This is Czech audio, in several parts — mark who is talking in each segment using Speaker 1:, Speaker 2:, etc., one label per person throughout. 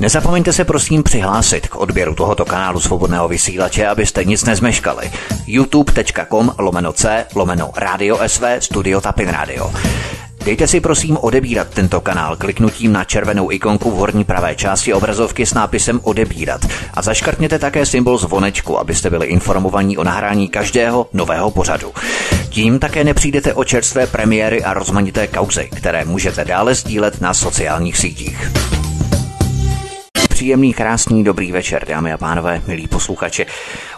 Speaker 1: Nezapomeňte se prosím přihlásit k odběru tohoto kanálu svobodného vysílače, abyste nic nezmeškali. youtube.com lomeno c lomeno radio sv studio tapin radio. Dejte si prosím odebírat tento kanál kliknutím na červenou ikonku v horní pravé části obrazovky s nápisem odebírat a zaškrtněte také symbol zvonečku, abyste byli informovaní o nahrání každého nového pořadu. Tím také nepřijdete o čerstvé premiéry a rozmanité kauzy, které můžete dále sdílet na sociálních sítích. Příjemný, krásný, dobrý večer, dámy a pánové, milí posluchači.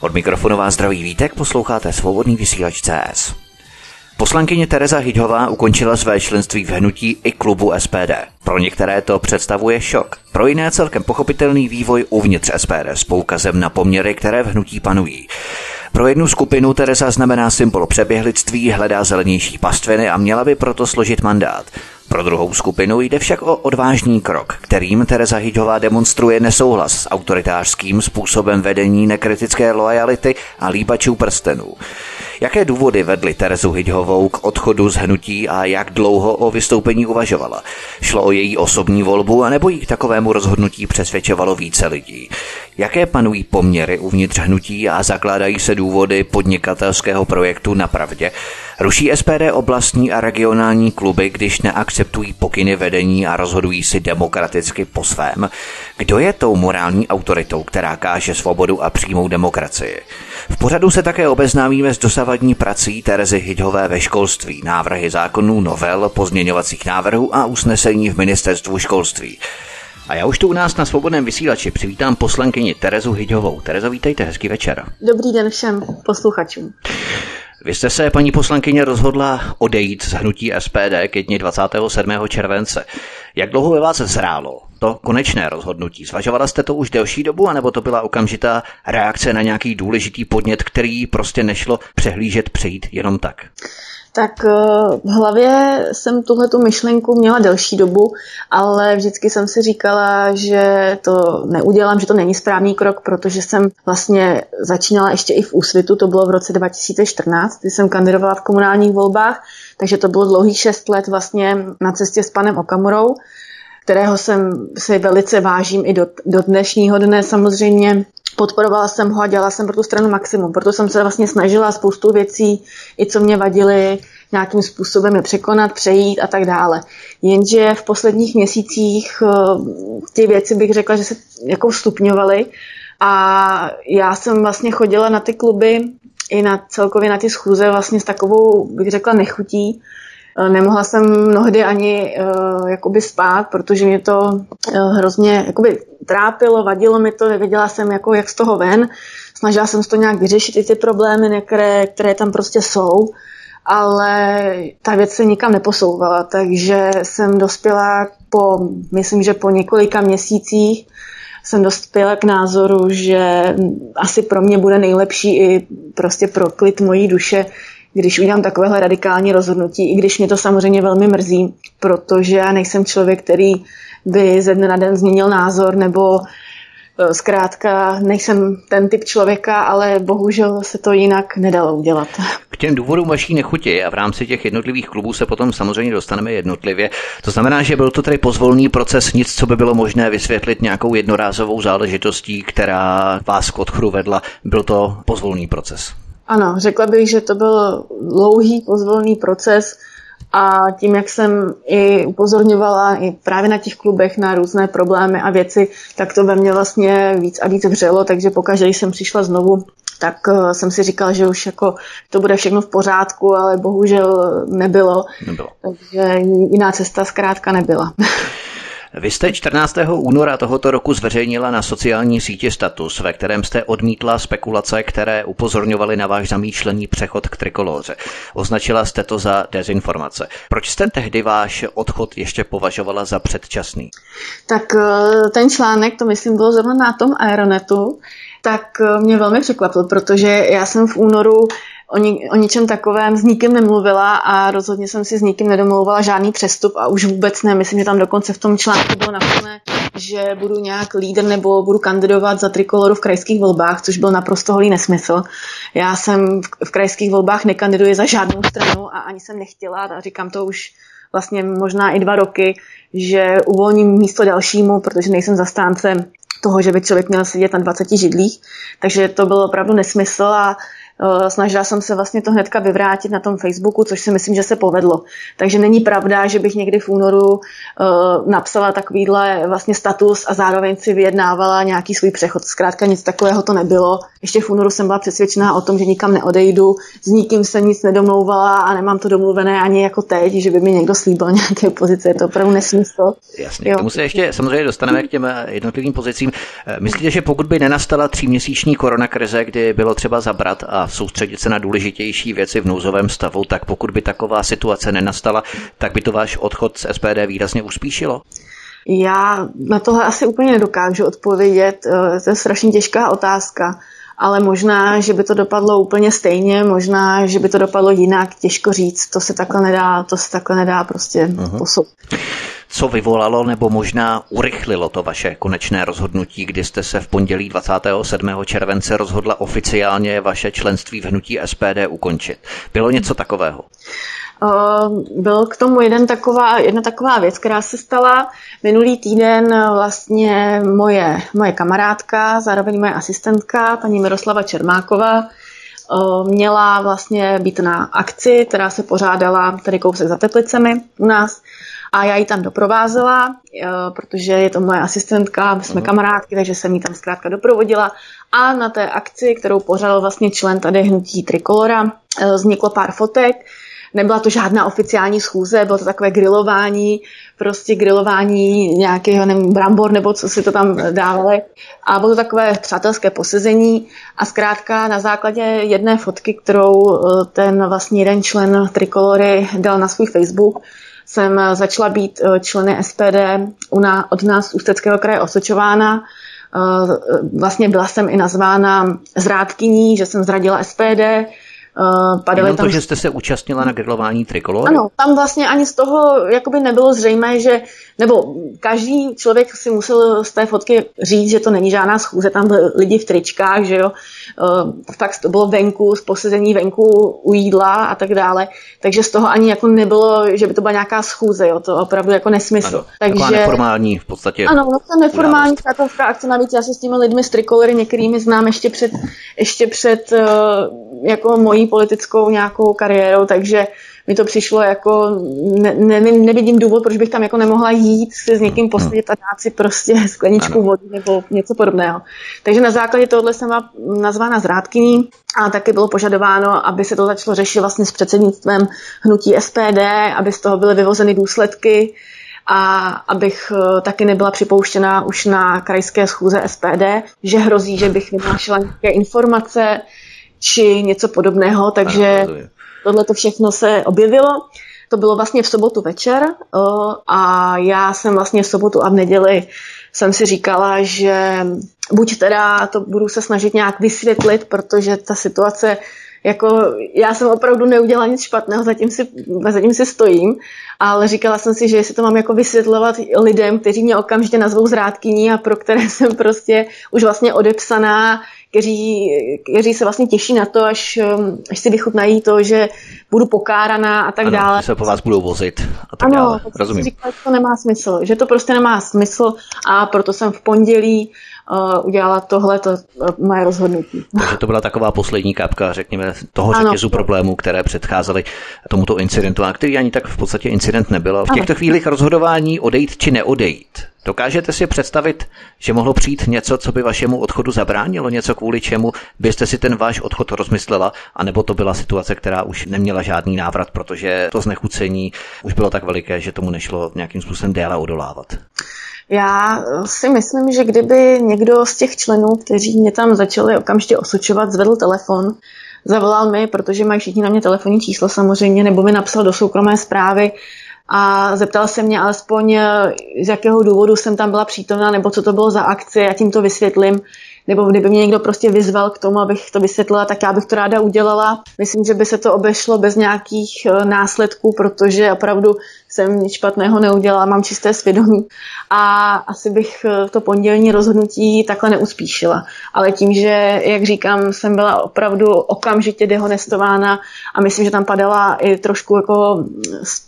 Speaker 1: Od mikrofonu vás zdraví vítek, posloucháte svobodný vysílač CS. Poslankyně Tereza Hyďhová ukončila své členství v hnutí i klubu SPD. Pro některé to představuje šok. Pro jiné celkem pochopitelný vývoj uvnitř SPD s poukazem na poměry, které v hnutí panují. Pro jednu skupinu Tereza znamená symbol přeběhlictví, hledá zelenější pastviny a měla by proto složit mandát. Pro druhou skupinu jde však o odvážný krok, kterým Tereza Hyďová demonstruje nesouhlas s autoritářským způsobem vedení nekritické lojality a líbačů prstenů. Jaké důvody vedly Terezu Hyďhovou k odchodu z hnutí a jak dlouho o vystoupení uvažovala? Šlo o její osobní volbu, anebo jí k takovému rozhodnutí přesvědčovalo více lidí? Jaké panují poměry uvnitř hnutí a zakládají se důvody podnikatelského projektu na pravdě? Ruší SPD oblastní a regionální kluby, když neakceptují pokyny vedení a rozhodují si demokraticky po svém? Kdo je tou morální autoritou, která káže svobodu a přímou demokracii? V pořadu se také obeznámíme s dosavadní prací Terezy Hyďhové ve školství, návrhy zákonů, novel, pozměňovacích návrhů a usnesení v ministerstvu školství. A já už tu u nás na svobodném vysílači přivítám poslankyni Terezu Hyďovou. Terezo, vítejte, hezký večer.
Speaker 2: Dobrý den všem posluchačům.
Speaker 1: Vy jste se, paní poslankyně, rozhodla odejít z hnutí SPD ke dni 27. července. Jak dlouho ve vás zrálo to konečné rozhodnutí? Zvažovala jste to už delší dobu, anebo to byla okamžitá reakce na nějaký důležitý podnět, který prostě nešlo přehlížet, přejít jenom tak?
Speaker 2: Tak eh, v hlavě jsem tuhle tu myšlenku měla delší dobu, ale vždycky jsem si říkala, že to neudělám, že to není správný krok, protože jsem vlastně začínala ještě i v úsvitu, to bylo v roce 2014, kdy jsem kandidovala v komunálních volbách, takže to bylo dlouhých šest let vlastně na cestě s panem Okamurou kterého jsem si velice vážím i do, do dnešního dne samozřejmě. Podporovala jsem ho a dělala jsem pro tu stranu maximum. Proto jsem se vlastně snažila spoustu věcí, i co mě vadily, nějakým způsobem je překonat, přejít a tak dále. Jenže v posledních měsících eh, ty věci bych řekla, že se jako stupňovaly a já jsem vlastně chodila na ty kluby i na celkově na ty schůze vlastně s takovou, bych řekla, nechutí, nemohla jsem mnohdy ani uh, jakoby spát, protože mě to uh, hrozně jakoby trápilo, vadilo mi to, nevěděla jsem, jako, jak z toho ven. Snažila jsem to nějak vyřešit, i ty problémy, které, které tam prostě jsou, ale ta věc se nikam neposouvala, takže jsem dospěla po, myslím, že po několika měsících jsem dospěla k názoru, že asi pro mě bude nejlepší i prostě pro klid mojí duše, když udělám takovéhle radikální rozhodnutí, i když mě to samozřejmě velmi mrzí, protože já nejsem člověk, který by ze dne na den změnil názor nebo e, Zkrátka nejsem ten typ člověka, ale bohužel se to jinak nedalo udělat.
Speaker 1: K těm důvodům vaší nechuti a v rámci těch jednotlivých klubů se potom samozřejmě dostaneme jednotlivě. To znamená, že byl to tedy pozvolný proces, nic, co by bylo možné vysvětlit nějakou jednorázovou záležitostí, která vás k odchodu vedla. Byl to pozvolný proces.
Speaker 2: Ano, řekla bych, že to byl dlouhý pozvolný proces a tím, jak jsem i upozorňovala i právě na těch klubech na různé problémy a věci, tak to ve mně vlastně víc a víc vřelo, takže pokaždé, když jsem přišla znovu, tak eh, jsem si říkala, že už jako to bude všechno v pořádku, ale bohužel nebylo. nebylo. Takže jiná cesta zkrátka nebyla.
Speaker 1: Vy jste 14. února tohoto roku zveřejnila na sociální síti status, ve kterém jste odmítla spekulace, které upozorňovaly na váš zamýšlený přechod k trikoloře. Označila jste to za dezinformace. Proč jste tehdy váš odchod ještě považovala za předčasný?
Speaker 2: Tak eh, ten článek, to myslím, bylo zrovna na tom Aeronetu, tak eh, mě velmi překvapil, protože já jsem v únoru o, ni, o ničem takovém s nikým nemluvila a rozhodně jsem si s nikým nedomlouvala žádný přestup a už vůbec ne. Myslím, že tam dokonce v tom článku bylo napsané, že budu nějak lídr nebo budu kandidovat za trikoloru v krajských volbách, což byl naprosto holý nesmysl. Já jsem v, v krajských volbách nekandiduji za žádnou stranu a ani jsem nechtěla a říkám to už vlastně možná i dva roky, že uvolním místo dalšímu, protože nejsem zastáncem toho, že by člověk měl sedět na 20 židlích. Takže to byl opravdu nesmysl a snažila jsem se vlastně to hnedka vyvrátit na tom Facebooku, což si myslím, že se povedlo. Takže není pravda, že bych někdy v únoru uh, napsala takovýhle vlastně status a zároveň si vyjednávala nějaký svůj přechod. Zkrátka nic takového to nebylo. Ještě v únoru jsem byla přesvědčená o tom, že nikam neodejdu, s nikým jsem nic nedomlouvala a nemám to domluvené ani jako teď, že by mi někdo slíbil nějaké pozice. Je to opravdu nesmysl.
Speaker 1: Jasně, jo. k tomu se ještě samozřejmě dostaneme k těm jednotlivým pozicím. Eh, myslíte, že pokud by nenastala tříměsíční koronakrize, kdy bylo třeba zabrat a soustředit se na důležitější věci v nouzovém stavu, tak pokud by taková situace nenastala, tak by to váš odchod z SPD výrazně uspíšilo?
Speaker 2: Já na tohle asi úplně nedokážu odpovědět. Eh, to je strašně těžká otázka ale možná, že by to dopadlo úplně stejně, možná, že by to dopadlo jinak, těžko říct, to se takhle nedá, to se takhle nedá prostě posoudit
Speaker 1: co vyvolalo nebo možná urychlilo to vaše konečné rozhodnutí, kdy jste se v pondělí 27. července rozhodla oficiálně vaše členství v hnutí SPD ukončit. Bylo něco takového?
Speaker 2: Byl k tomu jeden taková, jedna taková věc, která se stala minulý týden vlastně moje, moje kamarádka, zároveň moje asistentka, paní Miroslava Čermáková, měla vlastně být na akci, která se pořádala tady kousek za Teplicemi u nás a já ji tam doprovázela, eh, protože je to moje asistentka, my jsme uh-huh. kamarádky, takže jsem ji tam zkrátka doprovodila. A na té akci, kterou pořádal vlastně člen tady hnutí Trikolora, eh, vzniklo pár fotek. Nebyla to žádná oficiální schůze, bylo to takové grilování, prostě grilování nějakého nevím, brambor nebo co si to tam dávali. A bylo to takové přátelské posezení a zkrátka na základě jedné fotky, kterou eh, ten vlastně jeden člen Trikolory dal na svůj Facebook, jsem eh, začala být eh, členy SPD od nás z Ústeckého kraje osočována. Eh, vlastně byla jsem i nazvána zrádkyní, že jsem zradila SPD,
Speaker 1: padaly Jenom tam... to, že jste se účastnila na grilování trikolory?
Speaker 2: Ano, tam vlastně ani z toho jakoby nebylo zřejmé, že, nebo každý člověk si musel z té fotky říct, že to není žádná schůze, tam byli lidi v tričkách, že jo, uh, fakt to bylo venku, z posezení venku u jídla a tak dále, takže z toho ani jako nebylo, že by to byla nějaká schůze, jo, to opravdu jako nesmysl. Ano,
Speaker 1: takže... neformální v podstatě.
Speaker 2: Ano, no to neformální přátelská akce, navíc já se s těmi lidmi z trikolory některými znám ještě před, ještě před uh, jako mojí politickou nějakou kariérou, takže mi to přišlo jako, ne, ne, nevidím důvod, proč bych tam jako nemohla jít si s někým posadit a dát si prostě skleničku vody nebo něco podobného. Takže na základě tohle jsem byla nazvána zrádkyní a taky bylo požadováno, aby se to začalo řešit vlastně s předsednictvem hnutí SPD, aby z toho byly vyvozeny důsledky a abych eh, taky nebyla připouštěna už na krajské schůze SPD, že hrozí, že bych vynášela nějaké informace, či něco podobného, takže tohle to všechno se objevilo. To bylo vlastně v sobotu večer a já jsem vlastně v sobotu a v neděli jsem si říkala, že buď teda to budu se snažit nějak vysvětlit, protože ta situace jako já jsem opravdu neudělala nic špatného, zatím si, zatím si stojím, ale říkala jsem si, že jestli to mám jako vysvětlovat lidem, kteří mě okamžitě nazvou zrádkyní a pro které jsem prostě už vlastně odepsaná, kteří, kteří se vlastně těší na to, až, um, až si vychutnají to, že budu pokáraná a tak
Speaker 1: ano,
Speaker 2: dále.
Speaker 1: se po vás budou vozit a tak ano, dále. Rozumím.
Speaker 2: Říkala, že to nemá smysl, že to prostě nemá smysl a proto jsem v pondělí uh, udělala tohle to, uh, moje rozhodnutí.
Speaker 1: Takže to byla taková poslední kapka, řekněme, toho řetězu problémů, které předcházely tomuto incidentu, a který ani tak v podstatě incident nebyl. V těchto ano. chvílích rozhodování odejít či neodejít. Dokážete si představit, že mohlo přijít něco, co by vašemu odchodu zabránilo, něco kvůli čemu byste si ten váš odchod rozmyslela, anebo to byla situace, která už neměla žádný návrat, protože to znechucení už bylo tak veliké, že tomu nešlo nějakým způsobem déle odolávat.
Speaker 2: Já si myslím, že kdyby někdo z těch členů, kteří mě tam začali okamžitě osočovat, zvedl telefon, zavolal mi, protože mají všichni na mě telefonní číslo samozřejmě, nebo mi napsal do soukromé zprávy a zeptal se mě alespoň, z jakého důvodu jsem tam byla přítomna, nebo co to bylo za akci, já tím to vysvětlím, nebo kdyby mě někdo prostě vyzval k tomu, abych to vysvětlila, tak já bych to ráda udělala. Myslím, že by se to obešlo bez nějakých eh, následků, protože opravdu jsem nic špatného neudělala, mám čisté svědomí a asi bych eh, to pondělní rozhodnutí takhle neuspíšila. Ale tím, že, jak říkám, jsem byla opravdu okamžitě dehonestována a myslím, že tam padala i trošku jako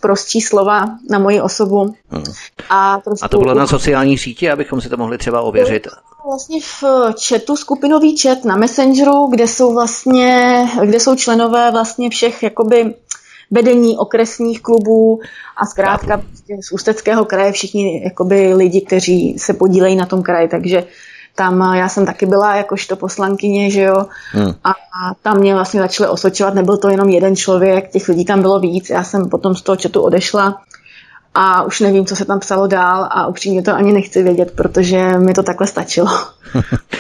Speaker 2: prostší slova na moji osobu.
Speaker 1: Hmm. A, trošku... a to bylo na sociální síti, abychom si to mohli třeba ověřit?
Speaker 2: Vlastně v chatu, skupinový chat na Messengeru, kde jsou vlastně, kde jsou členové vlastně všech jakoby vedení okresních klubů a zkrátka prostě z Ústeckého kraje všichni jakoby lidi, kteří se podílejí na tom kraji, takže tam já jsem taky byla jakožto poslankyně, že jo, hmm. a, a tam mě vlastně začaly osočovat, nebyl to jenom jeden člověk, těch lidí tam bylo víc, já jsem potom z toho chatu odešla a už nevím, co se tam psalo dál a upřímně to ani nechci vědět, protože mi to takhle stačilo.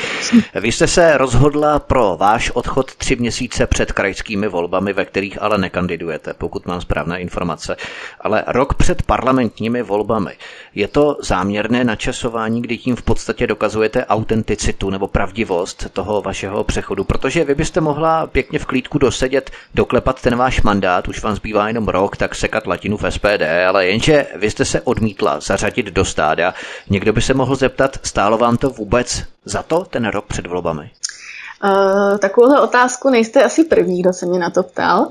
Speaker 1: Vy jste se rozhodla pro váš odchod tři měsíce před krajskými volbami, ve kterých ale nekandidujete, pokud mám správné informace, ale rok před parlamentními volbami. Je to záměrné načasování, kdy tím v podstatě dokazujete autenticitu nebo pravdivost toho vašeho přechodu, protože vy byste mohla pěkně v klídku dosedět, doklepat ten váš mandát, už vám zbývá jenom rok, tak sekat latinu v SPD, ale jenže vy jste se odmítla zařadit do stáda. Někdo by se mohl zeptat, stálo vám to vůbec za to ten rok před volbami?
Speaker 2: Uh, takovouhle otázku nejste asi první, kdo se mě na to ptal.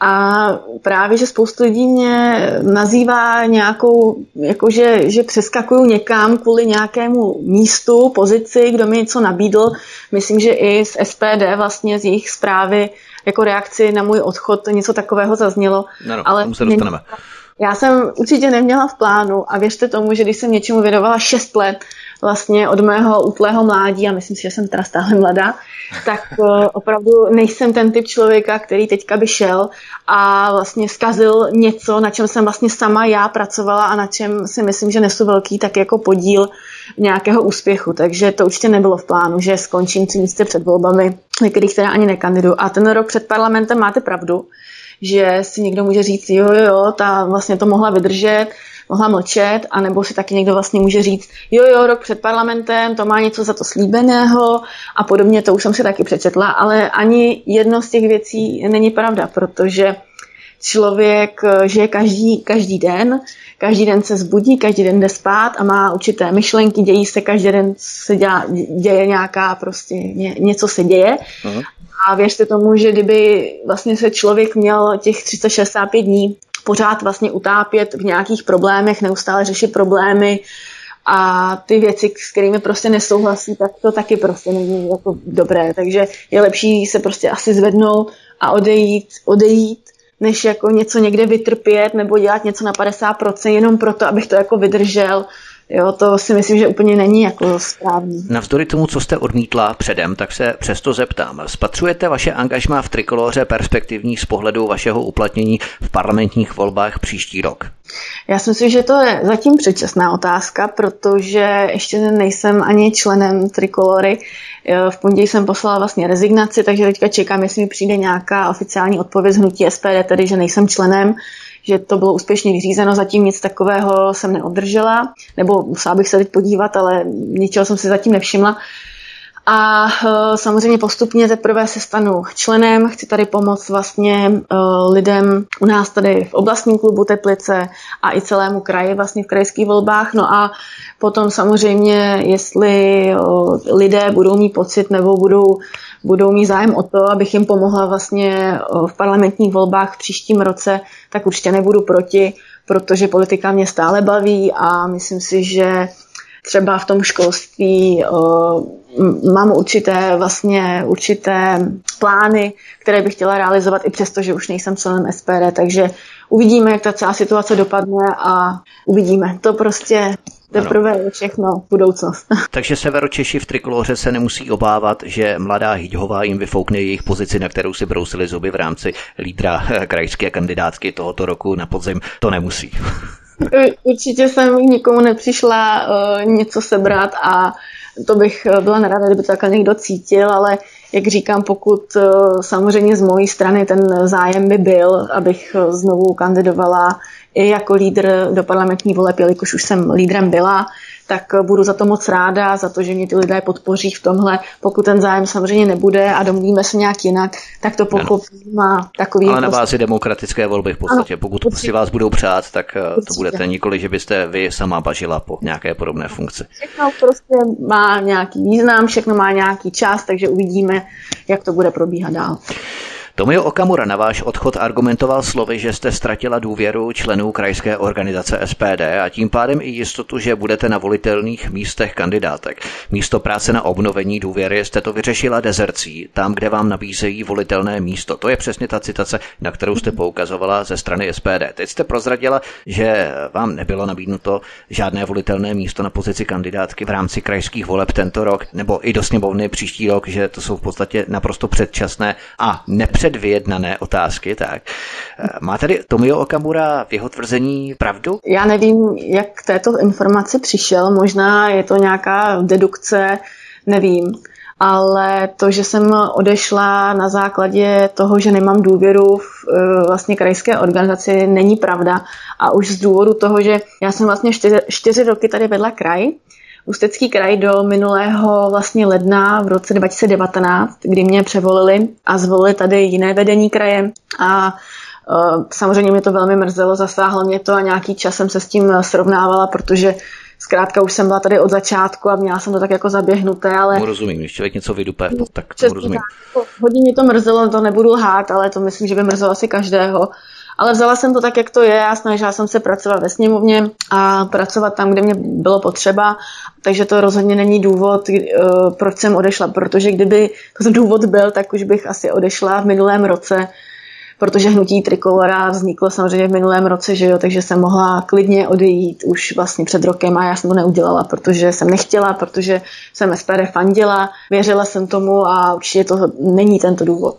Speaker 2: A právě, že spoustu lidí mě nazývá nějakou, jakože že přeskakuju někam kvůli nějakému místu, pozici, kdo mi něco nabídl. Myslím, že i z SPD vlastně z jejich zprávy jako reakci na můj odchod něco takového zaznělo.
Speaker 1: No, no, ale se dostaneme.
Speaker 2: Já jsem určitě neměla v plánu a věřte tomu, že když jsem něčemu věnovala 6 let, vlastně od mého útlého mládí, a myslím si, že jsem teda stále mladá, tak eh, opravdu nejsem ten typ člověka, který teďka by šel a vlastně zkazil něco, na čem jsem vlastně sama já pracovala a na čem si myslím, že nesu velký tak jako podíl nějakého úspěchu. Takže to určitě nebylo v plánu, že skončím tři místě před volbami, kterých teda ani nekandidu. A ten rok před parlamentem máte pravdu, že si někdo může říct, jo, jo, ta vlastně to mohla vydržet, mohla mlčet, anebo si taky někdo vlastně může říct, jo, jo, rok před parlamentem, to má něco za to slíbeného a podobně, to už jsem si taky přečetla, ale ani jedno z těch věcí není pravda, protože člověk žije každý, každý den, každý den se zbudí, každý den jde spát a má určité myšlenky, dějí se, každý den se dělá, děje nějaká prostě, ně, něco se děje. Uh-huh. A věřte tomu, že kdyby vlastně se člověk měl těch 365 dní pořád vlastně utápět v nějakých problémech, neustále řešit problémy a ty věci, s kterými prostě nesouhlasí, tak to taky prostě není jako dobré. Takže je lepší se prostě asi zvednout a odejít, odejít než jako něco někde vytrpět nebo dělat něco na 50% jenom proto, abych to jako vydržel Jo, to si myslím, že úplně není jako správný.
Speaker 1: Navzdory tomu, co jste odmítla předem, tak se přesto zeptám. Spatřujete vaše angažma v trikoloře perspektivní z pohledu vašeho uplatnění v parlamentních volbách příští rok?
Speaker 2: Já si myslím, že to je zatím předčasná otázka, protože ještě nejsem ani členem trikolory. V pondělí jsem poslala vlastně rezignaci, takže teďka čekám, jestli mi přijde nějaká oficiální odpověď z hnutí SPD, tedy že nejsem členem že to bylo úspěšně vyřízeno, zatím nic takového jsem neodržela, nebo musela bych se teď podívat, ale ničeho jsem si zatím nevšimla. A uh, samozřejmě postupně teprve se stanu členem, chci tady pomoct vlastně uh, lidem u nás tady v oblastním klubu Teplice a i celému kraji vlastně v krajských volbách. No a potom samozřejmě, jestli uh, lidé budou mít pocit nebo budou budou mít zájem o to, abych jim pomohla vlastně v parlamentních volbách v příštím roce, tak určitě nebudu proti, protože politika mě stále baví a myslím si, že třeba v tom školství mám určité vlastně určité plány, které bych chtěla realizovat i přesto, že už nejsem členem SPD, takže uvidíme, jak ta celá situace dopadne a uvidíme. To prostě Teprve je všechno budoucnost.
Speaker 1: Takže Severočeši v trikoloře se nemusí obávat, že mladá Hyďhová jim vyfoukne jejich pozici, na kterou si brousili zuby v rámci lídra krajské kandidátky tohoto roku na podzim. To nemusí.
Speaker 2: Určitě jsem nikomu nepřišla uh, něco sebrat a to bych byla nerada, kdyby to takhle někdo cítil, ale jak říkám, pokud uh, samozřejmě z mojí strany ten zájem by byl, abych znovu kandidovala i jako lídr do parlamentní voleb, jelikož už jsem lídrem byla, tak budu za to moc ráda, za to, že mě ty lidé podpoří v tomhle. Pokud ten zájem samozřejmě nebude a domluvíme se nějak jinak, tak to pochopím a takový...
Speaker 1: Ale na prostě- bázi demokratické volby v podstatě. Ano, Pokud si vás budou přát, tak určitě. Eh, to budete nikoli, že byste vy sama bažila po nějaké podobné funkci.
Speaker 2: Všechno prostě má nějaký význam, všechno má nějaký čas, takže uvidíme, jak to bude probíhat dál.
Speaker 1: Tomio Okamura na váš odchod argumentoval slovy, že jste ztratila důvěru členů krajské organizace SPD a tím pádem i jistotu, že budete na volitelných místech kandidátek. Místo práce na obnovení důvěry jste to vyřešila dezercí, tam, kde vám nabízejí volitelné místo. To je přesně ta citace, na kterou jste poukazovala ze strany SPD. Teď jste prozradila, že vám nebylo nabídnuto žádné volitelné místo na pozici kandidátky v rámci krajských voleb tento rok, nebo i do sněmovny příští rok, že to jsou v podstatě naprosto předčasné a nepřed předvyjednané otázky, tak eh, má tady Tomio Okamura v jeho tvrzení pravdu?
Speaker 2: Já nevím, jak k této informaci přišel, možná je to nějaká dedukce, nevím. Ale to, že jsem odešla na základě toho, že nemám důvěru v eh, vlastně krajské organizaci, není pravda. A už z důvodu toho, že já jsem vlastně čtyři, čtyři roky tady vedla kraj, Ústecký kraj do minulého vlastně ledna v roce 2019, kdy mě převolili a zvolili tady jiné vedení kraje a uh, samozřejmě mě to velmi mrzelo, zasáhlo mě to a nějaký čas jsem se s tím srovnávala, protože zkrátka už jsem byla tady od začátku a měla jsem to tak jako zaběhnuté, ale...
Speaker 1: Mu rozumím, když člověk něco vydupe, tak to rozumím.
Speaker 2: Tak, hodně mě to mrzelo, to nebudu lhát, ale to myslím, že by mrzelo asi každého. Ale vzala jsem to tak, jak to je. A snažila jsem se pracovat ve sněmovně a pracovat tam, kde mě bylo potřeba. Takže to rozhodně není důvod, eh, proč jsem odešla, protože kdyby to důvod byl, tak už bych asi odešla v minulém roce protože hnutí Trikolora vzniklo samozřejmě v minulém roce, že jo, takže jsem mohla klidně odejít už vlastně před rokem a já jsem to neudělala, protože jsem nechtěla, protože jsem SPD fandila, věřila jsem tomu a určitě to není tento důvod.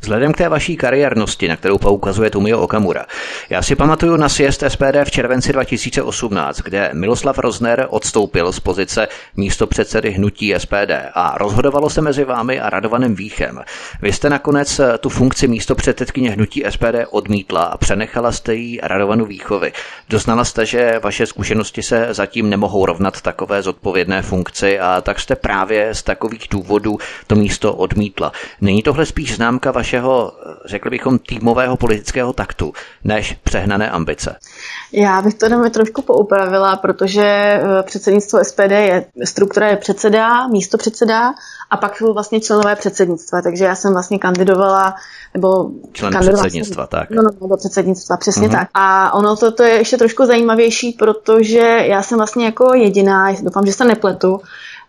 Speaker 1: Vzhledem k té vaší kariérnosti, na kterou poukazuje Tumio Okamura, já si pamatuju na sjezd SPD v červenci 2018, kde Miloslav Rozner odstoupil z pozice místo předsedy hnutí SPD a rozhodovalo se mezi vámi a Radovanem Víchem. Vy jste nakonec tu funkci místo předsedkyně hnutí SPD odmítla a přenechala jste jí Radovanu Výchovy. Doznala jste, že vaše zkušenosti se zatím nemohou rovnat takové zodpovědné funkci a tak jste právě z takových důvodů to místo odmítla. Není tohle spíš známka vašeho, řekli bychom, týmového politického taktu, než přehnané ambice?
Speaker 2: Já bych to dáme trošku poupravila, protože eh, předsednictvo SPD je, struktura je předseda, místo předseda a pak jsou vlastně členové předsednictva, takže já jsem vlastně kandidovala nebo
Speaker 1: Člen předsednictva, tak.
Speaker 2: No, no, do předsednictva, přesně uh-huh. tak. A ono to, to je ještě trošku zajímavější, protože já jsem vlastně jako jediná, doufám, že se nepletu,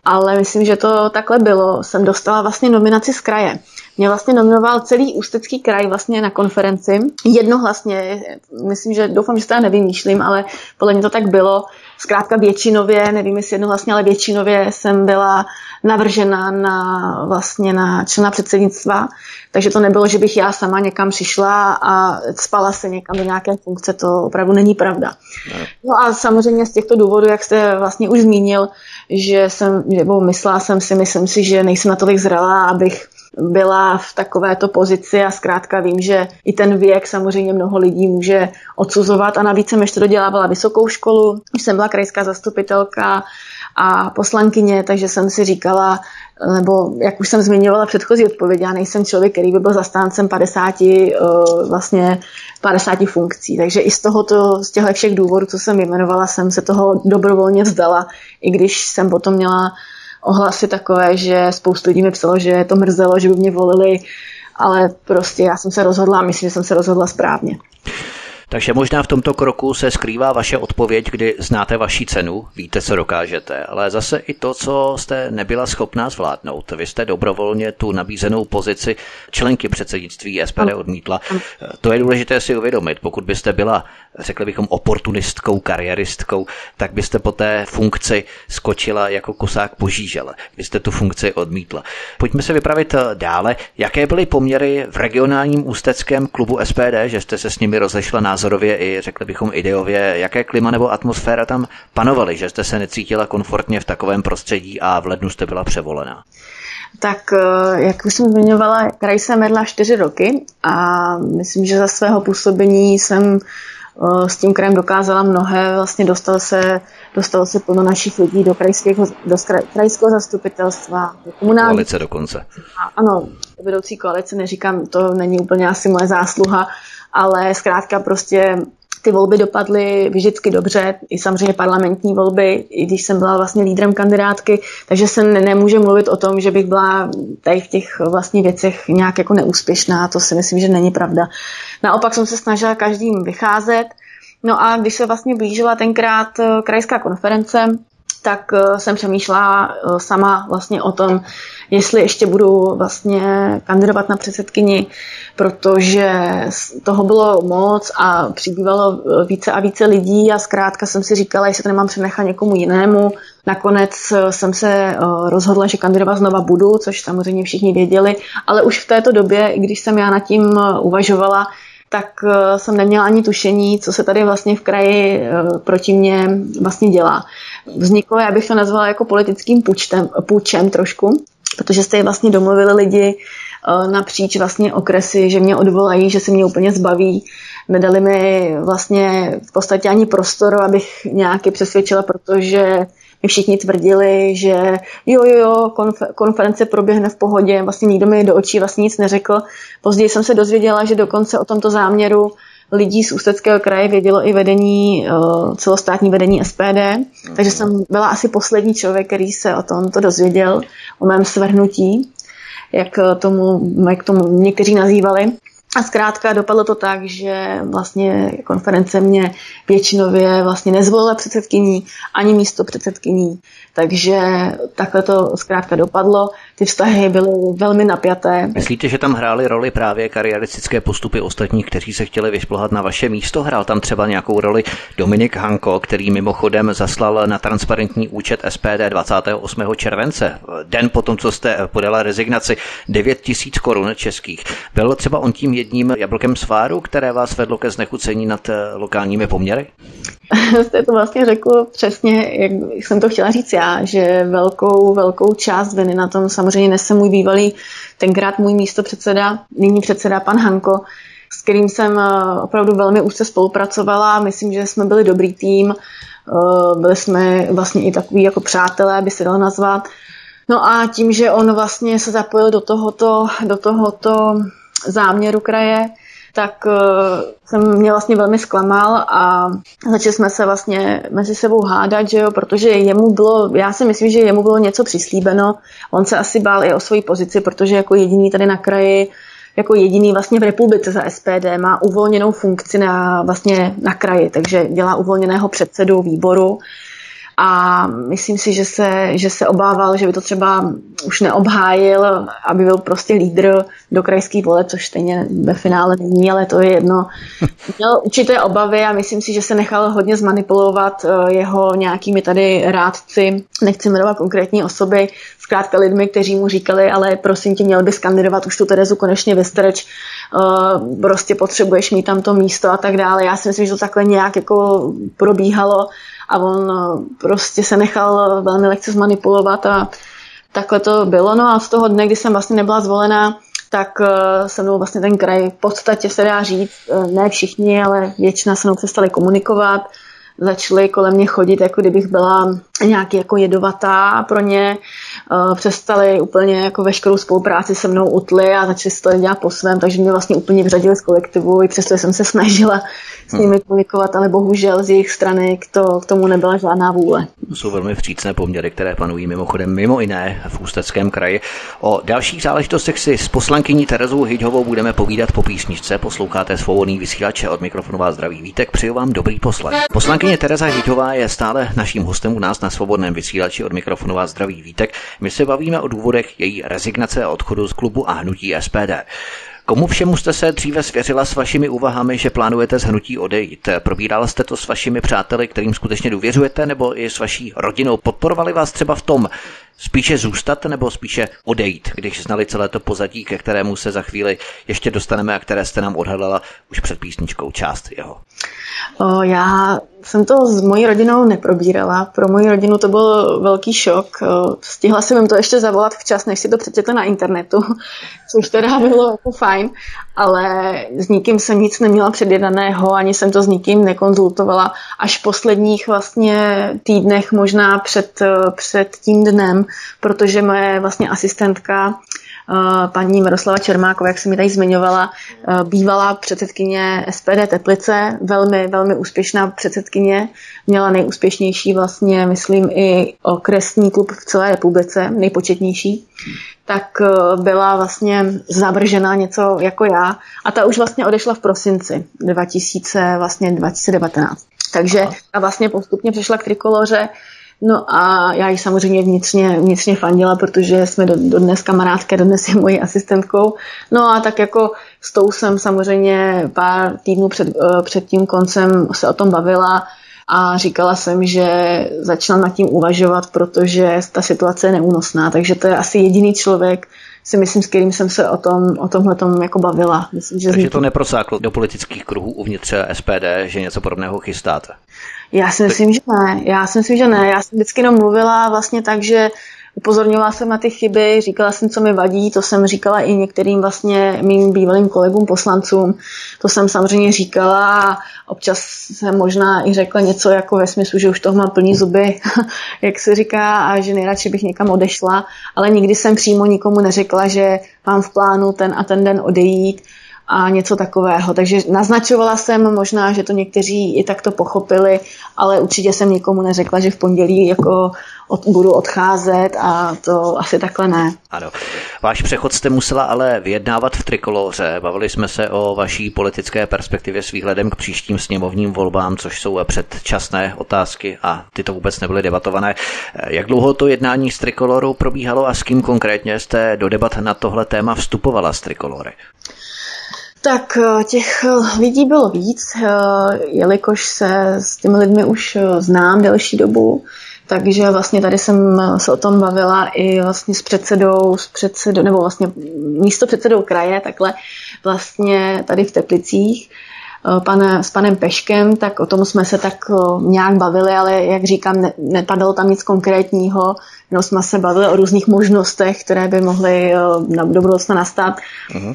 Speaker 2: ale myslím, že to takhle bylo, jsem dostala vlastně nominaci z kraje. Mě vlastně nominoval celý Ústecký kraj vlastně na konferenci. Jednohlasně, myslím, že doufám, že to já nevymýšlím, ale podle mě to tak bylo. Zkrátka většinově, nevím jestli jednohlasně, ale většinově jsem byla navržena na, vlastně na člena předsednictva, takže to nebylo, že bych já sama někam přišla a spala se někam do nějaké funkce, to opravdu není pravda. No a samozřejmě z těchto důvodů, jak jste vlastně už zmínil, že jsem, nebo myslela jsem si, myslím si, že nejsem natolik zralá, abych byla v takovéto pozici a zkrátka vím, že i ten věk samozřejmě mnoho lidí může odsuzovat a navíc jsem ještě dodělávala vysokou školu, už jsem byla krajská zastupitelka a poslankyně, takže jsem si říkala, nebo jak už jsem zmiňovala předchozí odpovědi, já nejsem člověk, který by byl zastáncem 50, eh, vlastně 50 funkcí. Takže i z tohoto, z těchto všech důvodů, co jsem jmenovala, jsem se toho dobrovolně vzdala, i když jsem potom měla ohlasy takové, že spoustu lidí mi psalo, že to mrzelo, že by mě volili, ale prostě já jsem se rozhodla a myslím, že jsem se rozhodla správně.
Speaker 1: Takže možná v tomto kroku se skrývá vaše odpověď, kdy znáte vaši cenu, víte, co dokážete, ale zase i to, co jste nebyla schopná zvládnout. Vy jste dobrovolně tu nabízenou pozici členky předsednictví SPD odmítla. To je důležité si uvědomit. Pokud byste byla, řekli bychom, oportunistkou, kariéristkou, tak byste po té funkci skočila jako kosák po žížele. Vy jste tu funkci odmítla. Pojďme se vypravit dále. Jaké byly poměry v regionálním ústeckém klubu SPD, že jste se s nimi rozešla názor názorově i, řekli bychom, ideově, jaké klima nebo atmosféra tam panovaly, že jste se necítila komfortně v takovém prostředí a v lednu jste byla převolena?
Speaker 2: Tak, eh, jak už jsem zmiňovala, kraj jsem vedla čtyři roky a myslím, že za svého působení jsem eh, s tím krajem dokázala mnohé, vlastně dostal se dostalo se plno našich lidí do krajského, do krajského zastupitelstva, do
Speaker 1: komunální. Koalice dokonce.
Speaker 2: A, ano, vedoucí koalice, neříkám, to není úplně asi moje zásluha, ale zkrátka prostě ty volby dopadly vždycky dobře, i samozřejmě parlamentní volby, i když jsem byla vlastně lídrem kandidátky, takže se ne, nemůže mluvit o tom, že bych byla tady v těch vlastně věcech nějak jako neúspěšná, to si myslím, že není pravda. Naopak jsem se snažila každým vycházet, no a když se vlastně blížila tenkrát eh, krajská konference, tak eh, jsem přemýšlela eh, sama vlastně o tom, jestli ještě budu vlastně kandidovat na předsedkyni, protože toho bylo moc a přibývalo více a více lidí a zkrátka jsem si říkala, jestli to nemám přenechat někomu jinému. Nakonec jsem se rozhodla, že kandidovat znova budu, což samozřejmě všichni věděli, ale už v této době, když jsem já nad tím uvažovala, tak jsem neměla ani tušení, co se tady vlastně v kraji proti mě vlastně dělá. Vzniklo, já bych to nazvala jako politickým půčtem, půjčem trošku, protože jste vlastně domluvili lidi eh, napříč vlastně okresy, že mě odvolají, že se mě úplně zbaví. Nedali mi vlastně v podstatě ani prostor, abych nějaký přesvědčila, protože všichni tvrdili, že jo, jo, jo, konference proběhne v pohodě, vlastně nikdo mi do očí vlastně nic neřekl. Později jsem se dozvěděla, že dokonce o tomto záměru lidí z Ústeckého kraje vědělo i vedení, eh, celostátní vedení SPD, takže jsem byla asi poslední člověk, který se o tom to dozvěděl, o mém svrhnutí, jak tomu, jak tomu někteří nazývali. A zkrátka dopadlo to tak, že vlastně konference mě většinově vlastně nezvolila předsedkyní ani místo předsedkyní. Takže takhle to zkrátka dopadlo. Ty vztahy byly velmi napjaté.
Speaker 1: Myslíte, že tam hrály roli právě kariéristické postupy ostatních, kteří se chtěli vyšplhat na vaše místo? Hrál tam třeba nějakou roli Dominik Hanko, který mimochodem zaslal na transparentní účet SPD 28. července. Den potom, co jste podala rezignaci 9 tisíc korun českých. Byl třeba on tím jedním jablkem sváru, které vás vedlo ke znechucení nad lokálními poměry?
Speaker 2: Jste to vlastně řekl přesně, jak jsem to chtěla říct já, že velkou, velkou část viny na tom samozřejmě nese můj bývalý, tenkrát můj místo předseda, nyní předseda pan Hanko, s kterým jsem eh, opravdu velmi úzce spolupracovala. Myslím, že jsme byli dobrý tým, eh, byli jsme vlastně i takový jako přátelé, by se dalo nazvat. No a tím, že on vlastně se zapojil do tohoto, do tohoto záměru kraje, tak uh, jsem mě vlastně velmi zklamal a začali jsme se vlastně mezi sebou hádat, že jo, protože jemu bylo, já si myslím, že jemu bylo něco přislíbeno, on se asi bál i o svoji pozici, protože jako jediný tady na kraji jako jediný vlastně v republice za SPD má uvolněnou funkci na, vlastně na kraji, takže dělá uvolněného předsedu výboru a myslím si, že se, že se obával, že by to třeba už neobhájil, aby byl prostě lídr do krajský vole, což stejně ve finále není, ale to je jedno. Měl určité obavy a myslím si, že se nechal hodně zmanipulovat eh, jeho nějakými tady rádci, nechci jmenovat konkrétní osoby, zkrátka lidmi, kteří mu říkali, ale prosím tě, měl bys kandidovat už tu Terezu konečně vystrč, uh, prostě potřebuješ mít tam to místo a tak dále. Já si myslím, že to takhle nějak jako probíhalo a on uh, prostě se nechal velmi lehce zmanipulovat a takhle to bylo. No a z toho dne, kdy jsem vlastně nebyla zvolená, tak uh, se mnou vlastně ten kraj v podstatě se dá říct, ne všichni, ale většina se mnou přestali komunikovat, začali kolem mě chodit, jako kdybych byla nějaký jako jedovatá pro ně. Přestali úplně jako veškerou spolupráci se mnou utli a začali se to dělat po svém, takže mě vlastně úplně vyřadili z kolektivu, i přesto jsem se snažila s nimi komunikovat, ale bohužel z jejich strany k, to, k tomu nebyla žádná vůle.
Speaker 1: To jsou velmi vstřícné poměry, které panují mimochodem mimo jiné v Ústeckém kraji. O dalších záležitostech si s poslankyní Terezou Hyďhovou budeme povídat po písničce. Posloucháte svobodný vysílače od mikrofonu vás zdraví Vítek, přeju vám dobrý poslech. Poslankyně Tereza Hyďhová je stále naším hostem u nás na svobodném vysílači od mikrofonu vás zdraví Vítek. My se bavíme o důvodech její rezignace a odchodu z klubu a hnutí SPD. Komu všemu jste se dříve svěřila s vašimi úvahami, že plánujete z hnutí odejít? Probírala jste to s vašimi přáteli, kterým skutečně důvěřujete, nebo i s vaší rodinou? Podporovali vás třeba v tom, Spíše zůstat nebo spíše odejít, když znali celé to pozadí, ke kterému se za chvíli ještě dostaneme a které jste nám odhadala už před písničkou část jeho?
Speaker 2: O, já jsem to s mojí rodinou neprobírala. Pro moji rodinu to byl velký šok. Stihla jsem jim to ještě zavolat včas, než si to přečetli na internetu, což teda bylo jako fajn, ale s nikým jsem nic neměla předjednaného, ani jsem to s nikým nekonzultovala. Až v posledních vlastně týdnech, možná před, před tím dnem, protože moje vlastně asistentka Eh, paní Miroslava Čermáková, jak jsem mi tady zmiňovala, eh, bývalá předsedkyně SPD Teplice, velmi, velmi úspěšná předsedkyně, měla nejúspěšnější vlastně, myslím, i okresní klub v celé republice, nejpočetnější, tak eh, byla vlastně zavržena něco jako já a ta už vlastně odešla v prosinci 2000, vlastně 2019. Takže a vlastně postupně přešla k trikoloře No a já ji samozřejmě vnitřně, vnitřně fandila, protože jsme do, do dnes kamarádky, dnes je mojí asistentkou. No a tak jako s tou jsem samozřejmě pár týdnů před, eh, před tím koncem se o tom bavila a říkala jsem, že začínám nad tím uvažovat, protože ta situace je neúnosná. Takže to je asi jediný člověk, si myslím, s kterým jsem se o tom, o tomhle jako bavila. Myslím,
Speaker 1: že Takže to neprosáklo do politických kruhů uvnitř SPD, že něco podobného chystáte?
Speaker 2: Já si myslím, že ne. Já si myslím, že ne. Já jsem vždycky jenom mluvila vlastně tak, že upozorňovala jsem na ty chyby, říkala jsem, co mi vadí, to jsem říkala i některým vlastně mým bývalým kolegům poslancům, to jsem samozřejmě říkala a občas jsem možná i řekla něco jako ve smyslu, že už toho mám plný zuby, jak se říká, a že nejradši bych někam odešla, ale nikdy jsem přímo nikomu neřekla, že mám v plánu ten a ten den odejít, a něco takového. Takže naznačovala jsem možná, že to někteří i takto pochopili, ale určitě jsem nikomu neřekla, že v pondělí jako od, budu odcházet a to asi takhle ne.
Speaker 1: Ano. Váš přechod jste musela ale vyjednávat v trikoloře. Bavili jsme se o vaší politické perspektivě s výhledem k příštím sněmovním volbám, což jsou předčasné otázky a ty to vůbec nebyly debatované. Jak dlouho to jednání s trikolorou probíhalo a s kým konkrétně jste do debat na tohle téma vstupovala z trikolory?
Speaker 2: Tak eh, těch eh, lidí bylo víc, eh, jelikož se s těmi lidmi už znám delší dobu, takže vlastně tady jsem se o tom bavila i vlastně s předsedou, s předsedou nebo vlastně místo předsedou kraje, takhle vlastně tady v Teplicích, pane, s panem Peškem, tak o tom jsme se tak nějak bavili, ale jak říkám, ne, nepadalo tam nic konkrétního, No, jsme se bavili o různých možnostech, které by mohly eh, na, do budoucna nastat. Uh-huh.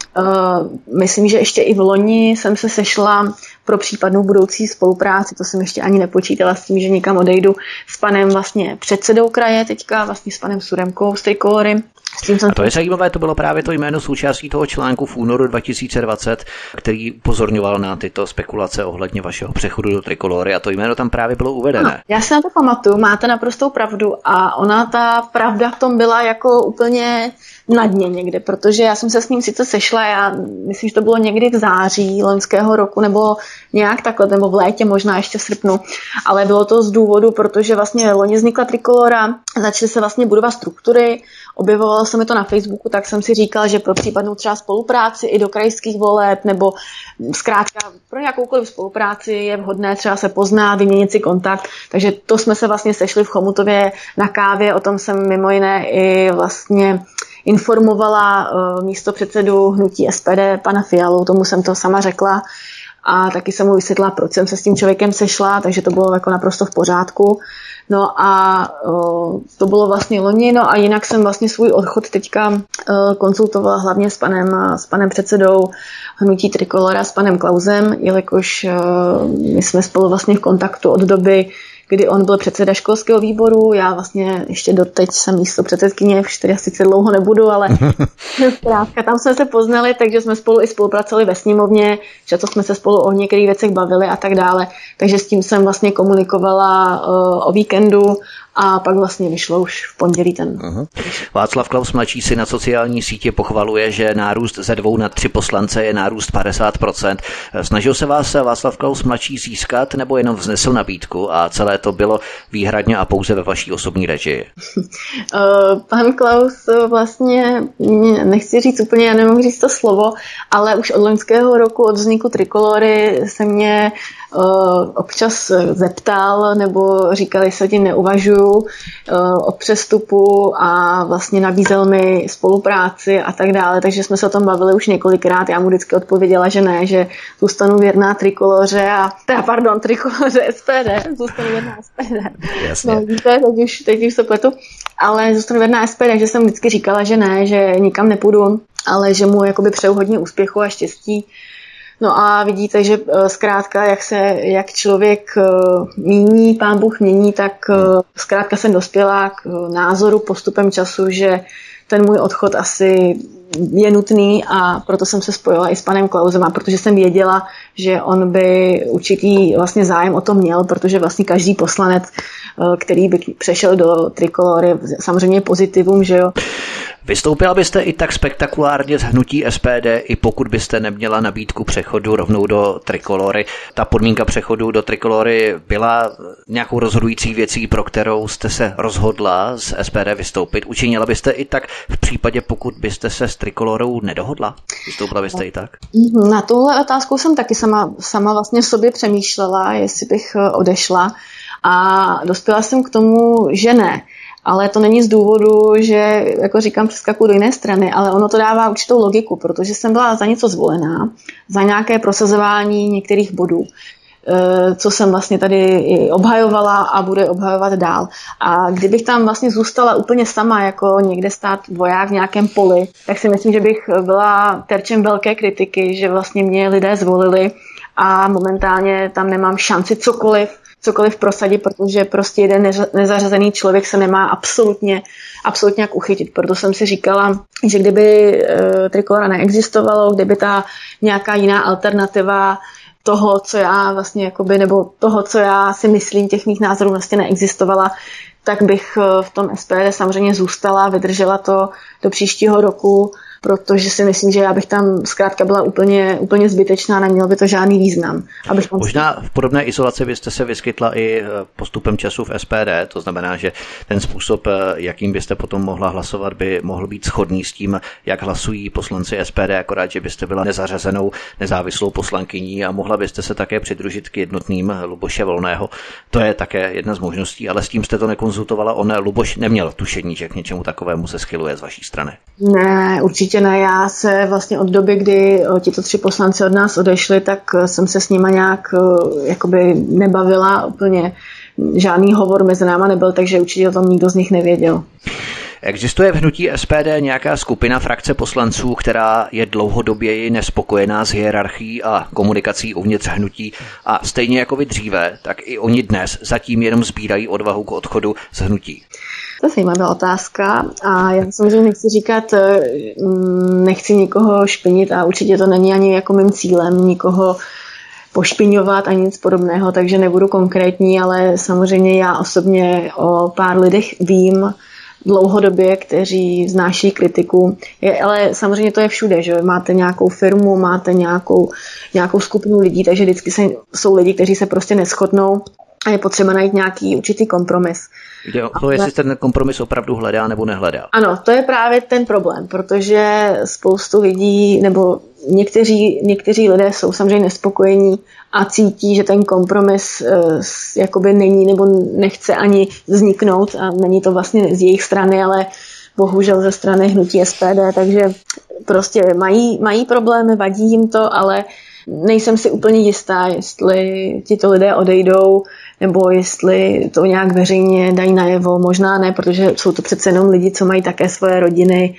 Speaker 2: Myslím, že ještě i v loni jsem se sešla pro případnou budoucí spolupráci, to jsem ještě ani nepočítala s tím, že někam odejdu s panem vlastně předsedou kraje teďka, vlastně s panem Suremkou z Trikolory,
Speaker 1: s tím jsem... A to je zajímavé, to bylo právě to jméno součástí toho článku v únoru 2020, který upozorňoval na tyto spekulace ohledně vašeho přechodu do trikolory a to jméno tam právě bylo uvedené. No,
Speaker 2: já si na to pamatuju, máte naprostou pravdu a ona ta pravda v tom byla jako úplně na dně někde, protože já jsem se s ním sice sešla, já myslím, že to bylo někdy v září loňského roku, nebo nějak takhle, nebo v létě, možná ještě v srpnu, ale bylo to z důvodu, protože vlastně loni vznikla trikolora, začaly se vlastně budovat struktury, objevovalo se mi to na Facebooku, tak jsem si říkal, že pro případnou třeba spolupráci i do krajských voleb, nebo zkrátka pro jakoukoliv spolupráci je vhodné třeba se poznat, vyměnit si kontakt, takže to jsme se vlastně sešli v Chomutově na kávě, o tom jsem mimo jiné i vlastně informovala uh, místo předsedu hnutí SPD, pana Fialu, tomu jsem to sama řekla a taky jsem mu vysvětlila, proč jsem se s tím člověkem sešla, takže to bylo jako naprosto v pořádku. No a uh, to bylo vlastně loni, no a jinak jsem vlastně svůj odchod teďka uh, konsultovala hlavně s panem, s panem předsedou hnutí Trikolora, s panem Klausem, jelikož uh, my jsme spolu vlastně v kontaktu od doby, kdy on byl předseda školského výboru, já vlastně ještě doteď jsem místo předsedkyně, už tedy asi dlouho nebudu, ale zkrátka tam jsme se poznali, takže jsme spolu i spolupracovali ve sněmovně, často jsme se spolu o některých věcech bavili a tak dále, takže s tím jsem vlastně komunikovala uh, o víkendu a pak vlastně vyšlo už v pondělí ten. Uh-huh.
Speaker 1: Václav Klaus mladší si na sociální sítě pochvaluje, že nárůst ze dvou na tři poslance je nárůst 50%. Snažil se vás Václav Klaus mladší získat nebo jenom vznesl nabídku a celé to bylo výhradně a pouze ve vaší osobní režii?
Speaker 2: Eh, pan Klaus vlastně, nechci říct úplně, já nemohu říct to slovo, ale už od loňského roku, od vzniku Trikolory se mě občas zeptal nebo říkali, se tím neuvažuju o přestupu a vlastně nabízel mi spolupráci a tak dále, takže jsme se o tom bavili už několikrát. Já mu vždycky odpověděla, že ne, že zůstanu věrná trikoloře a teda pardon, trikoloře SPD, zůstanu věrná SPD.
Speaker 1: Jasně.
Speaker 2: No, víte, teď už, teď už se pletu, ale zůstanu věrná SPD, že jsem vždycky říkala, že ne, že nikam nepůjdu, ale že mu jakoby přeju hodně úspěchu a štěstí. No a vidíte, že eh, zkrátka, jak se, jak člověk eh, míní, pán Bůh mění, tak eh, zkrátka jsem dospěla k názoru postupem času, že ten můj odchod asi je nutný a proto jsem se spojila i s panem Klausem, a protože jsem věděla, že on by určitý vlastně zájem o to měl, protože vlastně každý poslanec, který by přešel do trikolory, samozřejmě pozitivum, že jo.
Speaker 1: Vystoupila byste i tak spektakulárně z hnutí SPD, i pokud byste neměla nabídku přechodu rovnou do trikolory. Ta podmínka přechodu do trikolory byla nějakou rozhodující věcí, pro kterou jste se rozhodla z SPD vystoupit. Učinila byste i tak v případě, pokud byste se s trikolorou nedohodla? Vystoupila byste i tak?
Speaker 2: Na tuhle otázku jsem taky sama, sama vlastně sobě přemýšlela, jestli bych odešla. A dospěla jsem k tomu, že ne ale to není z důvodu, že, jako říkám, přeskakuju do jiné strany, ale ono to dává určitou logiku, protože jsem byla za něco zvolená, za nějaké prosazování některých bodů eh, co jsem vlastně tady i obhajovala a bude obhajovat dál. A kdybych tam vlastně zůstala úplně sama, jako někde stát voják v nějakém poli, tak si myslím, že bych byla terčem velké kritiky, že vlastně mě lidé zvolili a momentálně tam nemám šanci cokoliv cokoliv prosadit, protože prostě jeden nezařazený člověk se nemá absolutně, absolutně jak uchytit. Proto jsem si říkala, že kdyby e, trikolora neexistovalo, kdyby ta nějaká jiná alternativa toho, co já vlastně jakoby, nebo toho, co já si myslím, těch mých názorů vlastně neexistovala, tak bych e, v tom SPD samozřejmě zůstala, vydržela to do příštího roku protože si myslím, že já bych tam zkrátka byla úplně, úplně zbytečná, nemělo by to žádný význam. Abych tam...
Speaker 1: Možná v podobné izolaci byste se vyskytla i eh, postupem času v SPD, to znamená, že ten způsob, eh, jakým byste potom mohla hlasovat, by mohl být schodný s tím, jak hlasují poslanci SPD, akorát, že byste byla nezařazenou nezávislou poslankyní a mohla byste se také přidružit k jednotným Luboše Volného. To je také jedna z možností, ale s tím jste to nekonzultovala. On Luboš neměl tušení, že k něčemu takovému se skyluje z vaší strany.
Speaker 2: Ne, určitě určitě ne. Já se vlastně od doby, kdy eh, tito tři poslanci od nás odešli, tak eh, jsem se s nima nějak eh, jakoby nebavila úplně. Žádný hovor mezi náma nebyl, takže určitě o tom nikdo z nich nevěděl.
Speaker 1: Existuje v hnutí SPD nějaká skupina frakce poslanců, která je dlouhodoběji nespokojená s hierarchií a komunikací uvnitř hnutí a stejně jako vy dříve, tak i oni dnes zatím jenom sbírají odvahu k odchodu z hnutí?
Speaker 2: To je zajímavá otázka a já samozřejmě nechci říkat, eh, mm, nechci nikoho špinit a určitě to není ani jako mým cílem nikoho pošpiňovat a nic podobného, takže nebudu konkrétní, ale samozřejmě já osobně o pár lidech vím, dlouhodobě, kteří znáší kritiku. Je, ale samozřejmě to je všude, že máte nějakou firmu, máte nějakou, nějakou skupinu lidí, takže vždycky se, jsou lidi, kteří se prostě neschodnou a je potřeba najít nějaký určitý kompromis.
Speaker 1: Jde o to, jestli ten kompromis opravdu hledá nebo nehledá.
Speaker 2: Ano, to je právě ten problém, protože spoustu lidí, nebo někteří, někteří lidé jsou samozřejmě nespokojení a cítí, že ten kompromis uh, jakoby není nebo nechce ani vzniknout a není to vlastně z jejich strany, ale bohužel ze strany hnutí SPD, takže prostě mají, mají problémy, vadí jim to, ale nejsem si úplně jistá, jestli tito lidé odejdou nebo jestli to nějak veřejně dají najevo, možná ne, protože jsou to přece jenom lidi, co mají také svoje rodiny,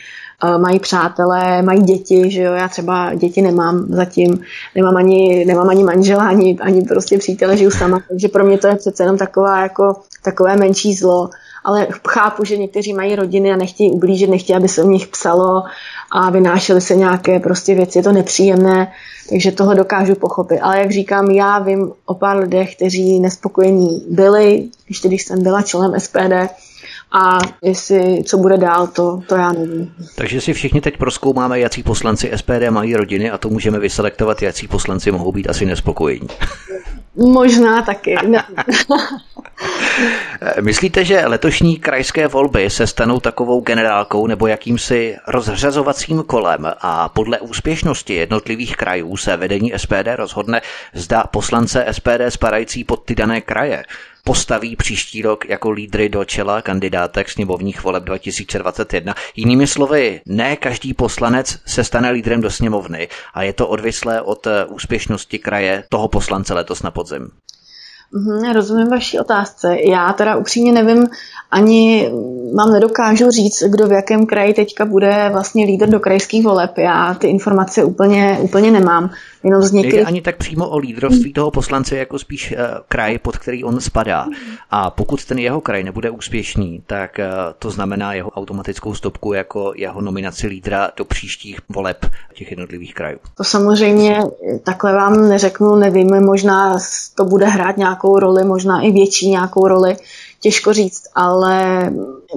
Speaker 2: mají přátelé, mají děti, že jo, já třeba děti nemám zatím, nemám ani, nemám ani manžela, ani, ani prostě přítele, žiju sama, takže pro mě to je přece jenom taková jako takové menší zlo, ale chápu, že někteří mají rodiny a nechtějí ublížit, nechtějí, aby se o nich psalo a vynášely se nějaké prostě věci, je to nepříjemné, takže toho dokážu pochopit. Ale jak říkám, já vím o pár lidech, kteří nespokojení byli, ještě když jsem byla členem SPD, a jestli co bude dál, to, to já nevím.
Speaker 1: Takže si všichni teď proskoumáme, jaký poslanci SPD mají rodiny a to můžeme vyselektovat, jaký poslanci mohou být asi nespokojení.
Speaker 2: Možná taky.
Speaker 1: Myslíte, že letošní krajské volby se stanou takovou generálkou nebo jakýmsi rozřazovacím kolem a podle úspěšnosti jednotlivých krajů se vedení SPD rozhodne, zda poslance SPD spadající pod ty dané kraje postaví příští rok jako lídry do čela kandidátek sněmovních voleb 2021. Jinými slovy, ne každý poslanec se stane lídrem do sněmovny a je to odvislé od úspěšnosti kraje toho poslance letos na podzim.
Speaker 2: Mhm, rozumím vaší otázce. Já teda upřímně nevím, ani vám nedokážu říct, kdo v jakém kraji teďka bude vlastně lídr do krajských voleb. Já ty informace úplně, úplně nemám.
Speaker 1: Jenom z některých... Nejde ani tak přímo o lídrovství toho poslance, jako spíš uh, kraj, pod který on spadá. A pokud ten jeho kraj nebude úspěšný, tak uh, to znamená jeho automatickou stopku jako jeho nominaci lídra do příštích voleb těch jednotlivých krajů.
Speaker 2: To samozřejmě takhle vám neřeknu, nevím, možná to bude hrát nějakou roli, možná i větší nějakou roli těžko říct, ale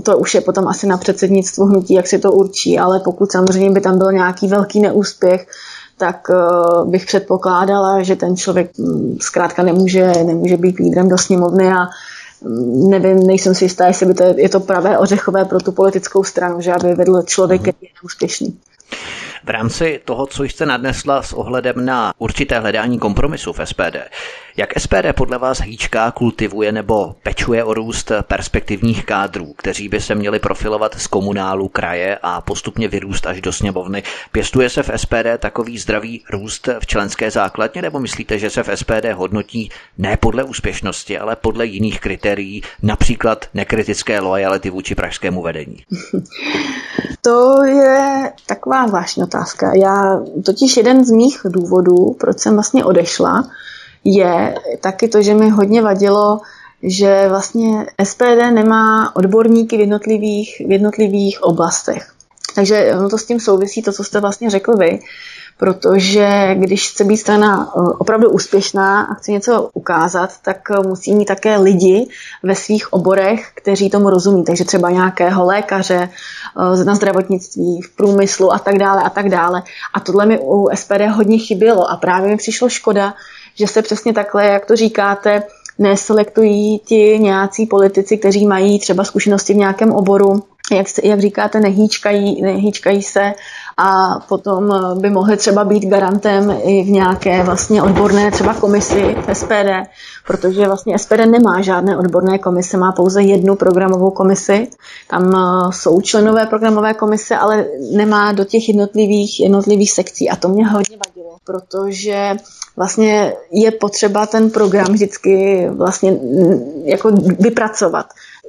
Speaker 2: to už je potom asi na předsednictvu hnutí, jak si to určí, ale pokud samozřejmě by tam byl nějaký velký neúspěch, tak uh, bych předpokládala, že ten člověk um, zkrátka nemůže, nemůže být lídrem do sněmovny a um, nevím, nejsem si jistá, jestli by to je, je to pravé ořechové pro tu politickou stranu, že aby vedl člověk, který je neúspěšný.
Speaker 1: V rámci toho, co jste nadnesla s ohledem na určité hledání kompromisu v SPD, jak SPD podle vás hýčká, kultivuje nebo pečuje o růst perspektivních kádrů, kteří by se měli profilovat z komunálu, kraje a postupně vyrůst až do sněmovny? Pěstuje se v SPD takový zdravý růst v členské základně, nebo myslíte, že se v SPD hodnotí ne podle úspěšnosti, ale podle jiných kritérií, například nekritické lojality vůči pražskému vedení?
Speaker 2: To je taková zvláštní otázka. Já totiž jeden z mých důvodů, proč jsem vlastně odešla, je taky to, že mi hodně vadilo, že vlastně SPD nemá odborníky v jednotlivých, v jednotlivých oblastech. Takže ono to s tím souvisí, to, co jste vlastně řekl vy, protože když chce být strana eh, opravdu úspěšná a chce něco ukázat, tak eh, musí mít také lidi ve svých oborech, kteří tomu rozumí. Takže třeba nějakého lékaře eh, na zdravotnictví, v průmyslu a tak dále a tak dále. A tohle mi u SPD hodně chybělo a právě mi přišlo škoda, že se přesně takhle, jak to říkáte, neselektují ti nějací politici, kteří mají třeba zkušenosti v nějakém oboru, jak, jak říkáte, nehýčkají, nehýčkají se a potom eh, by mohli třeba být garantem i v nějaké vlastně odborné třeba komisi SPD, protože vlastně SPD nemá žádné odborné komise, má pouze jednu programovou komisi. Tam eh, jsou členové programové komise, ale nemá do těch jednotlivých, jednotlivých sekcí a to mě hodně vadilo, protože vlastně je potřeba ten program vždycky vlastně mm, jako vypracovat.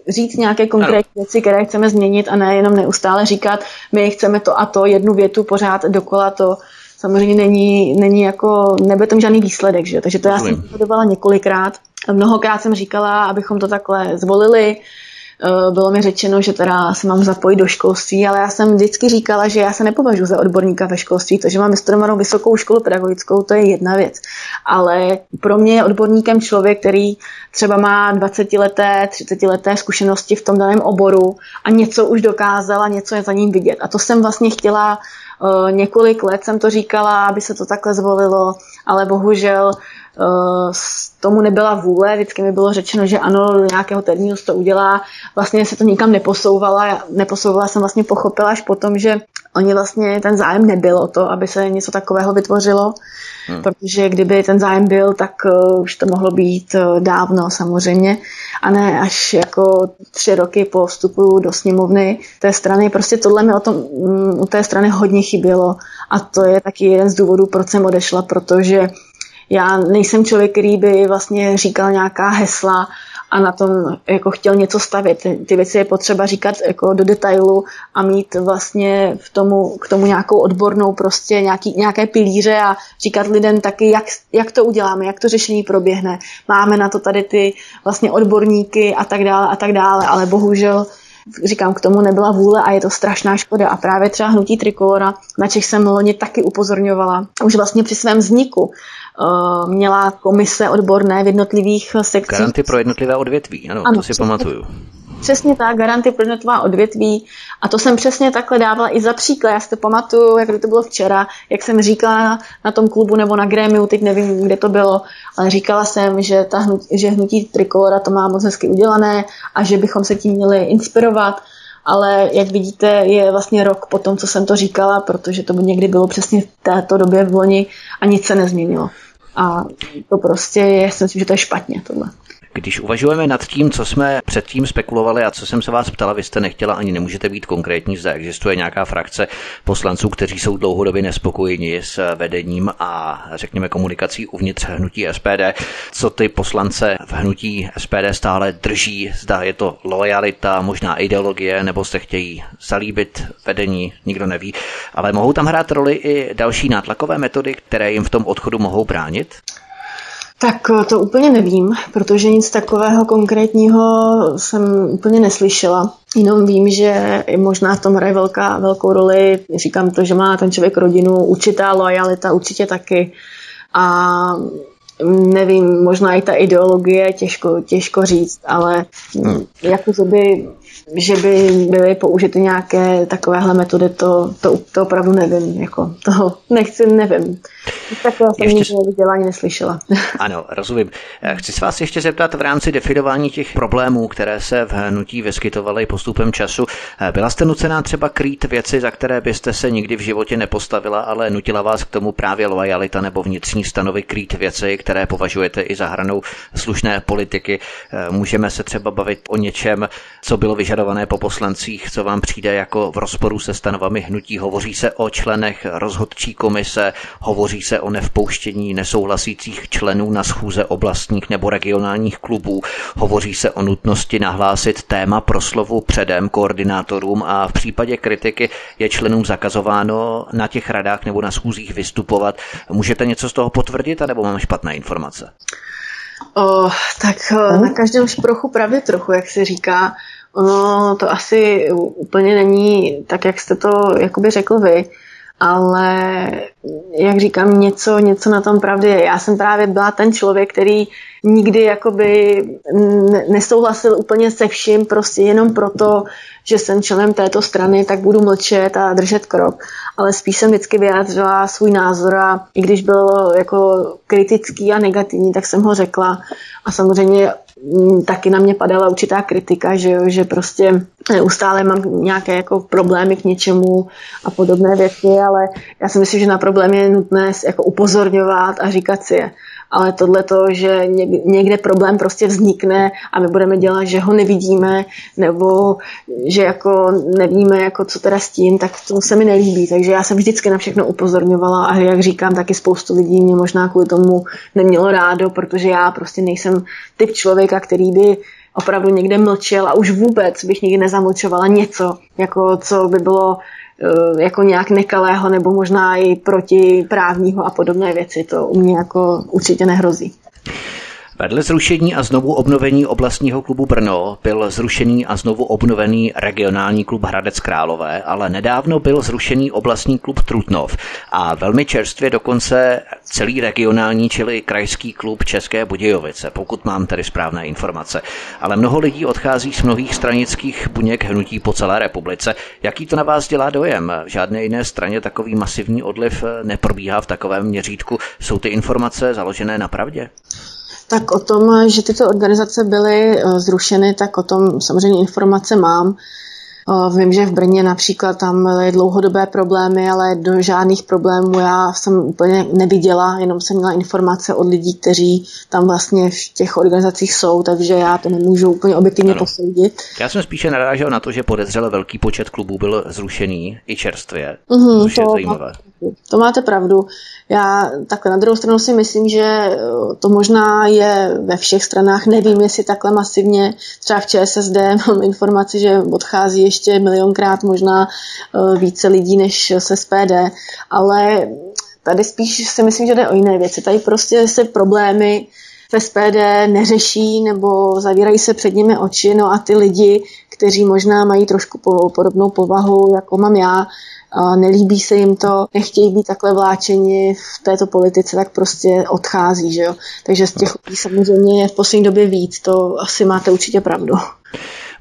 Speaker 2: Říct nějaké konkrétní věci, které chceme změnit a ne jenom neustále říkat, my chceme to a to, jednu větu pořád dokola to. Samozřejmě není, není jako, nebude tam žádný výsledek, že? takže to já jsem sledovala několikrát. Mnohokrát jsem říkala, abychom to takhle zvolili, bylo mi řečeno, že teda se mám zapojit do školství, ale já jsem vždycky říkala, že já se nepovažuji za odborníka ve školství, to, že mám vystudovanou vysokou školu pedagogickou, to je jedna věc. Ale pro mě je odborníkem člověk, který třeba má 20 leté, 30 leté zkušenosti v tom daném oboru a něco už dokázal a něco je za ním vidět. A to jsem vlastně chtěla eh, několik let jsem to říkala, aby se to takhle zvolilo, ale bohužel Eh, tomu nebyla vůle, vždycky mi bylo řečeno, že ano, nějakého termínu to udělá. Vlastně se to nikam neposouvala, neposouvala jsem vlastně pochopila až potom, že oni vlastně ten zájem nebyl o to, aby se něco takového vytvořilo, hmm. protože kdyby ten zájem byl, tak uh, už to mohlo být uh, dávno samozřejmě a ne až jako tři roky po vstupu do sněmovny té strany. Prostě tohle mi o tom, um, u té strany hodně chybělo a to je taky jeden z důvodů, proč jsem odešla, protože já nejsem člověk, který by vlastně říkal nějaká hesla a na tom jako chtěl něco stavit. Ty věci je potřeba říkat jako do detailu a mít vlastně v tomu, k tomu nějakou odbornou prostě nějaký, nějaké pilíře a říkat lidem taky, jak, jak to uděláme, jak to řešení proběhne. Máme na to tady ty vlastně odborníky a tak dále a tak dále, ale bohužel říkám, k tomu nebyla vůle a je to strašná škoda. A právě třeba hnutí Trikolora, na Čech jsem loni taky upozorňovala, už vlastně při svém vzniku, měla komise odborné v jednotlivých sekcích.
Speaker 1: Garanty pro jednotlivé odvětví, ano, ano to si pamatuju.
Speaker 2: Přesně tak, garanty pro netová odvětví. A to jsem přesně takhle dávala i za příklad. Já si to pamatuju, jak to bylo včera, jak jsem říkala na tom klubu nebo na grémiu, teď nevím, kde to bylo, ale říkala jsem, že, ta hnutí, že hnutí Trikolora to má moc hezky udělané a že bychom se tím měli inspirovat ale jak vidíte, je vlastně rok po tom, co jsem to říkala, protože to by někdy bylo přesně v této době v loni a nic se nezměnilo. A to prostě je, si myslím, že to je špatně tohle.
Speaker 1: Když uvažujeme nad tím, co jsme předtím spekulovali a co jsem se vás ptala, vy jste nechtěla ani nemůžete být konkrétní, zda existuje nějaká frakce poslanců, kteří jsou dlouhodobě nespokojeni s vedením a řekněme komunikací uvnitř hnutí SPD. Co ty poslance v hnutí SPD stále drží, zda je to lojalita, možná ideologie, nebo se chtějí zalíbit vedení, nikdo neví. Ale mohou tam hrát roli i další nátlakové metody, které jim v tom odchodu mohou bránit?
Speaker 2: Tak eh, to úplně nevím, protože nic takového konkrétního jsem úplně neslyšela. Jenom vím, že možná v tom hraje velká, velkou roli, říkám to, že má ten člověk rodinu, určitá lojalita určitě taky. A nevím, možná i ta ideologie, těžko, těžko říct, ale hmm. jako by že by byly použity nějaké takovéhle metody, to, to, to opravdu nevím. Jako, to nechci, nevím. Takové jsem ještě... nikdy vzdělání neslyšela.
Speaker 1: Ano, rozumím. Chci se vás ještě zeptat v rámci definování těch problémů, které se v hnutí vyskytovaly postupem času. Byla jste nucená třeba krýt věci, za které byste se nikdy v životě nepostavila, ale nutila vás k tomu právě lojalita nebo vnitřní stanovy krýt věci, které považujete i za hranou slušné politiky. Můžeme se třeba bavit o něčem, co bylo vyžadované po poslancích, co vám přijde jako v rozporu se stanovami hnutí. Hovoří se o členech rozhodčí komise, hovoří se o nevpouštění nesouhlasících členů na schůze oblastních nebo regionálních klubů, hovoří se o nutnosti nahlásit téma proslovu předem koordinátorům a v případě kritiky je členům zakazováno na těch radách nebo na schůzích vystupovat. Můžete něco z toho potvrdit, anebo mám špatné informace?
Speaker 2: O, tak o, na každém šprochu pravdy trochu, jak se říká. Ono to asi úplně není tak, jak jste to jakoby řekl vy, ale jak říkám, něco, něco na tom pravdy je. Já jsem právě byla ten člověk, který nikdy jakoby nesouhlasil úplně se vším, prostě jenom proto, že jsem členem této strany, tak budu mlčet a držet krok. Ale spíš jsem vždycky vyjádřila svůj názor a i když byl jako kritický a negativní, tak jsem ho řekla. A samozřejmě taky na mě padala určitá kritika, že, jo, že prostě neustále mám nějaké jako problémy k něčemu a podobné věci, ale já si myslím, že na problém je nutné jako upozorňovat a říkat si je ale tohle to, že někde problém prostě vznikne a my budeme dělat, že ho nevidíme, nebo že jako nevíme, jako co teda s tím, tak to se mi nelíbí. Takže já jsem vždycky na všechno upozorňovala a jak říkám, taky spoustu lidí mě možná kvůli tomu nemělo rádo, protože já prostě nejsem typ člověka, který by opravdu někde mlčel a už vůbec bych nikdy nezamlčovala něco, jako co by bylo jako nějak nekalého nebo možná i protiprávního a podobné věci. To u mě jako určitě nehrozí.
Speaker 1: Vedle zrušení a znovu obnovení oblastního klubu Brno byl zrušený a znovu obnovený regionální klub Hradec Králové, ale nedávno byl zrušený oblastní klub Trutnov a velmi čerstvě dokonce celý regionální, čili krajský klub České Budějovice, pokud mám tedy správné informace. Ale mnoho lidí odchází z mnohých stranických buněk hnutí po celé republice. Jaký to na vás dělá dojem? V žádné jiné straně takový masivní odliv neprobíhá v takovém měřítku. Jsou ty informace založené na pravdě?
Speaker 2: Tak o tom, že tyto organizace byly eh, zrušeny, tak o tom samozřejmě informace mám. Eh, vím, že v Brně například tam byly dlouhodobé problémy, ale do žádných problémů já jsem úplně neviděla, jenom jsem měla informace od lidí, kteří tam vlastně v těch organizacích jsou, takže já to nemůžu úplně objektivně ano. posoudit.
Speaker 1: Já jsem spíše narážel na to, že podezřele velký počet klubů byl zrušený i čerstvě, mm-hmm, což to, je zajímavé.
Speaker 2: To máte pravdu. Já takhle na druhou stranu si myslím, že eh, to možná je ve všech stranách. Nevím, jestli takhle masivně, třeba v ČSSD mám informaci, že odchází ještě milionkrát možná eh, více lidí než se SPD, ale tady spíš si myslím, že jde o jiné věci. Tady prostě se problémy v SPD neřeší nebo zavírají se před nimi oči, no a ty lidi, kteří možná mají trošku podobnou povahu, jako mám já, nelíbí se jim to, nechtějí být takhle vláčeni v této politice, tak prostě odchází, že jo. Takže z těch lidí samozřejmě je v poslední době víc, to asi máte určitě pravdu.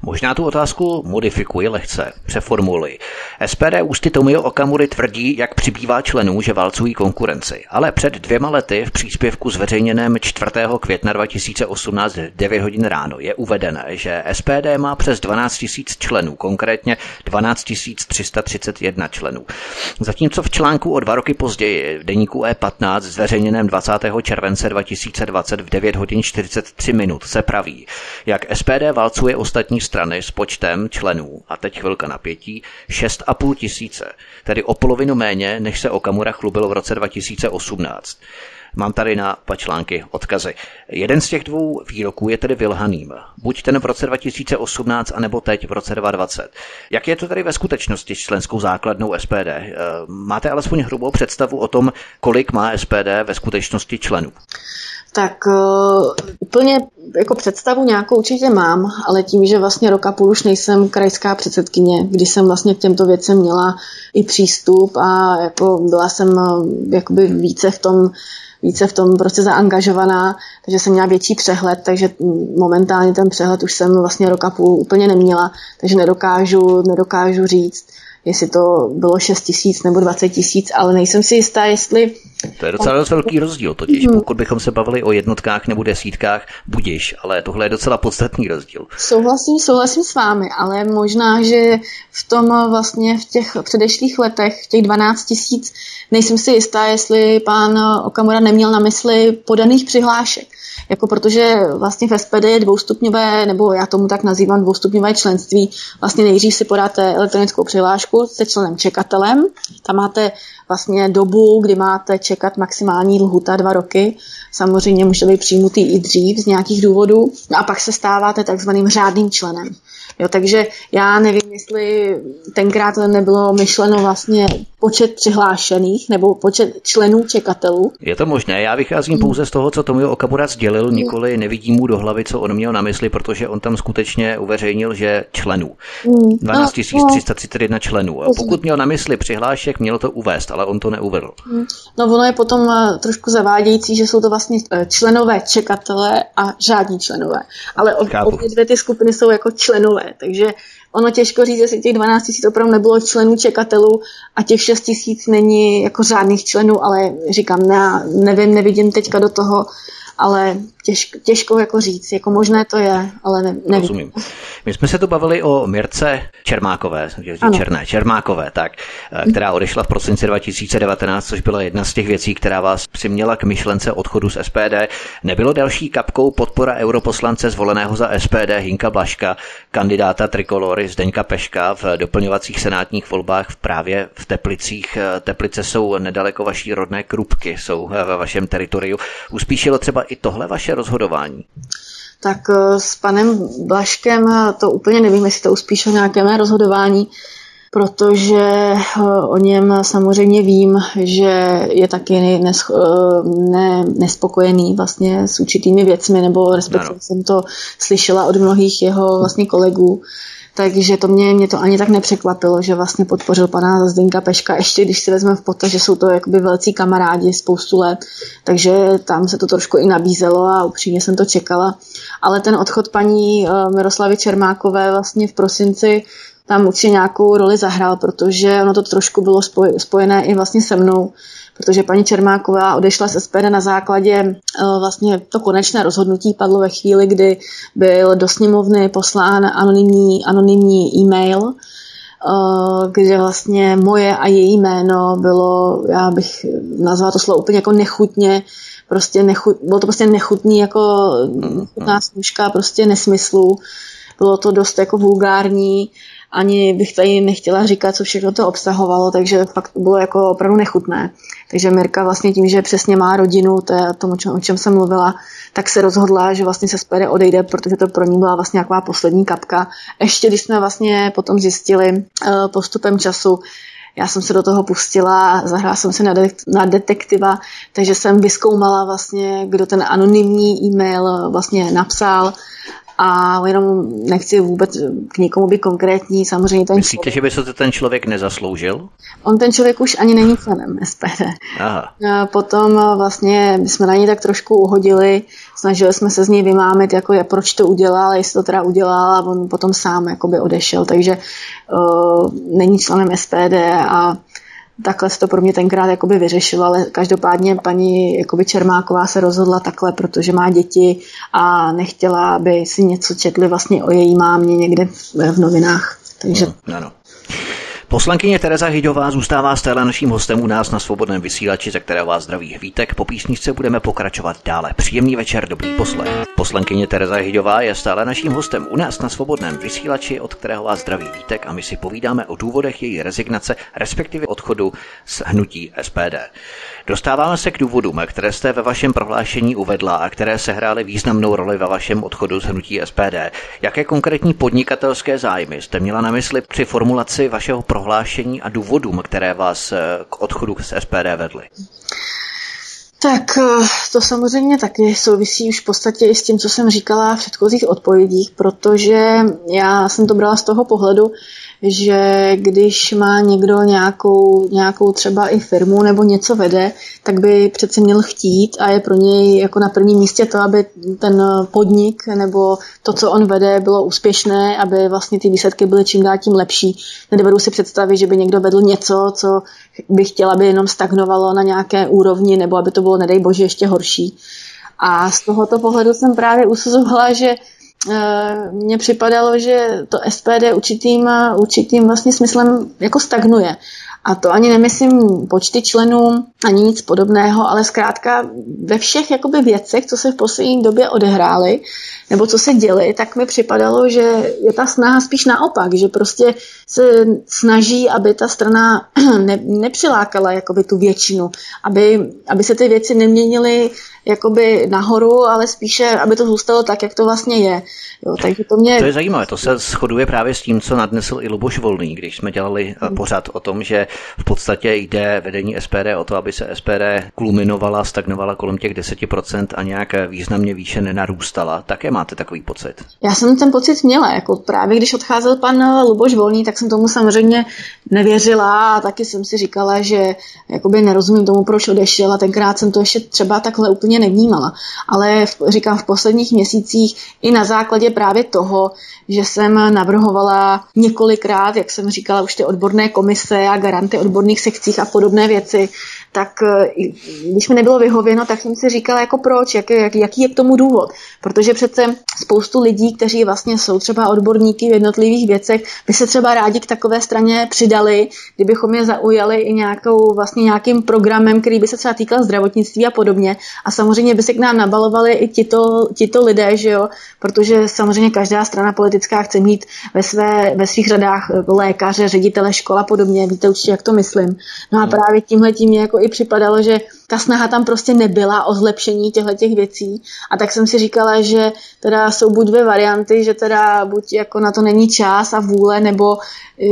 Speaker 1: Možná tu otázku modifikuji lehce, přeformuluji. SPD ústy Tomio Okamury tvrdí, jak přibývá členů, že válcují konkurenci. Ale před dvěma lety v příspěvku zveřejněném 4. května 2018 v 9 hodin ráno je uvedené, že SPD má přes 12 000 členů, konkrétně 12 331 členů. Zatímco v článku o dva roky později v deníku E15 zveřejněném 20. července 2020 v 9 hodin 43 minut se praví, jak SPD válcuje ostatní strany s počtem členů, a teď chvilka napětí, 6,5 tisíce, tedy o polovinu méně, než se Okamura chlubil v roce 2018. Mám tady na pačlánky odkazy. Jeden z těch dvou výroků je tedy vylhaným. Buď ten v roce 2018, anebo teď v roce 2020. Jak je to tedy ve skutečnosti s členskou základnou SPD? Eh, máte alespoň hrubou představu o tom, kolik má SPD ve skutečnosti členů?
Speaker 2: Tak uh, úplně jako představu nějakou určitě mám, ale tím, že vlastně roka půl už nejsem krajská předsedkyně, když jsem vlastně k těmto věcem měla i přístup a jako byla jsem uh, jakoby více v tom více v tom prostě zaangažovaná, takže jsem měla větší přehled, takže momentálně ten přehled už jsem vlastně roka půl úplně neměla, takže nedokážu, nedokážu říct, jestli to bylo 6 tisíc nebo 20 tisíc, ale nejsem si jistá, jestli...
Speaker 1: To je docela dost velký rozdíl totiž. Hmm. Pokud bychom se bavili o jednotkách nebo desítkách, budiš, ale tohle je docela podstatný rozdíl.
Speaker 2: Souhlasím, souhlasím s vámi, ale možná, že v tom vlastně v těch předešlých letech, těch 12 tisíc, nejsem si jistá, jestli pán Okamura neměl na mysli podaných přihlášek. Jako protože vlastně v SPD je dvoustupňové, nebo já tomu tak nazývám dvoustupňové členství. Vlastně nejdřív si podáte elektronickou přihlášku, jste členem čekatelem, tam máte vlastně dobu, kdy máte čekat maximální lhuta dva roky. Samozřejmě můžete být přijmutý i dřív z nějakých důvodů. No a pak se stáváte takzvaným řádným členem. Jo, takže já nevím, jestli tenkrát nebylo myšleno vlastně počet přihlášených nebo počet členů čekatelů.
Speaker 1: Je to možné, já vycházím pouze z toho, co Tomio Okamura sdělil, nikoli nevidím mu do hlavy, co on měl na mysli, protože on tam skutečně uveřejnil, že členů. 12 331 členů. Pokud měl na mysli přihlášek, měl to uvést, ale on to neuvedl.
Speaker 2: No ono je potom eh, trošku zavádějící, že jsou to vlastně eh, členové čekatele a žádní členové. Ale obě dvě ty skupiny jsou jako členové, takže ono těžko říct, jestli těch 12 tisíc opravdu nebylo členů čekatelů a těch 6 tisíc není jako řádných členů, ale říkám, ne, nevím, nevidím teďka do toho, ale těžko, těžko jako říct, jako možné to je, ale ne, nevím. Rozumím.
Speaker 1: My jsme se tu bavili o Mirce Čermákové, Černé, Čermákové, tak, eh, která odešla v prosinci 2019, což byla jedna z těch věcí, která vás přiměla k myšlence odchodu z SPD. Nebylo další kapkou podpora europoslance zvoleného za SPD Hinka Blaška, kandidáta Trikolory Zdeňka Peška v doplňovacích senátních volbách právě v Teplicích. Eh, Teplice jsou nedaleko vaší rodné Krupky, jsou eh, ve vašem teritoriu. Uspíšilo třeba i tohle vaše rozhodování?
Speaker 2: Tak eh, s panem Blaškem eh, to úplně nevím, jestli to uspíšilo nějaké mé rozhodování, protože eh, o něm samozřejmě vím, že je taky nes, ne, nespokojený vlastně s určitými věcmi, nebo respektive jsem to slyšela od mnohých jeho vlastně kolegů, takže to mě, mě to ani tak nepřekvapilo, že vlastně podpořil pana Zdenka Peška, ještě když si vezmeme v potaz, že jsou to jakoby velcí kamarádi spoustu let, takže tam se to trošku i nabízelo a upřímně jsem to čekala. Ale ten odchod paní eh, Miroslavy Čermákové vlastně v prosinci tam určitě nějakou roli zahrál, protože ono to trošku bylo spojené i vlastně se mnou, protože paní Čermáková odešla z SPD na základě eh, vlastně to konečné rozhodnutí padlo ve chvíli, kdy byl do sněmovny poslán anonymní, anonymní e-mail, eh, kde vlastně moje a její jméno bylo, já bych nazvala to slovo úplně jako nechutně, prostě nechut, bylo to prostě nechutný jako nechutná služka, prostě nesmyslu. Bylo to dost jako vulgární ani bych tady nechtěla říkat, co všechno to obsahovalo, takže fakt to bylo jako opravdu nechutné. Takže Mirka vlastně tím, že přesně má rodinu, to je to, o čem, jsem mluvila, tak se rozhodla, že vlastně se spere odejde, protože to pro ní byla vlastně nějaká poslední kapka. Ještě když jsme vlastně potom zjistili uh, postupem času, já jsem se do toho pustila, zahrála jsem se na, de- na detektiva, takže jsem vyskoumala vlastně, kdo ten anonymní e-mail vlastně napsal a jenom nechci vůbec k někomu být konkrétní, samozřejmě ten
Speaker 1: Myslíte, člověk... že by se to ten člověk nezasloužil?
Speaker 2: On ten člověk už ani není členem SPD. Aha. Potom vlastně jsme na něj tak trošku uhodili, snažili jsme se z něj vymámit, jako je, proč to udělal, jestli to teda udělal a on potom sám jakoby odešel, takže uh, není členem SPD a takhle se to pro mě tenkrát jakoby vyřešilo, ale každopádně paní jakoby Čermáková se rozhodla takhle, protože má děti a nechtěla, aby si něco četli vlastně o její mámě někde v novinách. Takže... No, no.
Speaker 1: Poslankyně Tereza Hydová zůstává stále naším hostem u nás na svobodném vysílači, ze kterého vás zdraví Vítek. Po písničce budeme pokračovat dále. Příjemný večer, dobrý poslech. Poslankyně Tereza Hydová je stále naším hostem u nás na svobodném vysílači, od kterého vás zdraví Vítek a my si povídáme o důvodech její rezignace, respektive odchodu z hnutí SPD. Dostáváme se k důvodům, které jste ve vašem prohlášení uvedla a které sehrály významnou roli ve vašem odchodu z hnutí SPD. Jaké konkrétní podnikatelské zájmy jste měla na mysli při formulaci vašeho prohlášení a důvodům, které vás eh, k odchodu z SPD vedly?
Speaker 2: Tak eh, to samozřejmě taky souvisí už v podstatě i s tím, co jsem říkala v předchozích odpovědích, protože já jsem to brala z toho pohledu, že když má někdo nějakou, nějakou třeba i firmu nebo něco vede, tak by přece měl chtít a je pro něj jako na prvním místě to, aby ten podnik nebo to, co on vede, bylo úspěšné, aby vlastně ty výsledky byly čím dál tím lepší. Nedovedu si představit, že by někdo vedl něco, co by chtěl, aby jenom stagnovalo na nějaké úrovni nebo aby to bylo, nedej bože, ještě horší. A z tohoto pohledu jsem právě usuzovala, že Eh, mně připadalo, že to SPD určitým, určitým vlastně smyslem jako stagnuje. A to ani nemyslím počty členů, ani nic podobného, ale zkrátka ve všech jakoby věcech, co se v poslední době odehrály, nebo co se děli, tak mi připadalo, že je ta snaha spíš naopak, že prostě se snaží, aby ta strana ne, nepřilákala jakoby tu většinu, aby, aby se ty věci neměnily jakoby nahoru, ale spíše, aby to zůstalo tak, jak to vlastně je. Jo, takže to, mě...
Speaker 1: to je zajímavé, to se shoduje právě s tím, co nadnesl i Luboš Volný, když jsme dělali hmm. pořad o tom, že v podstatě jde vedení SPD o to, aby se SPD kulminovala, stagnovala kolem těch 10% a nějak významně výše nenarůstala. Také máte takový pocit?
Speaker 2: Já jsem ten pocit měla, jako právě když odcházel pan Luboš Volný, tak jsem tomu samozřejmě nevěřila a taky jsem si říkala, že jakoby nerozumím tomu, proč odešel a tenkrát jsem to ještě třeba takhle úplně nevnímala. Ale v, říkám, v posledních měsících i na základě právě toho, že jsem navrhovala několikrát, jak jsem říkala, už ty odborné komise a garanty odborných sekcích a podobné věci, tak eh, když mi nebylo vyhověno, tak jsem si říkala, jako proč, jak, jak, jaký je k tomu důvod. Protože přece spoustu lidí, kteří vlastně jsou třeba odborníky v jednotlivých věcech, by se třeba rádi k takové straně přidali, kdybychom je zaujali i nějakou, vlastně nějakým programem, který by se třeba týkal zdravotnictví a podobně. A samozřejmě by se k nám nabalovali i tito, tito lidé, že jo? protože samozřejmě každá strana politická chce mít ve, své, ve svých řadách lékaře, ředitele škola a podobně. Víte určitě, jak to myslím. No a hmm. právě tímhle tím mě jako i připadalo, že ta snaha tam prostě nebyla o zlepšení těchto těch věcí. A tak jsem si říkala, že teda jsou buď dvě varianty, že teda buď jako na to není čas a vůle, nebo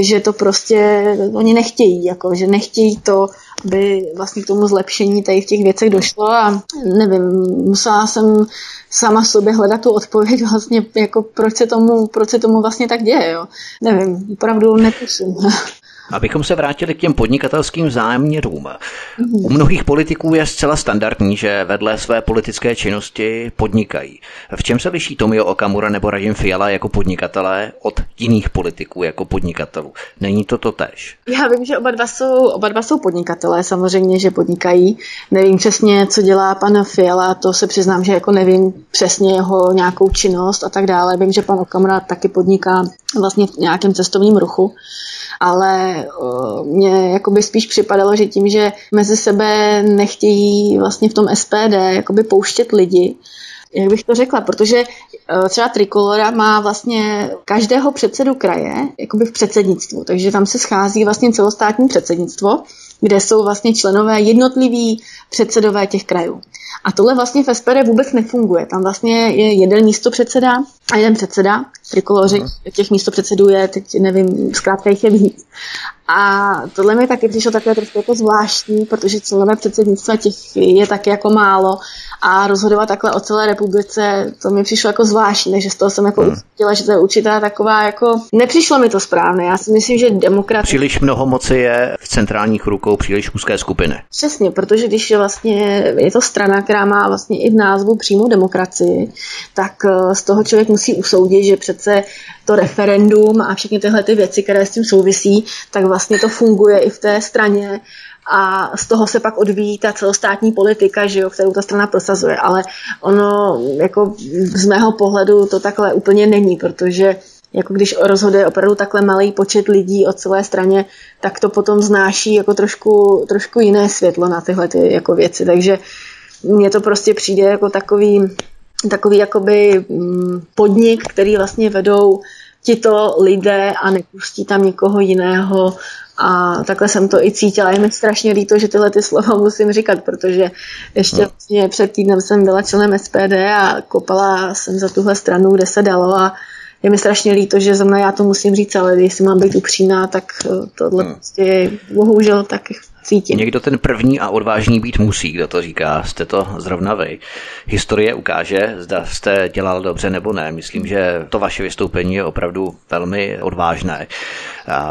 Speaker 2: že to prostě oni nechtějí, jako, že nechtějí to, aby vlastně k tomu zlepšení tady v těch věcech došlo a nevím, musela jsem sama sobě hledat tu odpověď vlastně, jako proč se tomu, proč se tomu vlastně tak děje, jo. Nevím, opravdu netuším.
Speaker 1: Abychom se vrátili k těm podnikatelským záměrům. U mnohých politiků je zcela standardní, že vedle své politické činnosti podnikají. V čem se liší Tomio Okamura nebo Radim Fiala jako podnikatelé od jiných politiků jako podnikatelů? Není to to tež?
Speaker 2: Já vím, že oba dva, jsou, oba dva jsou podnikatelé, samozřejmě, že podnikají. Nevím přesně, co dělá pan Fiala, to se přiznám, že jako nevím přesně jeho nějakou činnost a tak dále. Vím, že pan Okamura taky podniká vlastně v nějakém cestovním ruchu ale mně jakoby spíš připadalo, že tím, že mezi sebe nechtějí vlastně v tom SPD jakoby pouštět lidi, jak bych to řekla, protože třeba Trikolora má vlastně každého předsedu kraje jakoby v předsednictvu, takže tam se schází vlastně celostátní předsednictvo, kde jsou vlastně členové jednotliví předsedové těch krajů. A tohle vlastně v SPD vůbec nefunguje. Tam vlastně je jeden místo předseda a jeden předseda. Trikoloři uh-huh. těch místo předsedů je, teď nevím, zkrátka jich je víc. A tohle mi taky přišlo takové trošku jako zvláštní, protože členové předsednictva těch je taky jako málo a rozhodovat takhle o celé republice, to mi přišlo jako zvláštní, takže z toho jsem jako hmm. ucítila, že to je určitá taková jako, nepřišlo mi to správné, já si myslím, že demokrat...
Speaker 1: Příliš mnoho moci je v centrálních rukou příliš úzké skupiny.
Speaker 2: Přesně, protože když vlastně je to strana, která má vlastně i v názvu přímou demokracii, tak eh, z toho člověk musí usoudit, že přece to referendum a všechny tyhle ty věci, které s tím souvisí, tak vlastně to funguje i v té straně a z toho se pak odvíjí ta celostátní politika, že jo, kterou ta strana prosazuje. Ale ono, jako z mého pohledu, to takhle úplně není, protože jako když rozhoduje opravdu takhle malý počet lidí o celé straně, tak to potom znáší jako trošku, trošku jiné světlo na tyhle ty jako věci. Takže mně to prostě přijde jako takový, takový jakoby mm, podnik, který vlastně vedou tito lidé a nepustí tam někoho jiného a takhle jsem to i cítila. Je mi strašně líto, že tyhle ty slova musím říkat, protože ještě no. vlastně před týdnem jsem byla členem SPD a kopala jsem za tuhle stranu, kde se dalo a je mi strašně líto, že za mnou já to musím říct, ale jestli mám být upřímná, tak eh, tohle hmm. prostě bohužel tak cítím.
Speaker 1: Někdo ten první a odvážný být musí, kdo to říká, jste to zrovna vy. Historie ukáže, zda jste dělal dobře nebo ne. Myslím, že to vaše vystoupení je opravdu velmi odvážné.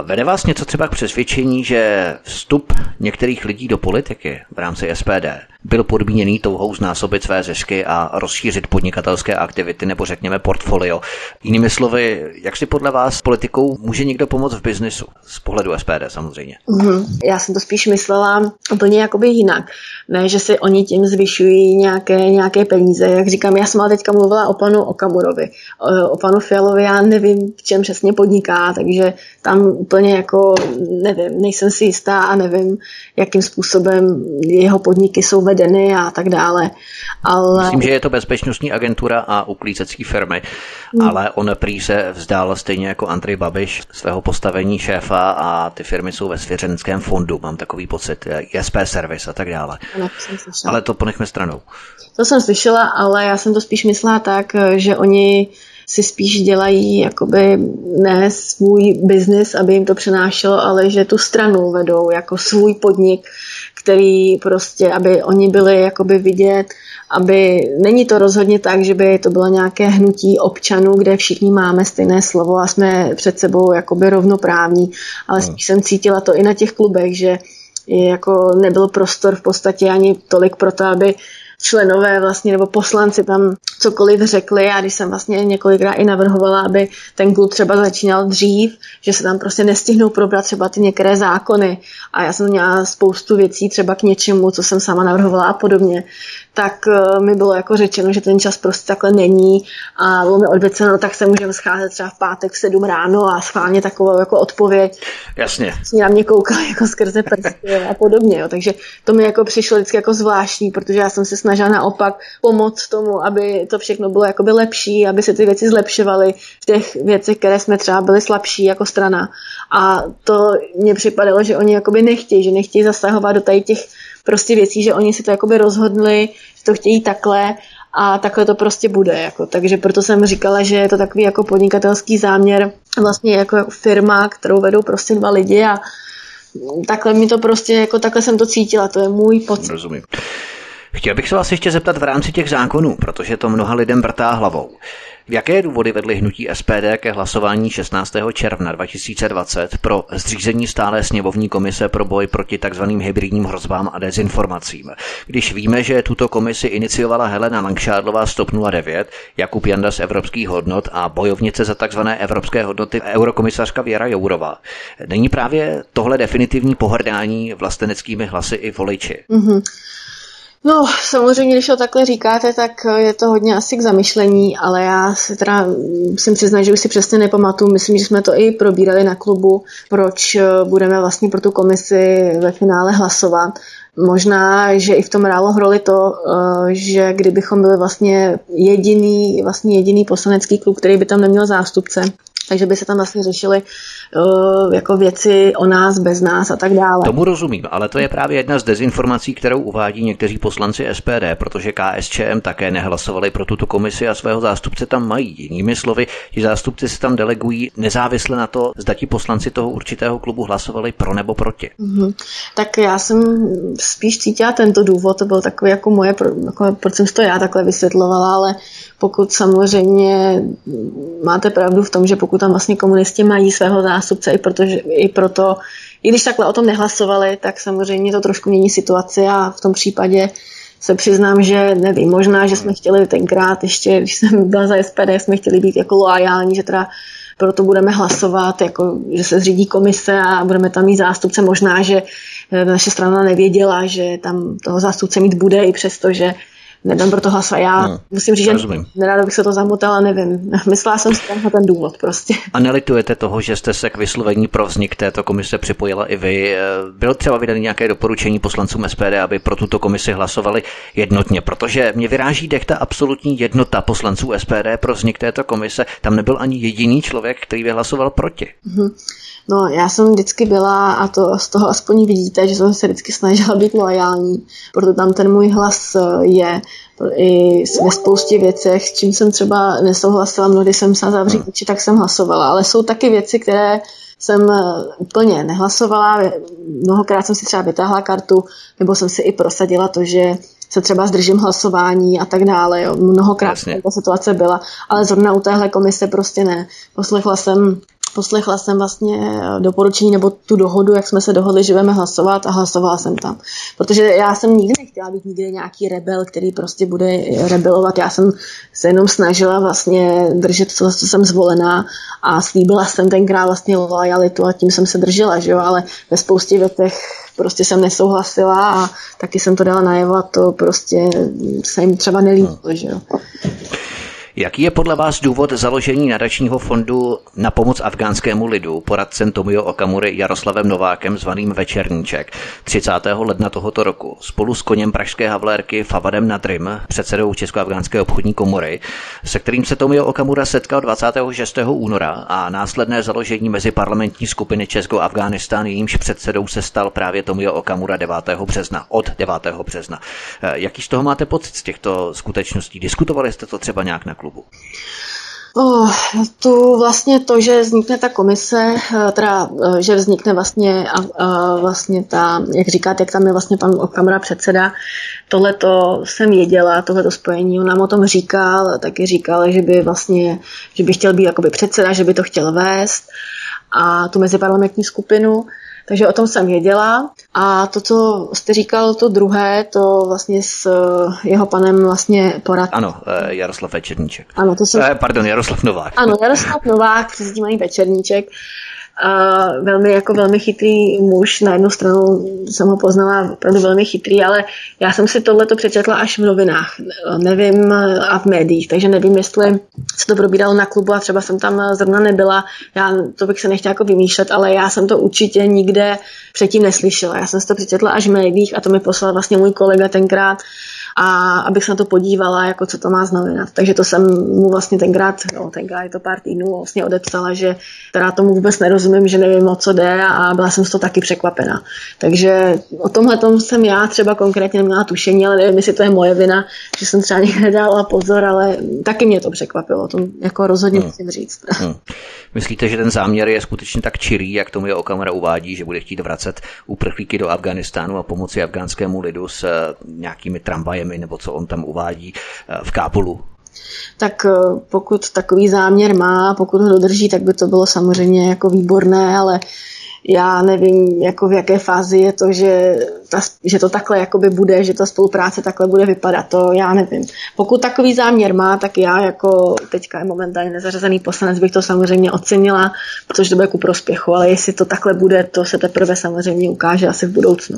Speaker 1: Vede vás něco třeba k přesvědčení, že vstup některých lidí do politiky v rámci SPD byl podmíněný touhou znásobit své zisky a rozšířit podnikatelské aktivity nebo řekněme portfolio. Jinými slovy, jak si podle vás politikou může někdo pomoct v biznisu? Z pohledu SPD samozřejmě.
Speaker 2: Mm-hmm. Já jsem to spíš myslela úplně jakoby jinak. Ne, že si oni tím zvyšují nějaké, nějaké peníze. Jak říkám, já jsem ale teďka mluvila o panu Okamurovi. O, o panu Fialovi já nevím, v čem přesně podniká, takže tam úplně jako nevím, nejsem si jistá a nevím, jakým způsobem jeho podniky jsou vedeny a tak dále.
Speaker 1: Ale... Myslím, že je to bezpečnostní agentura a uklízecí firmy, hmm. ale on prý se vzdál stejně jako Andrej Babiš svého postavení šéfa a ty firmy jsou ve svěřenském fondu, mám takový pocit, SP Service a tak dále.
Speaker 2: Ano,
Speaker 1: ale to ponechme stranou.
Speaker 2: To jsem slyšela, ale já jsem to spíš myslela tak, že oni si spíš dělají jakoby ne svůj biznis, aby jim to přenášelo, ale že tu stranu vedou jako svůj podnik, který prostě, aby oni byli jakoby vidět, aby není to rozhodně tak, že by to bylo nějaké hnutí občanů, kde všichni máme stejné slovo a jsme před sebou jakoby rovnoprávní, ale hmm. spíš jsem cítila to i na těch klubech, že jako nebyl prostor v podstatě ani tolik pro to, aby členové vlastně nebo poslanci tam cokoliv řekli a když jsem vlastně několikrát i navrhovala, aby ten klub třeba začínal dřív, že se tam prostě nestihnou probrat třeba ty některé zákony. A já jsem měla spoustu věcí třeba k něčemu, co jsem sama navrhovala a podobně, tak eh, mi bylo jako řečeno, že ten čas prostě takhle není a bylo mi odvěceno, tak se můžeme scházet třeba v pátek v 7 ráno a schválně takovou jako odpověď.
Speaker 1: Jasně.
Speaker 2: Na mě koukal jako skrze prsty a podobně. Jo. Takže to mi jako přišlo vždycky jako zvláštní, protože já jsem se snažila naopak pomoct tomu, aby to všechno bylo jakoby lepší, aby se ty věci zlepšovaly v těch věcech, které jsme třeba byli slabší jako strana. A to mně připadalo, že oni jakoby nechtějí, že nechtějí zasahovat do tady těch prostě věcí, že oni si to jakoby rozhodli, že to chtějí takhle a takhle to prostě bude. Jako. Takže proto jsem říkala, že je to takový jako podnikatelský záměr, vlastně jako firma, kterou vedou prostě dva lidi a takhle mi to prostě, jako takhle jsem to cítila, to je můj pocit.
Speaker 1: Rozumím. Chtěl bych se vás ještě zeptat v rámci těch zákonů, protože to mnoha lidem vrtá hlavou. Jaké důvody vedly hnutí SPD ke hlasování 16. června 2020 pro zřízení stále sněmovní komise pro boj proti tzv. hybridním hrozbám a dezinformacím? Když víme, že tuto komisi iniciovala Helena Langšádlová z TOP 09, Jakub Janda z Evropských hodnot a bojovnice za tzv. evropské hodnoty eurokomisařka Věra Jourová. Není právě tohle definitivní pohrdání vlasteneckými hlasy i voliči?
Speaker 2: Mm-hmm. No, samozřejmě, když to takhle říkáte, tak je to hodně asi k zamyšlení, ale já si teda musím přiznat, že už si přesně nepamatuju. Myslím, že jsme to i probírali na klubu, proč budeme vlastně pro tu komisi ve finále hlasovat. Možná, že i v tom hrálo roli to, že kdybychom byli vlastně jediný, vlastně jediný poslanecký klub, který by tam neměl zástupce, takže by se tam vlastně řešily uh, jako věci o nás, bez nás a tak dále.
Speaker 1: Tomu rozumím, ale to je právě jedna z dezinformací, kterou uvádí někteří poslanci SPD, protože KSČM také nehlasovali pro tuto komisi a svého zástupce tam mají. Jinými slovy, ti zástupci se tam delegují nezávisle na to, zda ti poslanci toho určitého klubu hlasovali pro nebo proti. Mm-hmm.
Speaker 2: Tak já jsem spíš cítila tento důvod, to byl takový jako moje, jako, proč jsem to já takhle vysvětlovala, ale pokud samozřejmě máte pravdu v tom, že pokud tam vlastně komunisti mají svého zástupce, i, protože, i proto, i když takhle o tom nehlasovali, tak samozřejmě to trošku mění situaci a v tom případě se přiznám, že nevím, možná, že jsme chtěli tenkrát ještě, když jsem byla za SPD, jsme chtěli být jako loajální, že teda proto budeme hlasovat, jako, že se zřídí komise a budeme tam mít zástupce. Možná, že eh, naše strana nevěděla, že tam toho zástupce mít bude, i přesto, že nedám pro to hlasovat. Já no, musím říct, že neráda bych se to zamotala, nevím. Myslela jsem si tenhle ten důvod prostě.
Speaker 1: A nelitujete toho, že jste se k vyslovení pro vznik této komise připojila i vy? Bylo třeba vydané nějaké doporučení poslancům SPD, aby pro tuto komisi hlasovali jednotně? Protože mě vyráží dech ta absolutní jednota poslanců SPD pro vznik této komise. Tam nebyl ani jediný člověk, který by hlasoval proti. Mm-hmm.
Speaker 2: No, já jsem vždycky byla, a to z toho aspoň vidíte, že jsem se vždycky snažila být loajální, proto tam ten můj hlas eh, je i ve spoustě věcech, s čím jsem třeba nesouhlasila, mnohdy jsem se zavřít oči, tak jsem hlasovala, ale jsou taky věci, které jsem eh, úplně nehlasovala, mnohokrát jsem si třeba vytáhla kartu, nebo jsem si i prosadila to, že se třeba zdržím hlasování a tak dále. Jo. Mnohokrát ta situace byla, ale zrovna u téhle komise prostě ne. Poslechla jsem poslechla jsem vlastně eh, doporučení nebo tu dohodu, jak jsme se dohodli, že budeme hlasovat a hlasovala jsem tam. Protože já jsem nikdy nechtěla být nikdy nějaký rebel, který prostě bude rebelovat. Já jsem se jenom snažila vlastně držet to, co jsem zvolená a slíbila jsem tenkrát vlastně lojalitu a tím jsem se držela, že jo, ale ve spoustě větech prostě jsem nesouhlasila a taky jsem to dala najevo a to prostě se jim třeba nelíbilo, že jo.
Speaker 1: Jaký je podle vás důvod založení nadačního fondu na pomoc afgánskému lidu poradcem Tomio Okamury Jaroslavem Novákem zvaným Večerníček 30. ledna tohoto roku spolu s koněm pražské havlérky Favadem Nadrim, předsedou Česko-afgánské obchodní komory, se kterým se Tomio Okamura setkal 26. února a následné založení mezi parlamentní skupiny Česko-Afghánistán, jejímž předsedou se stal právě Tomio Okamura 9. března, od 9. března. Jaký z toho máte pocit z těchto skutečností? Diskutovali jste to třeba nějak na klubu?
Speaker 2: Oh, tu vlastně to, že vznikne ta komise, eh, teda, eh, že vznikne vlastně, a, a vlastně ta, jak říkáte, jak tam je vlastně pan Okamura předseda, tohle to jsem věděla, tohle to spojení, on nám o tom říkal, taky říkal, že by vlastně, že by chtěl být jakoby předseda, že by to chtěl vést a tu meziparlamentní skupinu. Takže o tom jsem věděla. A to, co jste říkal, to druhé, to vlastně s eh, jeho panem vlastně porad.
Speaker 1: Ano, eh, Jaroslav Večerníček.
Speaker 2: Ano, to jsem...
Speaker 1: Eh, pardon, Jaroslav Novák.
Speaker 2: Ano, Jaroslav Novák, tím Večerníček a velmi jako velmi chytrý muž. Na jednu stranu jsem ho poznala opravdu velmi chytrý, ale já jsem si tohle to přečetla až v novinách, nevím, a v médiích, takže nevím, jestli se to probíralo na klubu a třeba jsem tam zrovna nebyla, já to bych se nechtěla jako vymýšlet, ale já jsem to určitě nikde předtím neslyšela. Já jsem si to přečetla až v médiích a to mi poslal vlastně můj kolega tenkrát, a abych se na to podívala, jako co to má znamenat. Takže to jsem mu vlastně tenkrát, no tenkrát je to pár týdnů, vlastně odepsala, že teda tomu vůbec nerozumím, že nevím, o co jde a byla jsem z toho taky překvapena. Takže o tomhle tom jsem já třeba konkrétně neměla tušení, ale nevím, jestli to je moje vina, že jsem třeba někde dala pozor, ale taky mě to překvapilo, to jako rozhodně hmm. musím říct. Hmm.
Speaker 1: Myslíte, že ten záměr je skutečně tak čirý, jak tomu je Okamura uvádí, že bude chtít vracet uprchlíky do Afganistánu a pomoci afgánskému lidu s eh, nějakými tramvajemi, nebo co on tam uvádí eh, v Kábulu?
Speaker 2: tak eh, pokud takový záměr má, pokud ho dodrží, tak by to bylo samozřejmě jako výborné, ale já nevím, jako v jaké fázi je to, že, ta, že to takhle jakoby bude, že ta spolupráce takhle bude vypadat, to já nevím. Pokud takový záměr má, tak já jako teďka je momentálně nezařazený poslanec bych to samozřejmě ocenila, protože to bude ku prospěchu, ale jestli to takhle bude, to se teprve samozřejmě ukáže asi v budoucnu.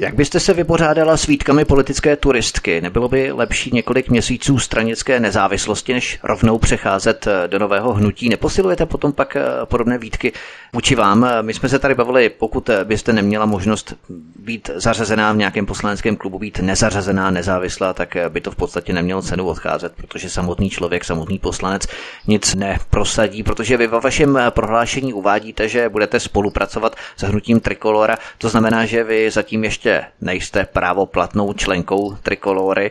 Speaker 1: Jak byste se vypořádala s výtkami politické turistky? Nebylo by lepší několik měsíců stranické nezávislosti, než rovnou přecházet eh, do nového hnutí? Neposilujete potom pak eh, podobné výtky vůči vám? My jsme se tady bavili, pokud byste neměla možnost být zařazená v nějakém poslaneckém klubu, být nezařazená, nezávislá, tak by to v podstatě nemělo cenu odcházet, protože samotný člověk, samotný poslanec nic neprosadí, protože vy ve vašem prohlášení uvádíte, že budete spolupracovat s hnutím Trikolora. To znamená, že vy zatím ještě nejste právoplatnou členkou Trikolory.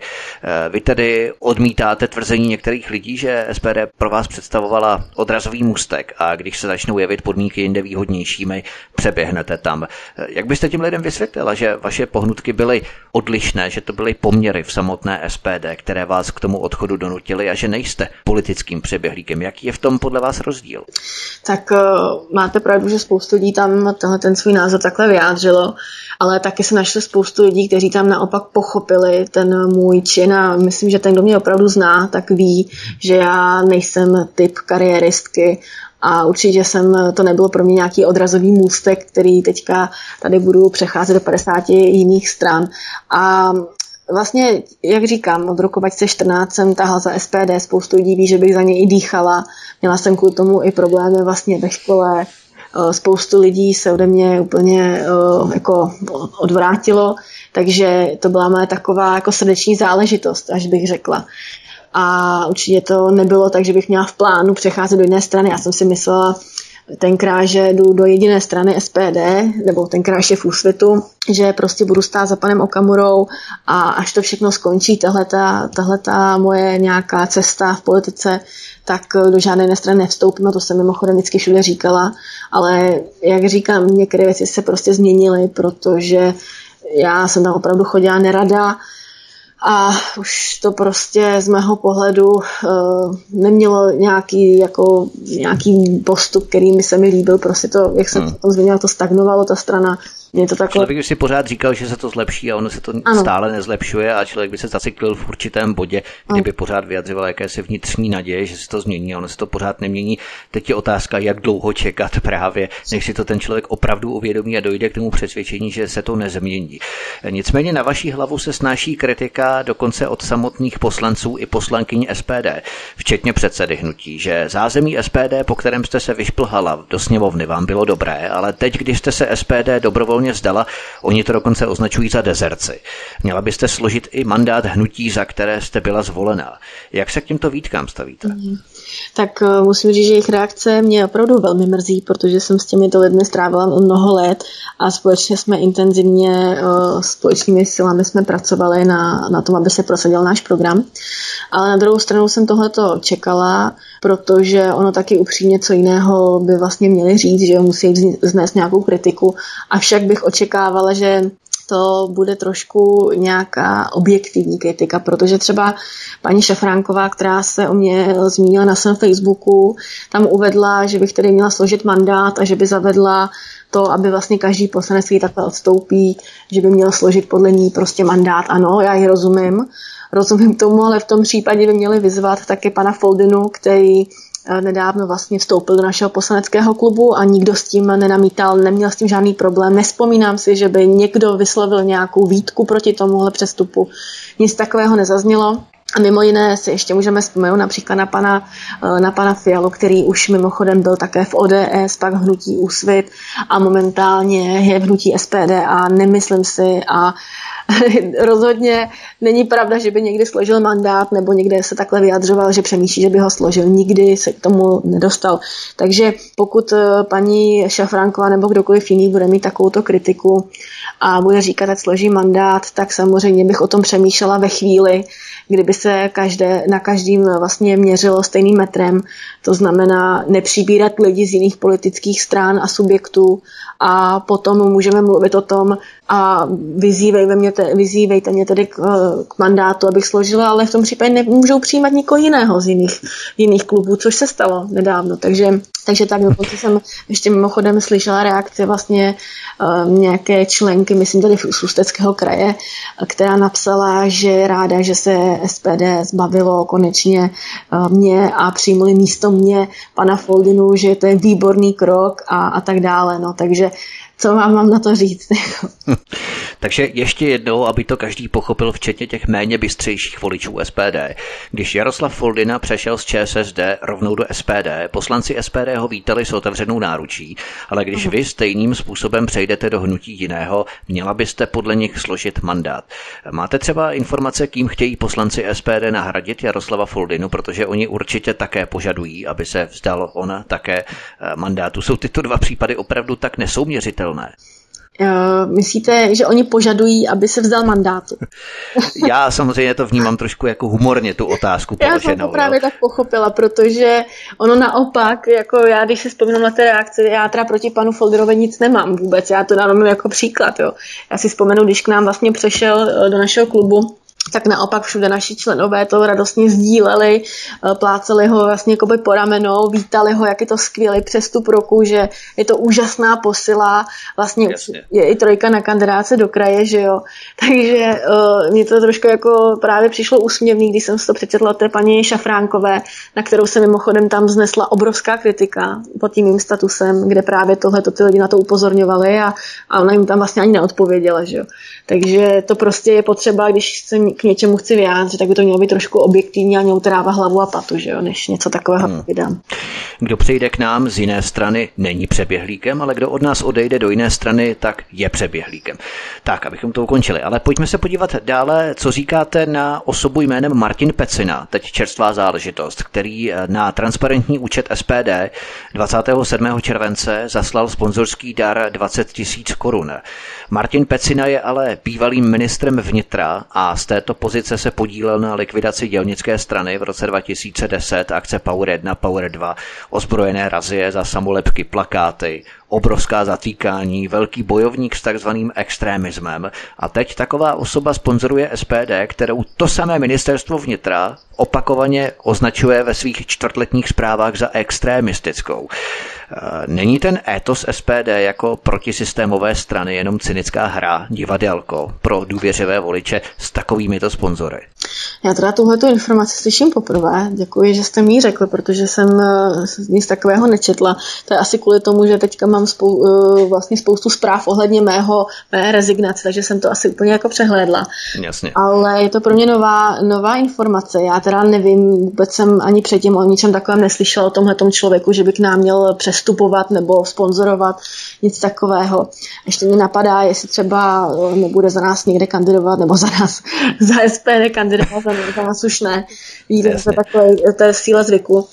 Speaker 1: Vy tedy odmítáte tvrzení některých lidí, že SPD pro vás představovala odrazový můstek a když se začnou jevit podmínky jinde výhodnějšími, přeběhnete tam. Eh, jak byste těm lidem vysvětlila, že vaše pohnutky byly odlišné, že to byly poměry v samotné SPD, které vás k tomu odchodu donutily a že nejste politickým přeběhlíkem? Jaký je v tom podle vás rozdíl?
Speaker 2: Tak uh, máte pravdu, že spoustu lidí tam tenhle ten svůj názor takhle vyjádřilo, ale taky se našlo spoustu lidí, kteří tam naopak pochopili ten můj čin a myslím, že ten, kdo mě opravdu zná, tak ví, že já nejsem typ kariéristky a určitě jsem, to nebylo pro mě nějaký odrazový můstek, který teďka tady budu přecházet do 50 jiných stran. A vlastně, jak říkám, od roku 2014 jsem tahla za SPD, spoustu lidí ví, že bych za ně i dýchala. Měla jsem kvůli tomu i problémy vlastně ve škole, Eh, spoustu lidí se ode mě úplně eh, jako odvrátilo, takže to byla moje taková jako srdeční záležitost, až bych řekla. A určitě to nebylo tak, že bych měla v plánu přecházet do jiné strany. Já jsem si myslela, tenkrát, že jdu do jediné strany SPD, nebo tenkrát v úsvitu, že prostě budu stát za panem Okamurou a až to všechno skončí, tahle ta moje nějaká cesta v politice, tak do žádné jiné strany nevstoupím a to jsem mimochodem vždycky všude říkala, ale jak říkám, některé věci se prostě změnily, protože já jsem tam opravdu chodila nerada, a už to prostě z mého pohledu uh, nemělo nějaký, jako, nějaký postup, který mi se mi líbil, prostě to, jak jsem hmm. tom zmínila, to stagnovalo ta strana,
Speaker 1: je to takové... Člověk by si pořád říkal, že se to zlepší a ono se to ano. stále nezlepšuje a člověk by se zacyklil v určitém bodě, kdyby pořád vyjadřoval jakési vnitřní naděje, že se to změní a ono se to pořád nemění. Teď je otázka, jak dlouho čekat právě, než si to ten člověk opravdu uvědomí a dojde k tomu přesvědčení, že se to nezmění. Nicméně na vaší hlavu se snáší kritika dokonce od samotných poslanců i poslankyní SPD, včetně předsedy hnutí, že zázemí SPD, po kterém jste se vyšplhala do sněmovny, vám bylo dobré, ale teď, když jste se SPD dobrovolně dobrovolně vzdala. Oni to dokonce označují za dezerci. Měla byste složit i mandát hnutí, za které jste byla zvolená. Jak se k těmto výtkám stavíte? Mm
Speaker 2: tak eh, musím říct, že jejich reakce mě opravdu velmi mrzí, protože jsem s těmito lidmi strávila mnoho let a společně jsme intenzivně eh, společnými silami jsme pracovali na, na tom, aby se prosadil náš program. Ale na druhou stranu jsem tohleto čekala, protože ono taky upřímně co jiného by vlastně měli říct, že musí znést nějakou kritiku. Avšak bych očekávala, že to bude trošku nějaká objektivní kritika, protože třeba paní Šafránková, která se o mě zmínila na svém Facebooku, tam uvedla, že bych tedy měla složit mandát a že by zavedla to, aby vlastně každý poslanec, který takhle odstoupí, že by měl složit podle ní prostě mandát. Ano, já ji rozumím, rozumím tomu, ale v tom případě by měli vyzvat taky pana Foldinu, který nedávno vlastně vstoupil do našeho poslaneckého klubu a nikdo s tím nenamítal, neměl s tím žádný problém. Nespomínám si, že by někdo vyslovil nějakou výtku proti tomuhle přestupu. Nic takového nezaznělo. A mimo jiné si ještě můžeme vzpomenout například na pana, na pana Fialu, který už mimochodem byl také v ODS, pak v hnutí Úsvit a momentálně je v hnutí SPD a nemyslím si a rozhodně není pravda, že by někdy složil mandát nebo někde se takhle vyjadřoval, že přemýšlí, že by ho složil. Nikdy se k tomu nedostal. Takže pokud eh, paní Šafránková nebo kdokoliv jiný bude mít takovouto kritiku a bude říkat, ať složí mandát, tak samozřejmě bych o tom přemýšlela ve chvíli, kdyby se každé, na každým vlastně měřilo stejným metrem. To znamená nepřibírat lidi z jiných politických stran a subjektů a potom můžeme mluvit o tom a vyzývejte mě, vyzývejte mě tedy k, k mandátu, abych složila, ale v tom případě nemůžou přijímat nikoho jiného z jiných, jiných klubů, což se stalo nedávno. Takže, takže tak dokonce jsem ještě mimochodem slyšela reakce vlastně um, nějaké členky, myslím tady z Ústeckého kraje, která napsala, že je ráda, že se SPD zbavilo konečně uh, mě a přijmuli místo mě pana Foldinu, že to je výborný krok a, a tak dále. No, takže co vám mám na to říct?
Speaker 1: Takže ještě jednou, aby to každý pochopil, včetně těch méně bystřejších voličů SPD. Když Jaroslav Foldina přešel z ČSSD rovnou do SPD, poslanci SPD ho vítali s otevřenou náručí, ale když mhm. vy stejným způsobem přejdete do hnutí jiného, měla byste podle nich složit mandát. Máte třeba informace, kým chtějí poslanci SPD nahradit Jaroslava Foldinu, protože oni určitě také požadují, aby se vzdal on také eh, mandátu. Jsou tyto dva případy opravdu tak nesouměřitelné?
Speaker 2: Uh, myslíte, že oni požadují, aby se vzdal mandátu?
Speaker 1: Já samozřejmě to vnímám trošku jako humorně, tu otázku
Speaker 2: položenou. Já jsem to právě jo. tak pochopila, protože ono naopak, jako já, když si vzpomínám na té reakce, já teda proti panu Folderovi nic nemám vůbec, já to dávám jako příklad, jo. Já si vzpomenu, když k nám vlastně přešel eh, do našeho klubu tak naopak všude naši členové to radostně sdíleli, eh, pláceli ho vlastně jako by po ramenou, vítali ho, jak je to skvělý přestup roku, že je to úžasná posila, vlastně Jasně. je i trojka na kandidáce do kraje, že jo. Takže uh, mně to trošku jako právě přišlo úsměvný, když jsem si to přečetla té paní Šafránkové, na kterou se mimochodem tam znesla obrovská kritika pod tím mým statusem, kde právě tohle ty lidi na to upozorňovali a, a ona jim tam vlastně ani neodpověděla, že jo. Takže to prostě je potřeba, když se k něčemu chci vyjádřit, tak by to mělo být trošku objektivní a neutráva hlavu a patu, že jo, než něco takového hmm. vydám.
Speaker 1: Kdo přijde k nám z jiné strany, není přeběhlíkem, ale kdo od nás odejde do jiné strany, tak je přeběhlíkem. Tak, abychom to ukončili. Ale pojďme se podívat dále, co říkáte na osobu jménem Martin Pecina, teď čerstvá záležitost, který eh, na transparentní účet SPD 27. července zaslal sponzorský dar 20 tisíc korun. Martin Pecina je ale bývalým ministrem vnitra a z této pozice se podílel na likvidaci dělnické strany v roce 2010, akce Power 1, Power 2, ozbrojené razie za samolepky, plakáty, obrovská zatýkání, velký bojovník s takzvaným extremismem. A teď taková osoba sponzoruje SPD, kterou to samé ministerstvo vnitra opakovaně označuje ve svých čtvrtletních zprávách za extremistickou. Eh, není ten étos SPD jako protisystémové strany jenom cynická hra, divadelko pro důvěřivé voliče s takovými to sponzory?
Speaker 2: Já teda tuhle informaci slyším poprvé. Děkuji, že jste mi ji řekl, protože jsem eh, nic takového nečetla. To je asi kvůli tomu, že teďka mám spou, eh, vlastně spoustu zpráv ohledně mého, mé rezignace, takže jsem to asi úplně jako přehlédla.
Speaker 1: Jasně.
Speaker 2: Ale je to pro mě nová, nová informace. Já teda nevím, vůbec jsem ani předtím o ničem takovém neslyšela o tomhle člověku, že by k nám měl přestupovat nebo sponzorovat nic takového. Ještě mi napadá, jestli třeba eh, nebude za nás někde kandidovat, nebo za nás, za SPD kandidovat, za, za nás už ne. Víte, to, takové, to je síla zvyku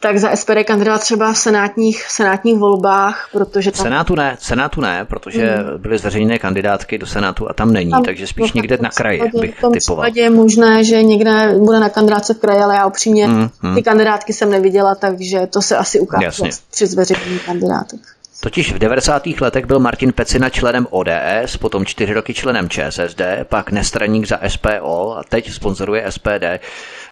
Speaker 2: tak za SPD kandidovat třeba v senátních, senátních volbách, protože
Speaker 1: tam... Senátu ne, Senátu ne, protože mm. byly zveřejněné kandidátky do Senátu a tam není, tam, takže spíš někde na kraji bych v tom typoval.
Speaker 2: je možné, že někde bude na kandidátce v kraji, ale já upřímně mm, mm. ty kandidátky jsem neviděla, takže to se asi ukáže při zveřejnění kandidátek.
Speaker 1: Totiž v 90. letech byl Martin Pecina členem ODS, potom čtyři roky členem ČSSD, pak nestraník za SPO a teď sponzoruje SPD.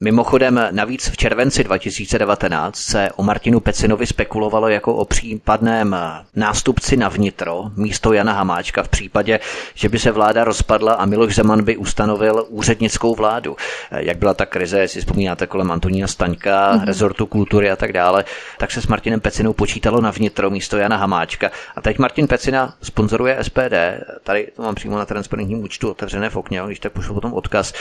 Speaker 1: Mimochodem navíc v červenci 2019 se o Martinu Pecinovi spekulovalo jako o případném nástupci na vnitro místo Jana Hamáčka v případě, že by se vláda rozpadla a Miloš Zeman by ustanovil úřednickou vládu. Jak byla ta krize, si vzpomínáte kolem Antonína Staňka, mm-hmm. rezortu kultury a tak dále, tak se s Martinem Pecinou počítalo na vnitro místo Jana Hamáčka. A teď Martin Pecina sponzoruje SPD, tady to mám přímo na transparentním účtu otevřené v okně, když tak pošlu potom odkaz.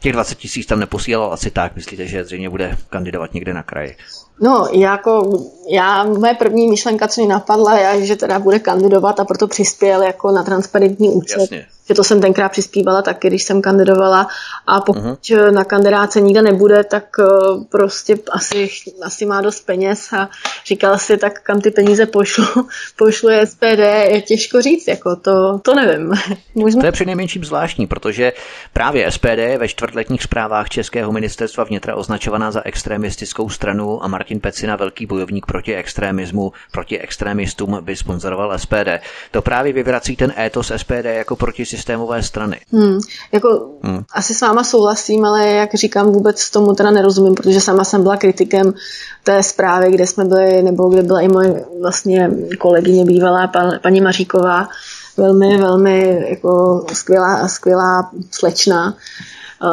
Speaker 1: Těch 20 tisíc tam neposílal asi tak tak myslíte, že zřejmě bude kandidovat někde na kraji?
Speaker 2: No, jako, já, moje první myšlenka, co mi napadla, je, že teda bude kandidovat a proto přispěl jako na transparentní účet. Jasně že to jsem tenkrát přispívala taky, když jsem kandidovala a pokud uh-huh. na kandidáce nikde nebude, tak eh, prostě asi, asi má dost peněz a říkal si, tak kam ty peníze pošlu, pošlu SPD, je těžko říct, jako to, to nevím.
Speaker 1: Možná... To je přinejmenším zvláštní, protože právě SPD je ve čtvrtletních zprávách Českého ministerstva vnitra označovaná za extremistickou stranu a Martin Pecina, velký bojovník proti extremismu, proti extremistům, by sponzoroval SPD. To právě vyvrací ten étos SPD jako proti systémové strany.
Speaker 2: Hmm, jako hmm. asi s váma souhlasím, ale jak říkám, vůbec tomu teda nerozumím, protože sama jsem byla kritikem té zprávy, kde jsme byli, nebo kde byla i moje vlastně kolegyně bývalá, paní Maříková, velmi, velmi jako skvělá, skvělá slečna.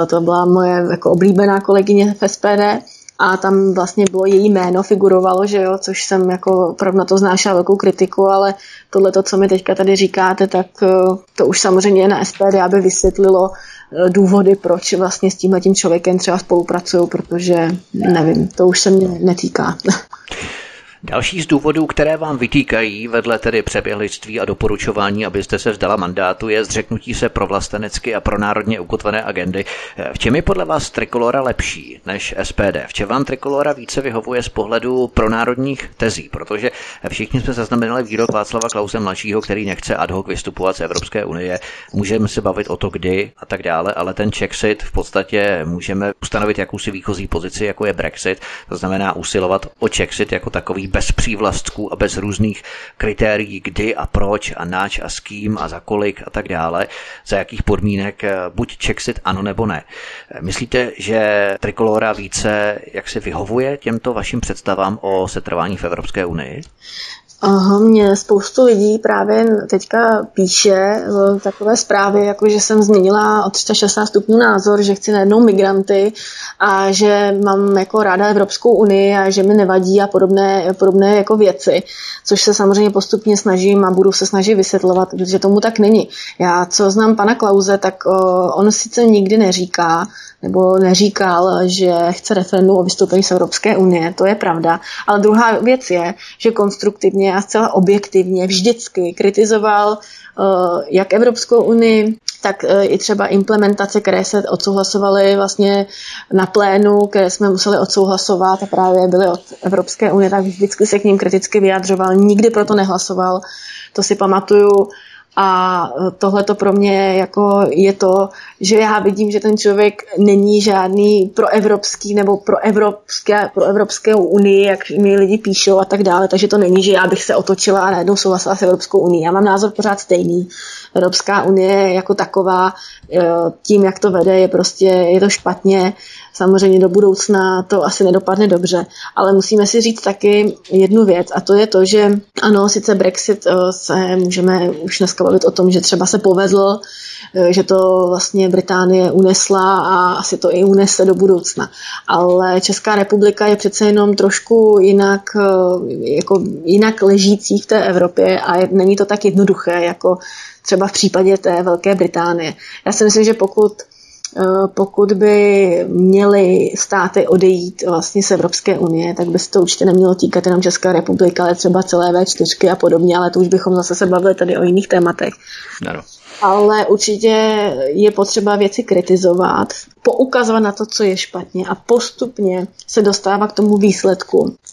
Speaker 2: To byla moje jako oblíbená kolegyně v SPD a tam vlastně bylo její jméno, figurovalo, že jo, což jsem jako opravdu na to znášela velkou kritiku, ale tohle, co mi teďka tady říkáte, tak eh, to už samozřejmě na SPD, aby vysvětlilo eh, důvody, proč vlastně s tímhle tím člověkem třeba spolupracuju, protože nevím, to už se mě netýká.
Speaker 1: Další z důvodů, které vám vytýkají vedle tedy přeběhlictví a doporučování, abyste se vzdala mandátu, je zřeknutí se pro vlastenecky a pro národně ukotvené agendy. V čem je podle vás Trikolora lepší než SPD? V čem vám Trikolora více vyhovuje z pohledu pronárodních tezí? Protože všichni jsme zaznamenali výrok Václava Klause mladšího, který nechce ad hoc vystupovat z Evropské unie. Můžeme se bavit o to, kdy a tak dále, ale ten Czechsit v podstatě můžeme ustanovit jakousi výchozí pozici, jako je Brexit, to znamená usilovat o Czechsit jako takový bez přívlastků a bez různých kritérií, kdy a proč a nač a s kým a za kolik a tak dále, za jakých podmínek, eh, buď Czechsit ano nebo ne. Myslíte, že Trikolora více jak se vyhovuje těmto vašim představám o setrvání v Evropské unii?
Speaker 2: Aha, mě spoustu lidí právě teďka píše eh, takové zprávy, jako že jsem změnila o 360 stupňů názor, že chci najednou migranty a že mám jako ráda Evropskou unii a že mi nevadí a podobné, podobné jako věci, což se samozřejmě postupně snažím a budu se snažit vysvětlovat, protože tomu tak není. Já, co znám pana Klauze, tak uh, on sice nikdy neříká, nebo neříkal, že chce referendum o vystoupení z Evropské unie, to je pravda. Ale druhá věc je, že konstruktivně a zcela objektivně vždycky kritizoval uh, jak Evropskou unii, tak uh, i třeba implementace, které se odsouhlasovaly vlastně na plénu, které jsme museli odsouhlasovat a právě byly od Evropské unie, tak vždycky se k ním kriticky vyjadřoval, nikdy proto nehlasoval. To si pamatuju a tohle to pro mě jako je to, že já vidím, že ten člověk není žádný proevropský nebo pro evropské, pro Evropskou unii, jak mi lidi píšou a tak dále, takže to není, že já bych se otočila a najednou souhlasila s Evropskou unii. Já mám názor pořád stejný. Evropská unie jako taková, eh, tím, jak to vede, je prostě, je to špatně Samozřejmě do budoucna to asi nedopadne dobře, ale musíme si říct taky jednu věc a to je to, že ano, sice Brexit eh, se můžeme už dneska bavit o tom, že třeba se povedl, eh, že to vlastně Británie unesla a asi to i unese do budoucna. Ale Česká republika je přece jenom trošku jinak, eh, jako jinak ležící v té Evropě a není to tak jednoduché, jako třeba v případě té Velké Británie. Já si myslím, že pokud pokud by měly státy odejít vlastně z Evropské unie, tak by se to určitě nemělo týkat jenom České republiky, ale třeba celé V4 a podobně, ale to už bychom zase se bavili tady o jiných tématech. Ano. Ale určitě je potřeba věci kritizovat, poukazovat na to, co je špatně a postupně se dostává k tomu výsledku, Eh,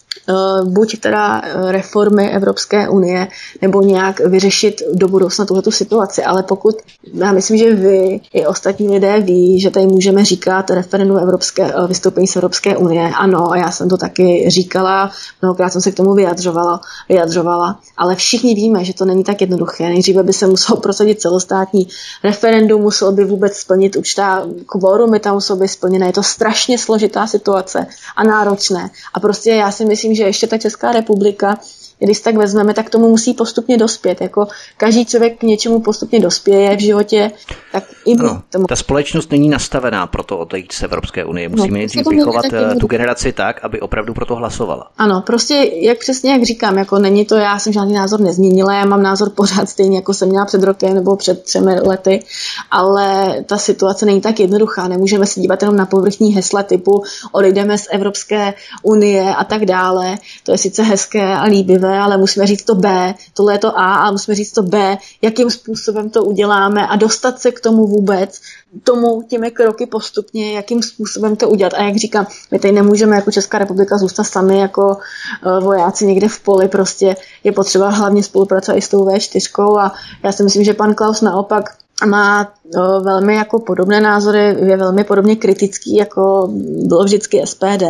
Speaker 2: buď teda eh, reformy Evropské unie, nebo nějak vyřešit do budoucna tuhletu situaci. Ale pokud, já myslím, že vy i ostatní lidé ví, že tady můžeme říkat referendum Evropské, eh, vystoupení z Evropské unie, ano, a já jsem to taky říkala, mnohokrát jsem se k tomu vyjadřovala, vyjadřovala, ale všichni víme, že to není tak jednoduché. Nejdříve by se muselo prosadit celostátní referendum, muselo by vůbec splnit určitá kvorumy, tam muselo by splněné. Je to strašně složitá situace a náročné. A prostě já si myslím, že ještě ta Česká republika když tak vezmeme, tak tomu musí postupně dospět. Jako každý člověk k něčemu postupně dospěje v životě, tak i
Speaker 1: no, tomu. Ta společnost není nastavená pro to odejít z Evropské unie. Musíme no, nejdřív vychovat eh, tu generaci tak, aby opravdu pro to hlasovala.
Speaker 2: Ano, prostě jak přesně jak říkám, jako není to, já jsem žádný názor nezměnila, já mám názor pořád stejný, jako jsem měla před rokem nebo před třemi lety, ale ta situace není tak jednoduchá. Nemůžeme se dívat jenom na povrchní hesla typu odejdeme z Evropské unie a tak dále. To je sice hezké a líbivé, ale musíme říct to B, tohle je to A, a musíme říct to B, jakým způsobem to uděláme a dostat se k tomu vůbec, tomu těmi kroky postupně, jakým způsobem to udělat. A jak říkám, my tady nemůžeme jako Česká republika zůstat sami jako uh, vojáci někde v poli, prostě je potřeba hlavně spolupracovat i s tou V4 a já si myslím, že pan Klaus naopak má no, velmi jako podobné názory, je velmi podobně kritický, jako bylo vždycky SPD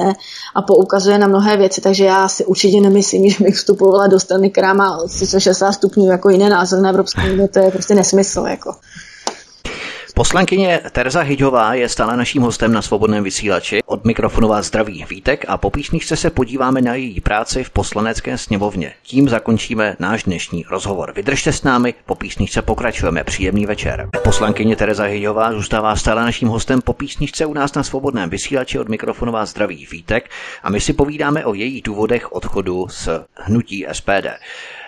Speaker 2: a poukazuje na mnohé věci, takže já si určitě nemyslím, že bych vstupovala do strany, která má 360 stupňů jako jiné názory na Evropské unii, to je prostě nesmysl. Jako.
Speaker 1: Poslankyně Terza Hyďová je stále naším hostem na svobodném vysílači. Od mikrofonu vás zdraví Vítek a po písničce se podíváme na její práci v poslanecké sněmovně. Tím zakončíme náš dnešní rozhovor. Vydržte s námi, po písničce pokračujeme. Příjemný večer. Poslankyně Tereza Hyďová zůstává stále naším hostem po písničce u nás na svobodném vysílači od mikrofonu vás zdraví Vítek a my si povídáme o jejich důvodech odchodu z hnutí SPD.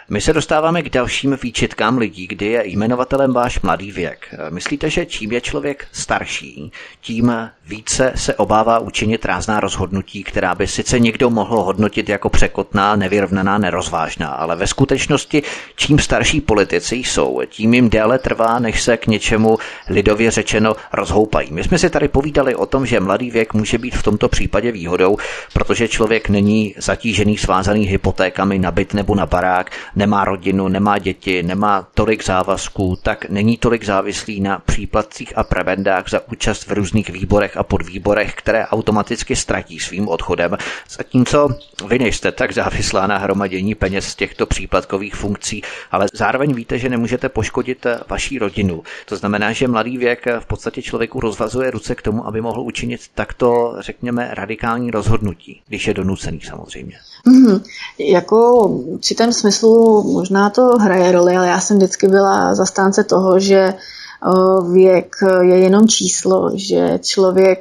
Speaker 1: My se dostáváme k dalším výčitkám lidí, kdy je jmenovatelem váš mladý věk. Myslíte, že čím je člověk starší, tím více se obává učinit rázná rozhodnutí, která by sice někdo mohl hodnotit jako překotná, nevyrovnaná, nerozvážná, ale ve skutečnosti čím starší politici jsou, tím jim déle trvá, než se k něčemu lidově řečeno rozhoupají. My jsme si tady povídali o tom, že mladý věk může být v tomto případě výhodou, protože člověk není zatížený, svázaný hypotékami na byt nebo na barák, nemá rodinu, nemá děti, nemá tolik závazků, tak není tolik závislý na příplatcích a prebendách za účast v různých výborech a podvýborech, které automaticky ztratí svým odchodem. Zatímco vy nejste tak závislá na hromadění peněz z těchto příplatkových funkcí, ale zároveň víte, že nemůžete poškodit vaší rodinu. To znamená, že mladý věk v podstatě člověku rozvazuje ruce k tomu, aby mohl učinit takto, řekněme, radikální rozhodnutí, když je donucený samozřejmě.
Speaker 2: Mm-hmm. Jako v určitém smyslu možná to hraje roli, ale já jsem vždycky byla zastánce toho, že věk je jenom číslo, že člověk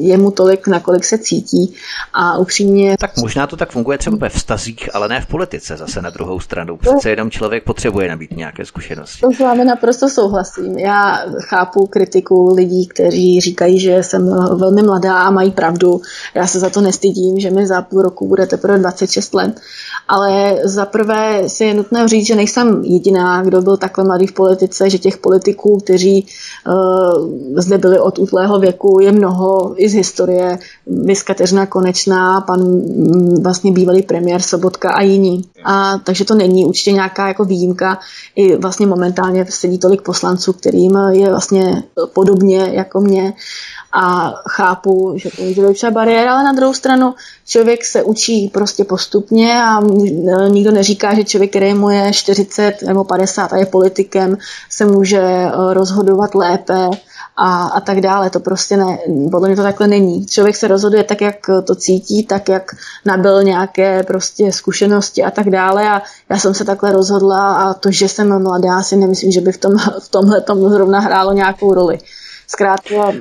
Speaker 2: je mu tolik, nakolik se cítí a upřímně...
Speaker 1: Tak možná to tak funguje třeba ve vztazích, ale ne v politice zase na druhou stranu. Přece jenom člověk potřebuje nabít nějaké zkušenosti.
Speaker 2: To s vámi naprosto souhlasím. Já chápu kritiku lidí, kteří říkají, že jsem velmi mladá a mají pravdu. Já se za to nestydím, že mi za půl roku bude teprve 26 let. Ale za prvé si je nutné říct, že nejsem jediná, kdo byl takhle mladý v politice, že těch politiků, kteří uh, zde byli od útlého věku, je mnoho i z historie. Vys Kateřina Konečná, pan mm, vlastně bývalý premiér Sobotka a jiní. A takže to není určitě nějaká jako výjimka. I vlastně momentálně sedí tolik poslanců, kterým je vlastně podobně jako mě a chápu, že to může být třeba bariéra, ale na druhou stranu člověk se učí prostě postupně a nikdo neříká, že člověk, který mu je 40 nebo 50 a je politikem, se může eh, rozhodovat lépe a, a tak dále. To prostě ne, podle mě to takhle není. Člověk se rozhoduje tak, jak to cítí, tak, jak nabil nějaké prostě zkušenosti a tak dále a já jsem se takhle rozhodla a to, že jsem mladá, si nemyslím, že by v, tom, v tomhle tom zrovna hrálo nějakou roli. Zkrátka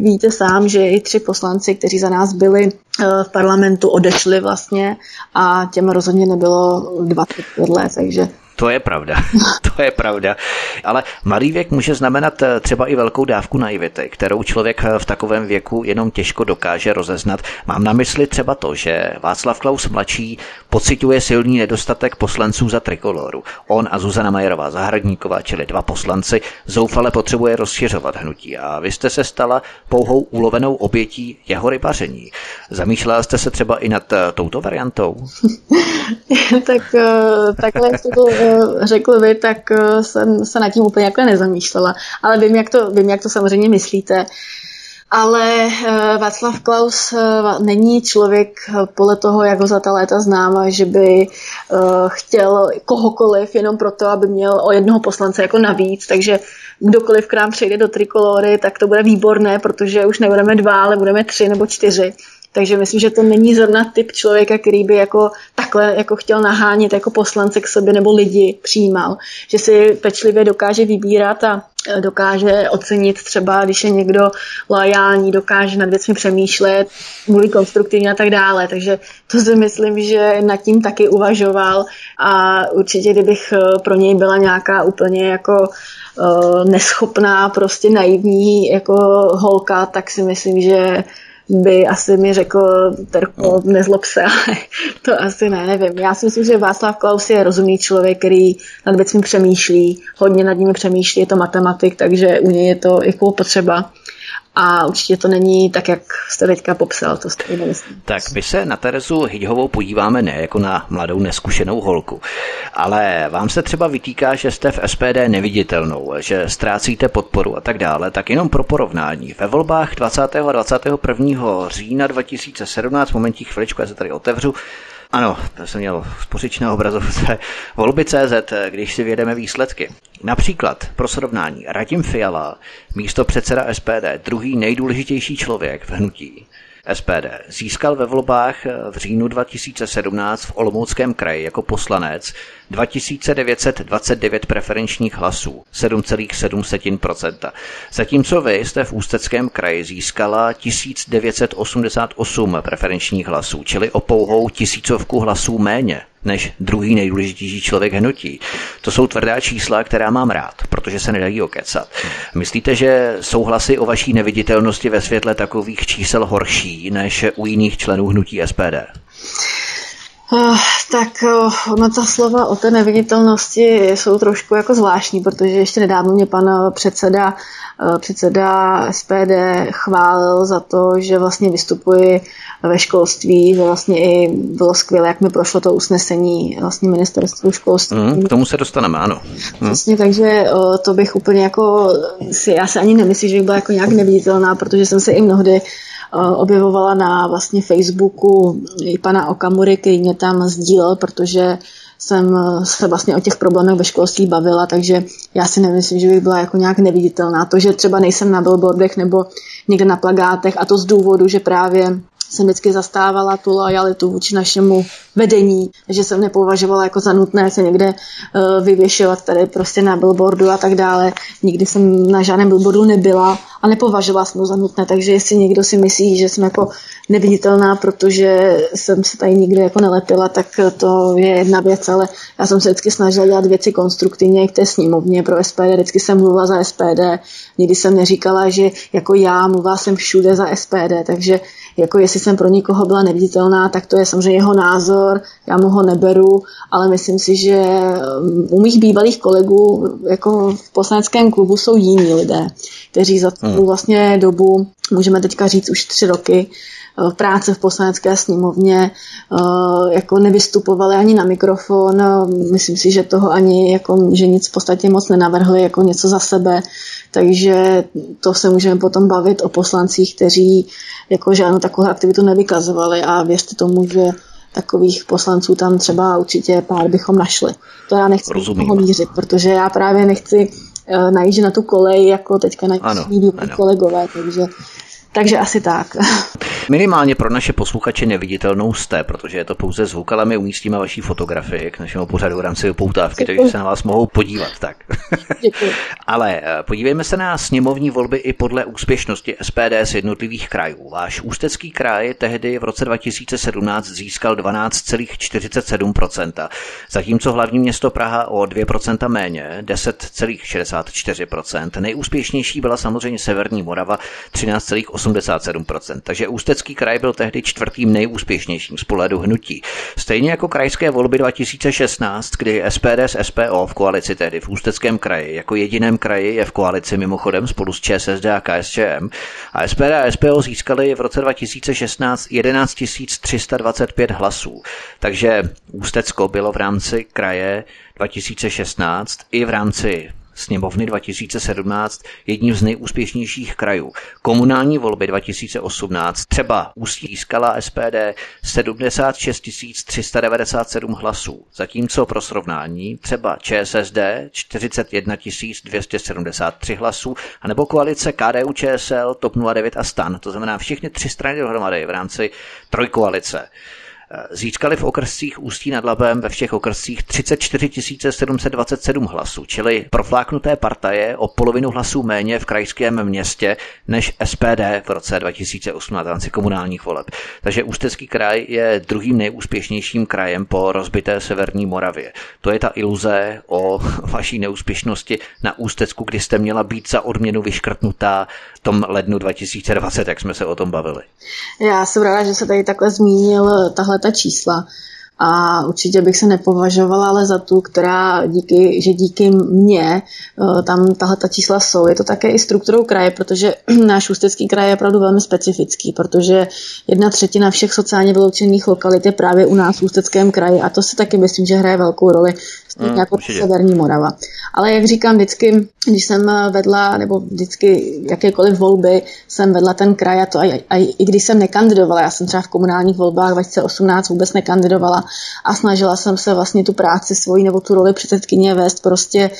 Speaker 2: víte sám, že i tři poslanci, kteří za nás byli eh, v parlamentu, odešli vlastně a těm rozhodně nebylo 25 let, takže
Speaker 1: to je pravda, to je pravda. Ale mladý věk může znamenat eh, třeba i velkou dávku naivity, kterou člověk eh, v takovém věku jenom těžko dokáže rozeznat. Mám na mysli třeba to, že Václav Klaus mladší pociťuje silný nedostatek poslanců za trikoloru. On a Zuzana Majerová Zahradníková, čili dva poslanci, zoufale potřebuje rozšiřovat hnutí a vy jste se stala pouhou ulovenou obětí jeho rybaření. Zamýšlela jste se třeba i nad eh, touto variantou?
Speaker 2: tak takhle to řekl vy, tak eh, jsem se nad tím úplně jako nezamýšlela. Ale vím, jak to, vím, jak to samozřejmě myslíte. Ale eh, Václav Klaus eh, není člověk podle toho, jak ho za ta léta znám, že by chtěl kohokoliv jenom proto, aby měl o jednoho poslance jako navíc. Takže kdokoliv k nám přejde do trikolory, tak to bude výborné, protože už nebudeme dva, ale budeme tři nebo čtyři. Takže myslím, že to není zrovna typ člověka, který by jako takhle jako chtěl nahánět jako poslance k sobě nebo lidi přijímal. Že si pečlivě dokáže vybírat a e, dokáže ocenit třeba, když je někdo loajální, dokáže nad věcmi přemýšlet, mluví konstruktivně a tak dále. Takže to si myslím, že nad tím taky uvažoval a určitě, kdybych e, pro něj byla nějaká úplně jako e, neschopná, prostě naivní jako holka, tak si myslím, že by asi mi řekl, Terko, no. nezlob se, ale to asi ne, nevím. Já si myslím, že Václav Klaus je rozumný člověk, který nad věcmi přemýšlí, hodně nad nimi přemýšlí, je to matematik, takže u něj je to jako potřeba a určitě to není tak, jak jste teďka popsal, to
Speaker 1: nemyslím. Tak my se na Terezu Hyďhovou podíváme ne jako na mladou neskušenou holku, ale vám se třeba vytýká, že jste v SPD neviditelnou, že ztrácíte podporu a tak dále, tak jenom pro porovnání. Ve volbách 20. a 21. října 2017, momentí chviličku, já se tady otevřu, Ano, to jsem měl spořič na obrazovce volby CZ, když si vědeme výsledky. Například pro srovnání Radim Fiala, místo předseda SPD, druhý nejdůležitější člověk v hnutí. SPD. Získal ve volbách v říjnu 2017 v Olomouckém kraji jako poslanec 2929 preferenčních hlasů, 7,7%. Zatímco vy jste v Ústeckém kraji získala 1988 preferenčních hlasů, čili o pouhou tisícovku hlasů méně než druhý nejdůležitější člověk hnutí. To jsou tvrdá čísla, která mám rád, protože se nedají okecat. Myslíte, že souhlasy o vaší neviditelnosti ve světle takových čísel horší než u jiných členů hnutí SPD?
Speaker 2: Uh, tak ono ta slova o té neviditelnosti jsou trošku jako zvláštní, protože ještě nedávno mě pan předseda, uh, předseda SPD chválil za to, že vlastně vystupuji ve školství, že vlastně i bylo skvělé, jak mi prošlo to usnesení vlastně ministerstvu školství.
Speaker 1: Mm, k tomu se dostaneme, ano.
Speaker 2: Mm. Vlastně, takže to bych úplně jako si, já se ani nemyslím, že bych byla jako nějak neviditelná, protože jsem se i mnohdy objevovala na vlastně Facebooku i pana Okamury, který mě tam sdílel, protože jsem se vlastně o těch problémech ve školství bavila, takže já si nemyslím, že bych byla jako nějak neviditelná. To, že třeba nejsem na billboardech nebo někde na plagátech a to z důvodu, že právě jsem vždycky zastávala tu lojalitu vůči našemu vedení, že jsem nepovažovala jako za nutné se někde uh, vyvěšovat tady prostě na billboardu a tak dále. Nikdy jsem na žádném billboardu nebyla a nepovažovala jsem to za nutné, takže jestli někdo si myslí, že jsem jako neviditelná, protože jsem se tady nikdy jako nelepila, tak to je jedna věc, ale já jsem se vždycky snažila dělat věci konstruktivně i k té sněmovně pro SPD, vždycky jsem mluvila za SPD, nikdy jsem neříkala, že jako já mluvila jsem všude za SPD, takže jako jestli jsem pro někoho byla neviditelná, tak to je samozřejmě jeho názor, já mu ho neberu, ale myslím si, že um, u mých bývalých kolegů jako v poslaneckém klubu jsou jiní lidé, kteří za tu hmm. vlastně dobu, můžeme teďka říct už tři roky, uh, práce v poslanecké sněmovně, uh, jako nevystupovali ani na mikrofon. Myslím si, že toho ani jako, že nic v podstatě moc nenavrhli jako něco za sebe. Takže to se můžeme potom bavit o poslancích, kteří jako žádnou takovou aktivitu nevykazovali a věřte tomu, že takových poslanců tam třeba určitě pár bychom našli. To já nechci toho mířit, protože já právě nechci uh, najíždět na tu kolej, jako teďka na kolegové, takže takže asi tak.
Speaker 1: Minimálně pro naše posluchače neviditelnou jste, protože je to pouze zvuk, ale my umístíme vaší fotografii k našemu pořadu v rámci poutávky, takže se na vás mohou podívat. Tak. ale eh, podívejme se na sněmovní volby i podle úspěšnosti SPD z jednotlivých krajů. Váš ústecký kraj tehdy v roce 2017 získal 12,47%, zatímco hlavní město Praha o 2% méně, 10,64%. Nejúspěšnější byla samozřejmě Severní Morava 13,8%. 87%. Takže Ústecký kraj byl tehdy čtvrtým nejúspěšnějším z pohledu hnutí. Stejně jako krajské volby 2016, kdy SPD s SPO v koalici tehdy v Ústeckém kraji jako jediném kraji je v koalici mimochodem spolu s ČSSD a KSČM a SPD a SPO získali v roce 2016 11 325 hlasů. Takže Ústecko bylo v rámci kraje 2016 i v rámci sněmovny 2017 jedním z nejúspěšnějších krajů. Komunální volby 2018 třeba Ústí získala SPD 76 397 hlasů, zatímco pro srovnání třeba ČSSD 41 273 hlasů, anebo koalice KDU ČSL, TOP 09 a STAN, to znamená všechny tři strany dohromady v rámci trojkoalice. Získali v okrscích Ústí nad Labem ve všech okrscích 34 727 hlasů, čili profláknuté partaje o polovinu hlasů méně v krajském městě než SPD v roce 2018 v rámci komunálních voleb. Takže Ústecký kraj je druhým nejúspěšnějším krajem po rozbité Severní Moravě. To je ta iluze o vaší neúspěšnosti na Ústecku, kdy jste měla být za odměnu vyškrtnutá v tom lednu 2020, jak jsme se o tom bavili.
Speaker 2: Já jsem ráda, že se tady takhle zmínil tahle ta čísla. A určitě bych se nepovažovala ale za tu, která díky, že díky mně eh, tam tahle ta čísla jsou. Je to také i strukturou kraje, protože náš ústecký kraj je opravdu velmi specifický, protože jedna třetina všech sociálně vyloučených lokalit je právě u nás v ústeckém kraji a to si taky myslím, že hraje velkou roli mm, jako severní Morava. Ale jak říkám vždycky, když jsem vedla, nebo vždycky jakékoliv volby jsem vedla ten kraj a to a, a i když jsem nekandidovala, já jsem třeba v komunálních volbách 2018 vůbec nekandidovala a snažila jsem se vlastně tu práci svoji nebo tu roli předsedkyně vést prostě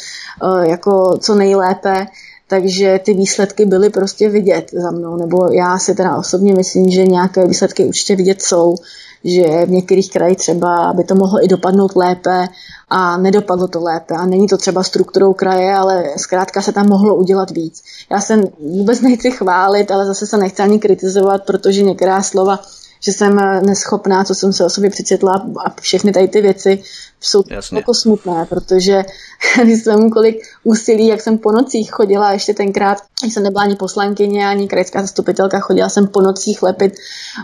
Speaker 2: uh, jako co nejlépe, takže ty výsledky byly prostě vidět za mnou, nebo já si teda osobně myslím, že nějaké výsledky určitě vidět jsou, že v některých krajích třeba by to mohlo i dopadnout lépe a nedopadlo to lépe. A není to třeba strukturou kraje, ale zkrátka se tam mohlo udělat víc. Já se vůbec nechci chválit, ale zase se nechci ani kritizovat, protože některá slova že jsem neschopná, co jsem se o sobě přečetla a všechny tady ty věci jsou Jasně. jako smutné, protože když jsem kolik úsilí, jak jsem po nocích chodila, ještě tenkrát, když jsem nebyla ani poslankyně, ani krajská zastupitelka, chodila jsem po nocích lepit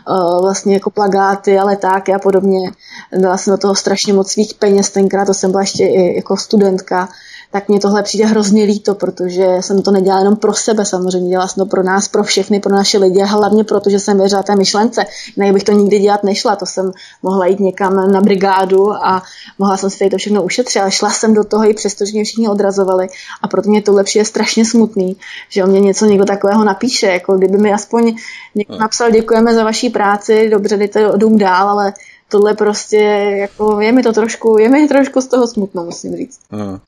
Speaker 2: uh, vlastně jako plagáty a letáky a podobně. Dala jsem do toho strašně moc svých peněz tenkrát, to jsem byla ještě i jako studentka tak mě tohle přijde hrozně líto, protože jsem to nedělala jenom pro sebe samozřejmě, dělala jsem to pro nás, pro všechny, pro naše lidi a hlavně proto, že jsem věřila té myšlence. Ne, bych to nikdy dělat nešla, to jsem mohla jít někam na brigádu a mohla jsem si tady to všechno ušetřit, ale šla jsem do toho i přesto, že mě všichni odrazovali a proto mě to lepší je strašně smutný, že o mě něco někdo takového napíše, jako kdyby mi aspoň někdo hmm. napsal děkujeme za vaší práci, dobře, jdete dům dál, ale tohle prostě, jako je mi to trošku, je mi trošku z toho smutno, musím říct. Hmm.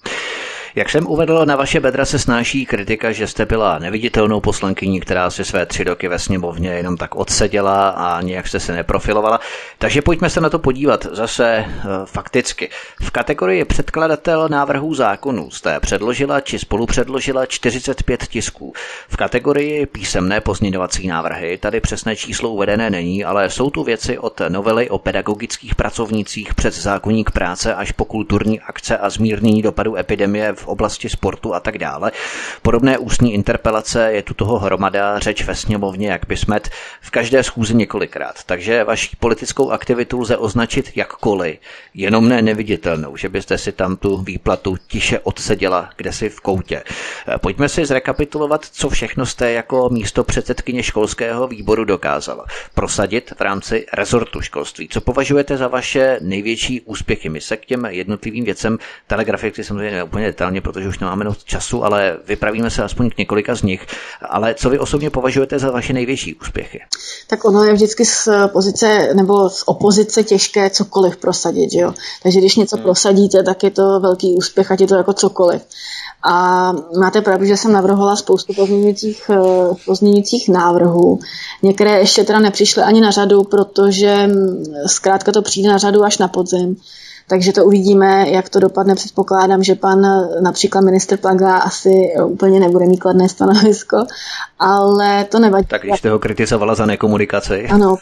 Speaker 1: Jak jsem uvedl, na vaše bedra se snáší kritika, že jste byla neviditelnou poslankyní, která si své tři roky ve sněmovně jenom tak odseděla a nějak jste se neprofilovala. Takže pojďme se na to podívat zase uh, fakticky. V kategorii předkladatel návrhů zákonů jste předložila či spolupředložila 45 tisků. V kategorii písemné pozměňovací návrhy tady přesné číslo uvedené není, ale jsou tu věci od novely o pedagogických pracovnících přes zákonník práce až po kulturní akce a zmírnění dopadu epidemie v oblasti sportu a tak dále. Podobné ústní interpelace je tu toho hromada, řeč ve sněmovně, jak by smet, v každé schůzi několikrát. Takže vaši politickou aktivitu lze označit jakkoliv, jenom ne neviditelnou, že byste si tam tu výplatu tiše odseděla kde si v koutě. Pojďme si zrekapitulovat, co všechno jste jako místo předsedkyně školského výboru dokázala. Prosadit v rámci rezortu školství. Co považujete za vaše největší úspěchy? My se k těm jednotlivým věcem telegraficky samozřejmě úplně detailně detailně, protože už nemáme dost času, ale vypravíme se aspoň k několika z nich. Ale co vy osobně považujete za vaše největší úspěchy?
Speaker 2: Tak ono je vždycky z pozice nebo z opozice těžké cokoliv prosadit, že jo? Takže když něco hmm. prosadíte, tak je to velký úspěch, ať je to jako cokoliv. A máte pravdu, že jsem navrhovala spoustu pozměňujících, eh, pozměňujících návrhů. Některé ještě teda nepřišly ani na řadu, protože mm, zkrátka to přijde na řadu až na podzim. Takže to uvidíme, jak to dopadne. Předpokládám, že pan například minister Plaga asi úplně nebude mít kladné stanovisko, ale to nevadí.
Speaker 1: Tak když jste ho kritizovala za nekomunikaci.
Speaker 2: Ano,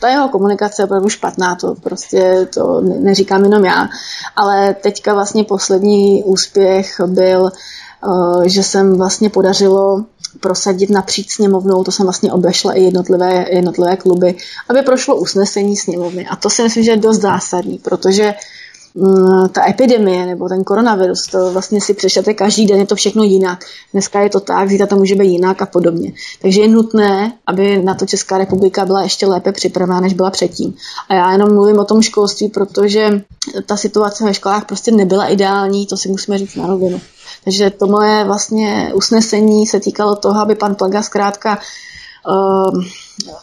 Speaker 2: ta jeho komunikace je opravdu špatná, to prostě to neříkám jenom já, ale teďka vlastně poslední úspěch byl, že jsem vlastně podařilo prosadit napříč sněmovnou, to jsem vlastně obešla i jednotlivé, jednotlivé kluby, aby prošlo usnesení sněmovny. A to si myslím, že je dost zásadní, protože ta epidemie nebo ten koronavirus, to vlastně si přečtete každý den, je to všechno jinak. Dneska je to tak, zítra to může být jinak a podobně. Takže je nutné, aby na to Česká republika byla ještě lépe připravená, než byla předtím. A já jenom mluvím o tom školství, protože ta situace ve školách prostě nebyla ideální, to si musíme říct na rovinu. Takže to moje vlastně usnesení se týkalo toho, aby pan Plaga zkrátka uh,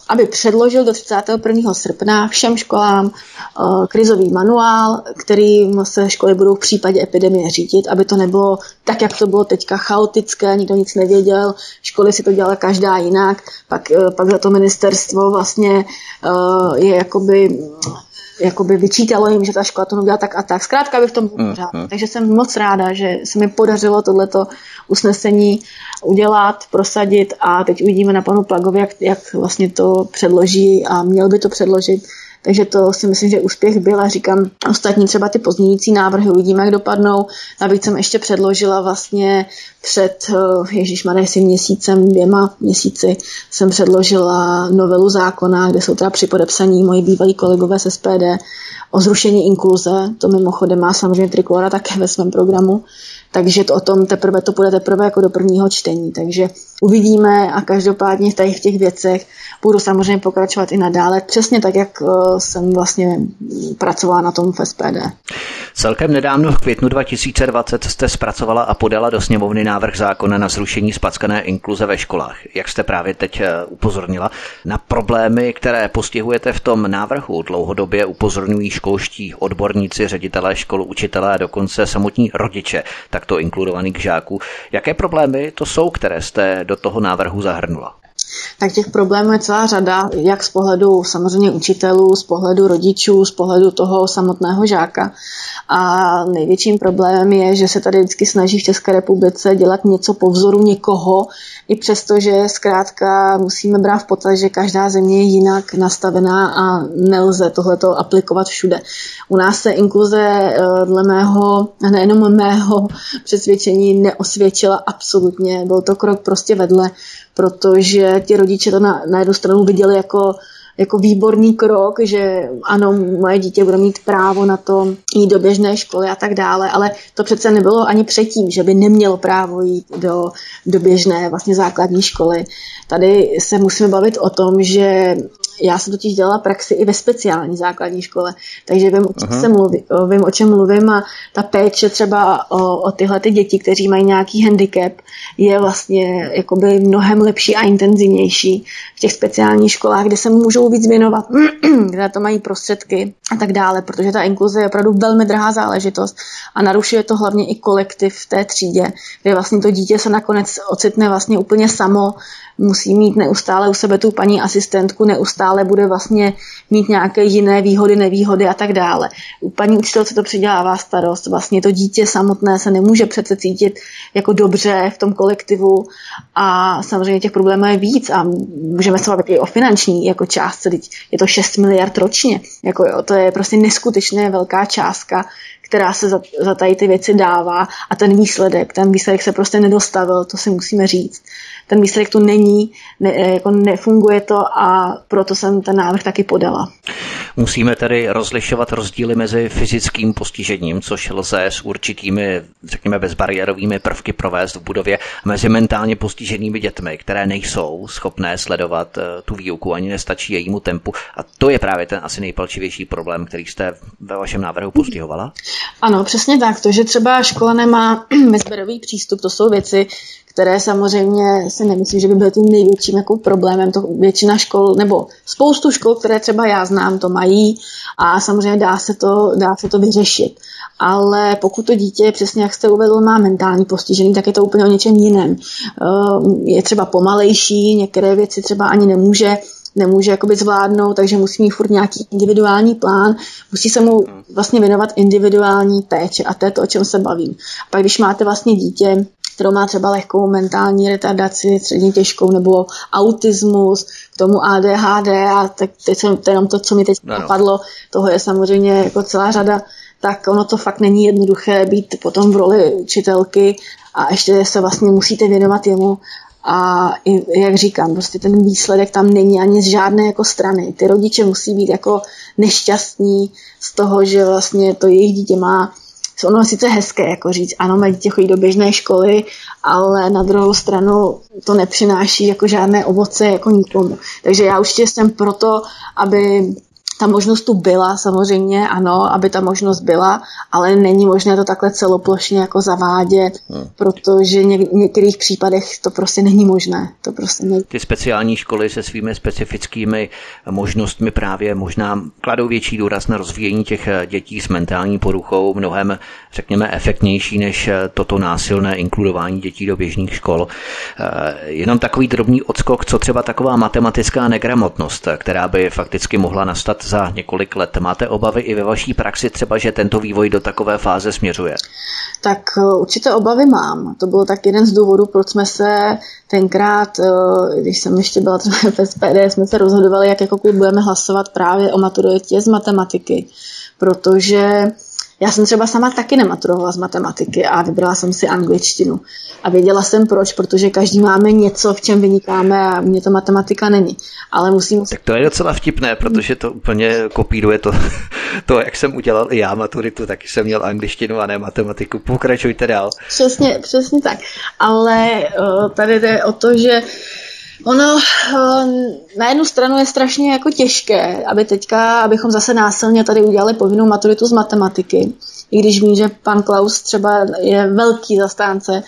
Speaker 2: aby předložil do 31. srpna všem školám uh, krizový manuál, který se školy budou v případě epidemie řídit, aby to nebylo tak, jak to bylo teďka chaotické, nikdo nic nevěděl, školy si to dělala každá jinak, pak, uh, pak za to ministerstvo vlastně uh, je jakoby jakoby vyčítalo jim, že ta škola to nedělá tak a tak. Zkrátka bych v tom byl pořád. Mm, Takže jsem moc ráda, že se mi podařilo tohleto usnesení udělat, prosadit a teď uvidíme na panu Plagovi, jak, jak vlastně to předloží a měl by to předložit takže to si myslím, že úspěch byl a říkám, ostatní třeba ty pozměňující návrhy uvidíme, jak dopadnou. Navíc jsem ještě předložila vlastně před, eh, Ježíš jestli měsícem, dvěma měsíci, jsem předložila novelu zákona, kde jsou teda při podepsaní moji bývalí kolegové z SPD o zrušení inkluze. To mimochodem má samozřejmě Trikolora také ve svém programu takže to o tom teprve to bude teprve jako do prvního čtení. Takže uvidíme a každopádně tady v těch věcech budu samozřejmě pokračovat i nadále, přesně tak, jak eh, jsem vlastně pracovala na tom v SPD.
Speaker 1: Celkem nedávno v květnu 2020 jste zpracovala a podala do sněmovny návrh zákona na zrušení spackané inkluze ve školách. Jak jste právě teď eh, upozornila na problémy, které postihujete v tom návrhu, dlouhodobě upozorňují školští odborníci, ředitelé škol, učitelé a dokonce samotní rodiče takto inkludovaných žáků. Jaké problémy to jsou, které jste do toho návrhu zahrnula?
Speaker 2: Tak těch problémů je celá řada, jak z pohledu samozřejmě učitelů, z pohledu rodičů, z pohledu toho samotného žáka. A největším problémem je, že se tady vždycky snaží v České republice dělat něco po vzoru někoho, i přesto, že zkrátka musíme brát v potaz, že každá země je jinak nastavená a nelze tohleto aplikovat všude. U nás se inkluze eh, dle mého, nejenom mého přesvědčení neosvědčila absolutně. Byl to krok prostě vedle protože ti rodiče to na, na jednu stranu viděli jako jako výborný krok, že ano, moje dítě bude mít právo na to jít do běžné školy a tak dále, ale to přece nebylo ani předtím, že by nemělo právo jít do, do běžné vlastně základní školy. Tady se musíme bavit o tom, že já jsem totiž dělala praxi i ve speciální základní škole, takže vím, o čem, se mluví, vím, o čem mluvím a ta péče třeba o, o tyhle ty děti, kteří mají nějaký handicap, je vlastně jakoby mnohem lepší a intenzivnější v těch speciálních školách, kde se můžou víc věnovat, kde to mají prostředky a tak dále, protože ta inkluze je opravdu velmi drahá záležitost a narušuje to hlavně i kolektiv v té třídě, kde vlastně to dítě se nakonec ocitne vlastně úplně samo musí mít neustále u sebe tu paní asistentku, neustále bude vlastně mít nějaké jiné výhody, nevýhody a tak dále. U paní učitelce to přidělává starost. Vlastně to dítě samotné se nemůže přece cítit jako dobře v tom kolektivu a samozřejmě těch problémů je víc a můžeme se bavit i o finanční jako částce, je to 6 miliard ročně. Jako jo, to je prostě neskutečně velká částka, která se za, za tady ty věci dává a ten výsledek, ten výsledek se prostě nedostavil, to si musíme říct ten výsledek tu není, ne, jako nefunguje to a proto jsem ten návrh taky podala.
Speaker 1: Musíme tedy rozlišovat rozdíly mezi fyzickým postižením, což lze s určitými, řekněme, bezbariérovými prvky provést v budově, mezi mentálně postiženými dětmi, které nejsou schopné sledovat eh, tu výuku, ani nestačí jejímu tempu. A to je právě ten asi nejpalčivější problém, který jste ve vašem návrhu postihovala?
Speaker 2: Ano, přesně tak. To, že třeba škola nemá bezberový přístup, to jsou věci, které samozřejmě si nemyslím, že by byly tím největším jako problémem. To většina škol, nebo spoustu škol, které třeba já znám, to mají a samozřejmě dá se to, dá se to vyřešit. Ale pokud to dítě, přesně jak jste uvedl, má mentální postižení, tak je to úplně o něčem jiném. Eh, je třeba pomalejší, některé věci třeba ani nemůže nemůže jakoby zvládnout, takže musí mít furt nějaký individuální plán, musí se mu vlastně věnovat individuální péče a to je to, o čem se bavím. A pak když máte vlastně dítě, kterou má třeba lehkou mentální retardaci, středně těžkou, nebo autismus, k tomu ADHD a tak teď jsem, to jenom to, co mi teď no, napadlo, toho je samozřejmě jako celá řada, tak ono to fakt není jednoduché být potom v roli učitelky a ještě se vlastně musíte věnovat jemu. A i, jak říkám, prostě ten výsledek tam není ani z žádné jako strany. Ty rodiče musí být jako nešťastní z toho, že vlastně to jejich dítě má ono sice hezké jako říct, ano, mé dítě chodí do běžné školy, ale na druhou stranu to nepřináší jako žádné ovoce jako nikomu. Takže já určitě jsem proto, aby ta možnost tu byla, samozřejmě ano, aby ta možnost byla, ale není možné to takhle celoplošně jako zavádět, hmm. protože něk- v některých případech to prostě není možné. To prostě není.
Speaker 1: Ty speciální školy se svými specifickými možnostmi právě možná kladou větší důraz na rozvíjení těch dětí s mentální poruchou, mnohem, řekněme, efektnější než toto násilné inkludování dětí do běžných škol. Eh, jenom takový drobný odskok, co třeba taková matematická negramotnost, která by fakticky mohla nastat za několik let. Máte obavy i ve vaší praxi třeba, že tento vývoj do takové fáze směřuje?
Speaker 2: Tak eh, určité obavy mám. To byl tak jeden z důvodů, proč jsme se tenkrát, eh, když jsem ještě byla třeba v SPD, jsme se rozhodovali, jak jako klub budeme hlasovat právě o maturitě z matematiky. Protože já jsem třeba sama taky nematurovala z matematiky a vybrala jsem si angličtinu. A věděla jsem proč, protože každý máme něco, v čem vynikáme a mě to matematika není. Ale musím...
Speaker 1: Tak to je docela vtipné, protože to úplně kopíruje to, to jak jsem udělal i já maturitu, taky jsem měl angličtinu a ne matematiku. Pokračujte dál.
Speaker 2: Přesně, přesně tak. Ale uh, tady jde o to, že Ono eh, na jednu stranu je strašně jako těžké, aby teďka, abychom zase násilně tady udělali povinnou maturitu z matematiky, i když vím, že pan Klaus třeba je velký zastánce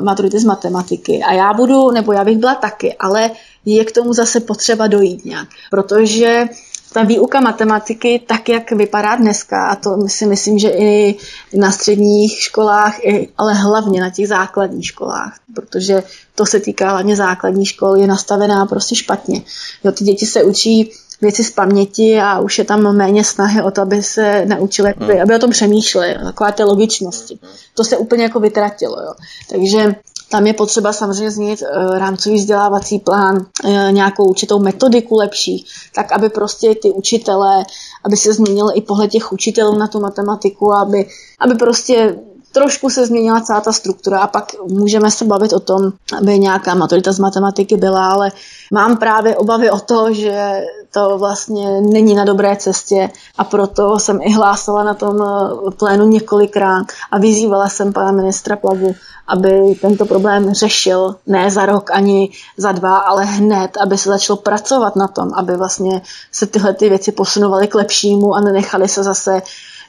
Speaker 2: maturity z matematiky. A já budu, nebo já bych byla taky, ale je k tomu zase potřeba dojít nějak, protože ta výuka matematiky, tak jak vypadá dneska, a to si myslím, že i na středních školách, ale hlavně na těch základních školách, protože to se týká hlavně základních škol, je nastavená prostě špatně. Jo, ty děti se učí věci z paměti a už je tam méně snahy o to, aby se naučili, hmm. aby o tom přemýšleli, taková té logičnosti. To se úplně jako vytratilo. Jo. Takže tam je potřeba samozřejmě změnit uh, rámcový vzdělávací plán, uh, nějakou určitou metodiku lepší, tak aby prostě ty učitelé, aby se změnil i pohled těch učitelů na tu matematiku, aby, aby prostě trošku se změnila celá ta struktura a pak můžeme se bavit o tom, aby nějaká maturita z matematiky byla, ale mám právě obavy o to, že to vlastně není na dobré cestě a proto jsem i hlásala na tom eh, plénu několikrát a vyzývala jsem pana ministra Plagu, aby tento problém řešil ne za rok ani za dva, ale hned, aby se začalo pracovat na tom, aby vlastně se tyhle ty věci posunovaly k lepšímu a nenechali se zase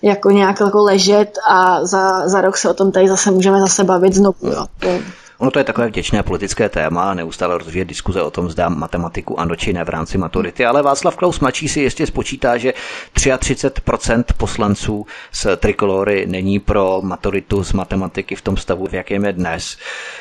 Speaker 2: jako nějak jako ležet a za, za rok se o tom tady zase můžeme zase bavit znovu. Jo.
Speaker 1: Ono to je takové vděčné politické téma, neustále rozvíjet diskuze o tom, zda matematiku ano či ne v rámci maturity, ale Václav Klaus mladší si ještě spočítá, že 33% poslanců z trikolory není pro maturitu z matematiky v tom stavu, v jakém je dnes.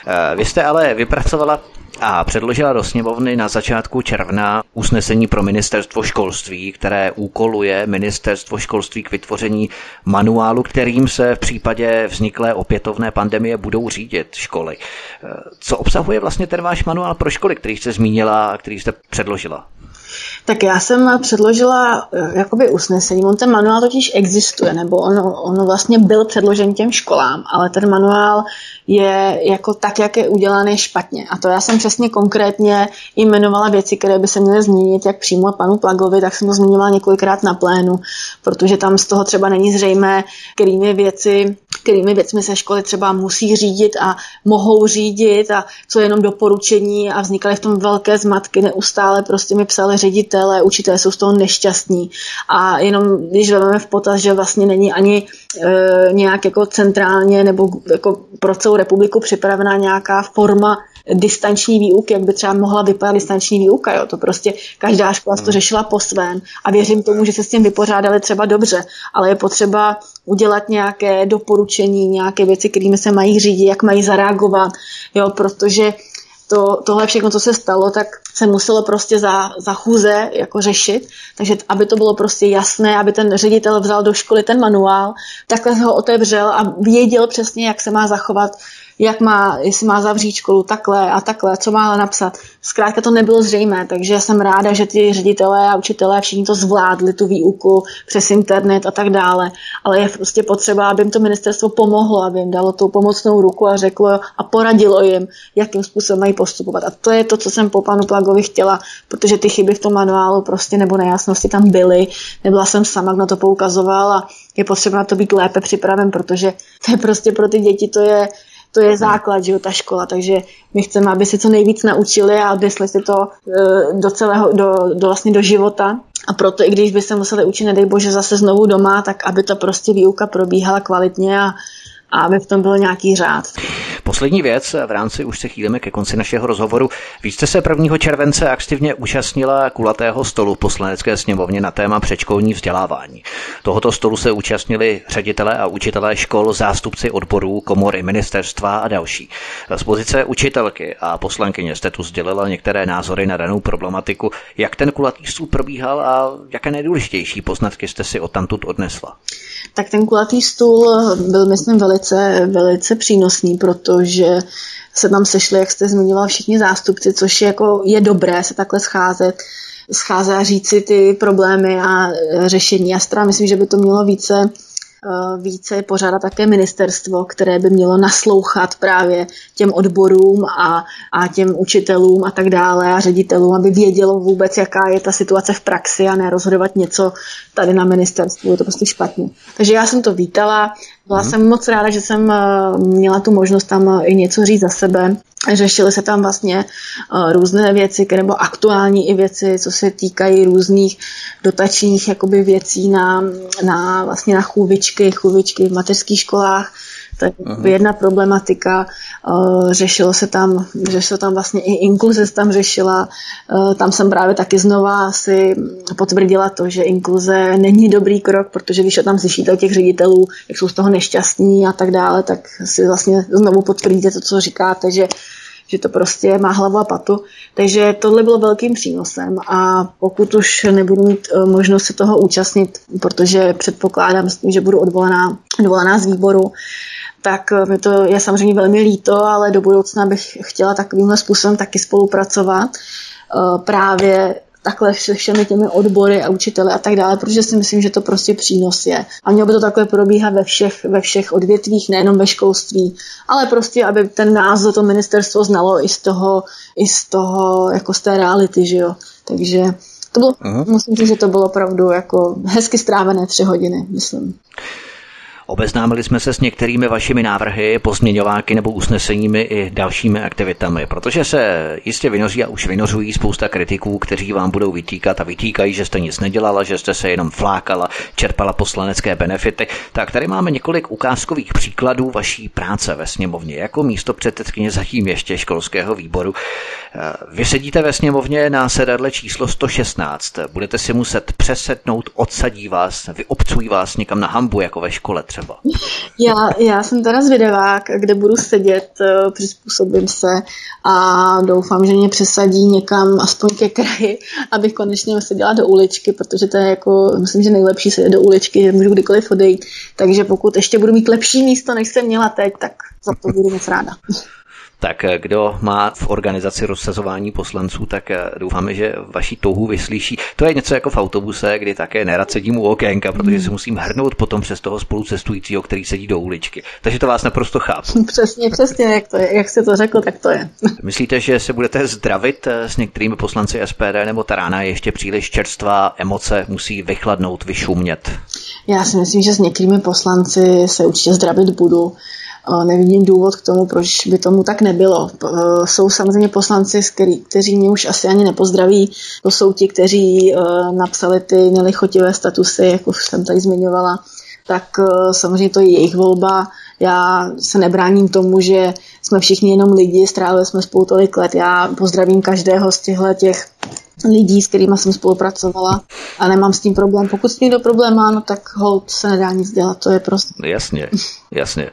Speaker 1: Eh, vy jste ale vypracovala a předložila do sněmovny na začátku června usnesení pro ministerstvo školství, které úkoluje ministerstvo školství k vytvoření manuálu, kterým se v případě vzniklé opětovné pandemie budou řídit školy. Co obsahuje vlastně ten váš manuál pro školy, který jste zmínila a který jste předložila?
Speaker 2: Tak já jsem předložila eh, jakoby usnesení. On ten manuál totiž existuje, nebo ono, ono vlastně byl předložen těm školám, ale ten manuál je jako tak, jak je udělaný špatně. A to já jsem přesně konkrétně jmenovala věci, které by se měly změnit, jak přímo panu Plagovi, tak jsem to zmiňovala několikrát na plénu, protože tam z toho třeba není zřejmé, kterými věci kterými věcmi se školy třeba musí řídit a mohou řídit a co je jenom doporučení a vznikaly v tom velké zmatky. Neustále prostě mi psali ředitele, učitelé jsou z toho nešťastní a jenom když vezmeme v potaz, že vlastně není ani nějak jako centrálně nebo jako pro celou republiku připravená nějaká forma distanční výuky, jak by třeba mohla vypadat distanční výuka. Jo. To prostě každá škola to hmm. řešila po svém a věřím tomu, že se s tím vypořádali třeba dobře, ale je potřeba udělat nějaké doporučení, nějaké věci, kterými se mají řídit, jak mají zareagovat, jo, protože to, tohle všechno, co se stalo, tak se muselo prostě za, za chůze jako řešit, takže aby to bylo prostě jasné, aby ten ředitel vzal do školy ten manuál, takhle ho otevřel a věděl přesně, jak se má zachovat jak má, jestli má zavřít školu takhle a takhle, co má napsat. Zkrátka to nebylo zřejmé, takže jsem ráda, že ty ředitelé a učitelé všichni to zvládli, tu výuku přes internet a tak dále. Ale je prostě potřeba, aby jim to ministerstvo pomohlo, aby jim dalo tu pomocnou ruku a řeklo a poradilo jim, jakým způsobem mají postupovat. A to je to, co jsem po panu Plagovi chtěla, protože ty chyby v tom manuálu prostě nebo nejasnosti tam byly. Nebyla jsem sama, kdo na to poukazoval a je potřeba na to být lépe připraven, protože to je prostě pro ty děti, to je to je základ, že jo, ta škola, takže my chceme, aby se co nejvíc naučili a odnesli si to e, do celého, do, do vlastně do života. A proto, i když by se museli učit, nedej bože, zase znovu doma, tak aby ta prostě výuka probíhala kvalitně a a aby v tom byl nějaký řád.
Speaker 1: Poslední věc, v rámci už se chýlíme ke konci našeho rozhovoru. Vy jste se 1. července aktivně účastnila kulatého stolu poslanecké sněmovně na téma předškolní vzdělávání. Tohoto stolu se účastnili ředitelé a učitelé škol, zástupci odborů, komory, ministerstva a další. Z pozice učitelky a poslankyně jste tu sdělila některé názory na danou problematiku. Jak ten kulatý stůl probíhal a jaké nejdůležitější poznatky jste si od tamtud odnesla?
Speaker 2: Tak ten kulatý stůl byl, myslím, velice, velice přínosný, protože se tam sešli, jak jste zmiňoval, všichni zástupci, což je, jako, je dobré se takhle scházet, scházet a říct si ty problémy a řešení. Já si myslím, že by to mělo více více pořádat také ministerstvo, které by mělo naslouchat právě těm odborům a, a těm učitelům a tak dále a ředitelům, aby vědělo vůbec, jaká je ta situace v praxi a nerozhodovat něco tady na ministerstvu. Je to prostě špatně. Takže já jsem to vítala. Byla hmm. jsem moc ráda, že jsem eh, měla tu možnost tam eh, i něco říct za sebe Řešily se tam vlastně uh, různé věci, nebo aktuální i věci, co se týkají různých dotačních jakoby věcí na, na, vlastně na chůvičky, chůvičky v mateřských školách. To je Aha. jedna problematika. Uh, řešilo se tam, řešilo tam vlastně i inkluze se tam řešila. Uh, tam jsem právě taky znova si potvrdila to, že inkluze není dobrý krok, protože když tam slyšíte od těch ředitelů, jak jsou z toho nešťastní a tak dále, tak si vlastně znovu potvrdíte to, co říkáte, že že to prostě má hlavu a patu. Takže tohle bylo velkým přínosem a pokud už nebudu mít eh, možnost se toho účastnit, protože předpokládám, že budu odvolaná, odvolaná z výboru, tak eh, mi to je samozřejmě velmi líto, ale do budoucna bych chtěla takovýmhle způsobem taky spolupracovat eh, právě takhle se všemi těmi odbory a učiteli a tak dále, protože si myslím, že to prostě přínos je. A mělo by to takhle probíhat ve všech, ve všech odvětvích, nejenom ve školství, ale prostě, aby ten názor to ministerstvo znalo i z toho, i z toho, jako z té reality, že jo. Takže to bylo, uh-huh. musím říct, že to bylo opravdu jako hezky strávené tři hodiny, myslím.
Speaker 1: Obeznámili jsme se s některými vašimi návrhy, pozměňováky nebo usneseními i dalšími aktivitami, protože se jistě vynoří a už vynořují spousta kritiků, kteří vám budou vytýkat a vytýkají, že jste nic nedělala, že jste se jenom flákala, čerpala poslanecké benefity. Tak tady máme několik ukázkových příkladů vaší práce ve sněmovně jako místo předsedkyně zatím ještě školského výboru. Vy sedíte ve sněmovně na sedadle číslo 116. Budete si muset přesednout, odsadí vás, vyobcují vás někam na hambu, jako ve škole třeba.
Speaker 2: Já, já jsem teda zvědavá, kde budu sedět, eh, přizpůsobím se a doufám, že mě přesadí někam aspoň ke kraji, abych konečně seděla do uličky, protože to je jako, myslím, že nejlepší sedět do uličky, že můžu kdykoliv odejít. Takže pokud ještě budu mít lepší místo, než jsem měla teď, tak za to budu moc ráda.
Speaker 1: Tak eh, kdo má v organizaci rozsazování poslanců, tak eh, doufáme, že vaší touhu vyslyší. To je něco jako v autobuse, kdy také nerad sedím u okénka, protože se musím hrnout potom přes toho spolucestujícího, který sedí do uličky. Takže to vás naprosto chápu.
Speaker 2: Přesně, přesně, jak, to je, jak jste to řekl, tak to je.
Speaker 1: Myslíte, že se budete zdravit eh, s některými poslanci SPD, nebo ta rána je ještě příliš čerstvá, emoce musí vychladnout, vyšumět?
Speaker 2: Já si myslím, že s některými poslanci se určitě zdravit budu nevidím důvod k tomu, proč by tomu tak nebylo. Jsou samozřejmě poslanci, kteří mě už asi ani nepozdraví. To jsou ti, kteří napsali ty nelichotivé statusy, jak už jsem tady zmiňovala. Tak samozřejmě to je jejich volba. Já se nebráním tomu, že jsme všichni jenom lidi, strávili jsme spolu tolik let. Já pozdravím každého z těchto těch lidí, s kterými jsem spolupracovala a nemám s tím problém. Pokud s tím do problém má, no tak hold se nedá nic dělat, to je prostě.
Speaker 1: Jasně, jasně.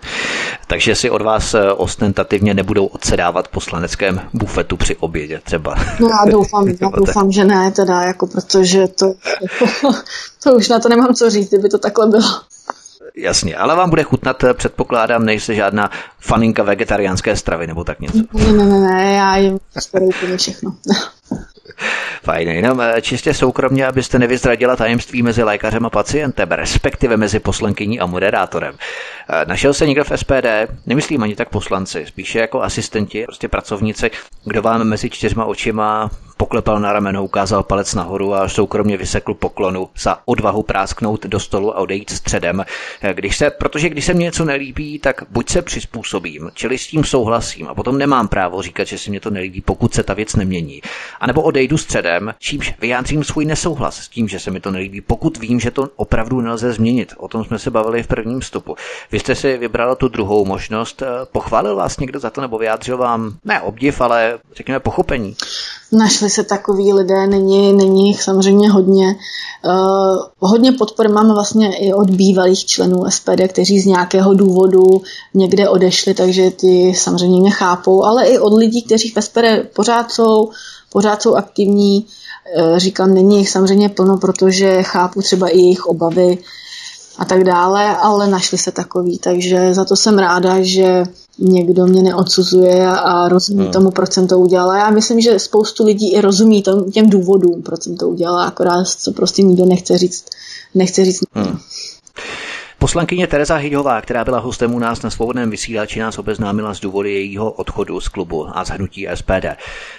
Speaker 1: Takže si od vás eh, ostentativně nebudou odsedávat poslaneckém bufetu při obědě třeba.
Speaker 2: No já doufám, já doufám, že ne, teda, jako protože to, to už na to nemám co říct, kdyby to takhle bylo.
Speaker 1: Jasně, ale vám bude chutnat, eh, předpokládám, nejste žádná faninka vegetariánské stravy nebo tak něco.
Speaker 2: Ne, ne, ne, ne já jim úplně všechno.
Speaker 1: Fajn, jenom eh, čistě soukromně, abyste nevyzradila tajemství mezi lékařem a pacientem, respektive mezi poslankyní a moderátorem. Eh, našel se někdo v SPD, nemyslím ani tak poslanci, spíše jako asistenti, prostě pracovníci, kdo vám mezi čtyřma očima poklepal na rameno, ukázal palec nahoru a soukromně vysekl poklonu za odvahu prásknout do stolu a odejít středem. Když se, protože když se mně něco nelíbí, tak buď se přizpůsobím, čili s tím souhlasím a potom nemám právo říkat, že si mě to nelíbí, pokud se ta věc nemění. A nebo odejdu středem, čímž vyjádřím svůj nesouhlas s tím, že se mi to nelíbí, pokud vím, že to opravdu nelze změnit. O tom jsme se bavili v prvním vstupu. Vy jste si vybrala tu druhou možnost. Pochválil vás někdo za to nebo vyjádřil vám ne obdiv, ale řekněme pochopení?
Speaker 2: Našli se takový lidé, není, není jich samozřejmě hodně. Uh, hodně podpory máme vlastně i od bývalých členů SPD, kteří z nějakého důvodu někde odešli, takže ty samozřejmě mě chápou, ale i od lidí, kteří v SPD pořád jsou, pořád jsou aktivní. Eh, říkám, není jich samozřejmě plno, protože chápu třeba i jejich obavy a tak dále, ale našli se takový, takže za to jsem ráda, že někdo mě neodsuzuje a rozumí hmm. tomu, proč jsem to udělala. Já myslím, že spoustu lidí i rozumí tom, těm důvodům, proč jsem to udělala, akorát co prostě nikdo nechce říct. Nechce říct. Hmm.
Speaker 1: Poslankyně Tereza Hyďová, která byla hostem u nás na svobodném vysílači, nás obeznámila z důvody jejího odchodu z klubu a z hnutí SPD.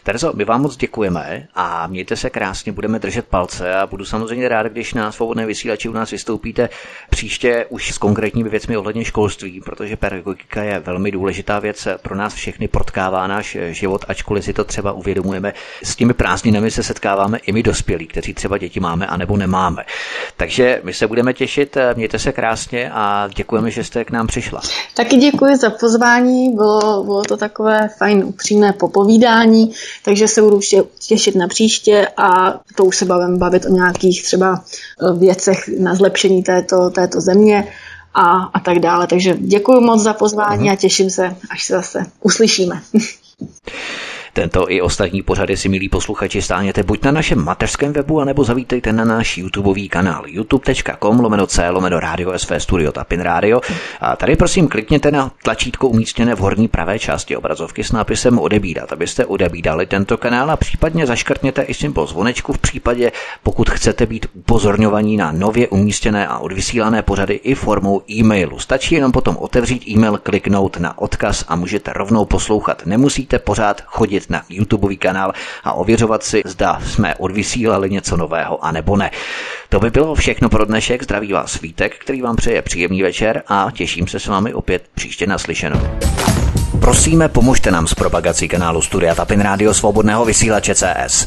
Speaker 1: Terezo, my vám moc děkujeme a mějte se krásně, budeme držet palce a budu samozřejmě rád, když na svobodné vysílači u nás vystoupíte příště už s konkrétními věcmi ohledně školství, protože pedagogika je velmi důležitá věc pro nás všechny, protkává náš život, ačkoliv si to třeba uvědomujeme. S těmi prázdninami se setkáváme i my dospělí, kteří třeba děti máme anebo nemáme. Takže my se budeme těšit, mějte se krásně a děkujeme, že jste k nám přišla.
Speaker 2: Taky děkuji za pozvání, bylo, bylo to takové fajn, upřímné popovídání, takže se budu těšit na příště a to už se bavím bavit o nějakých třeba eh, věcech na zlepšení této, této země a, a tak dále. Takže děkuji moc za pozvání uh-huh. a těším se, až se zase uslyšíme.
Speaker 1: Tento i ostatní pořady si, milí posluchači, stáhněte buď na našem mateřském webu, anebo zavítejte na náš YouTubeový kanál youtube.com lomeno C lomeno Radio SV Studio Tapin Radio. A tady prosím klikněte na tlačítko umístěné v horní pravé části obrazovky s nápisem odebírat, abyste odebídali tento kanál a případně zaškrtněte i symbol zvonečku v případě, pokud chcete být upozorňovaní na nově umístěné a odvysílané pořady i formou e-mailu. Stačí jenom potom otevřít e-mail, kliknout na odkaz a můžete rovnou poslouchat. Nemusíte pořád chodit na YouTubeový kanál a ověřovat si, zda jsme odvysílali něco nového, a nebo ne. To by bylo všechno pro dnešek. Zdraví vás Vítek, který vám přeje příjemný večer a těším se s vámi opět příště naslyšenou. Prosíme, pomožte nám s propagací kanálu Studia Tapin Rádio Svobodného vysílače CS.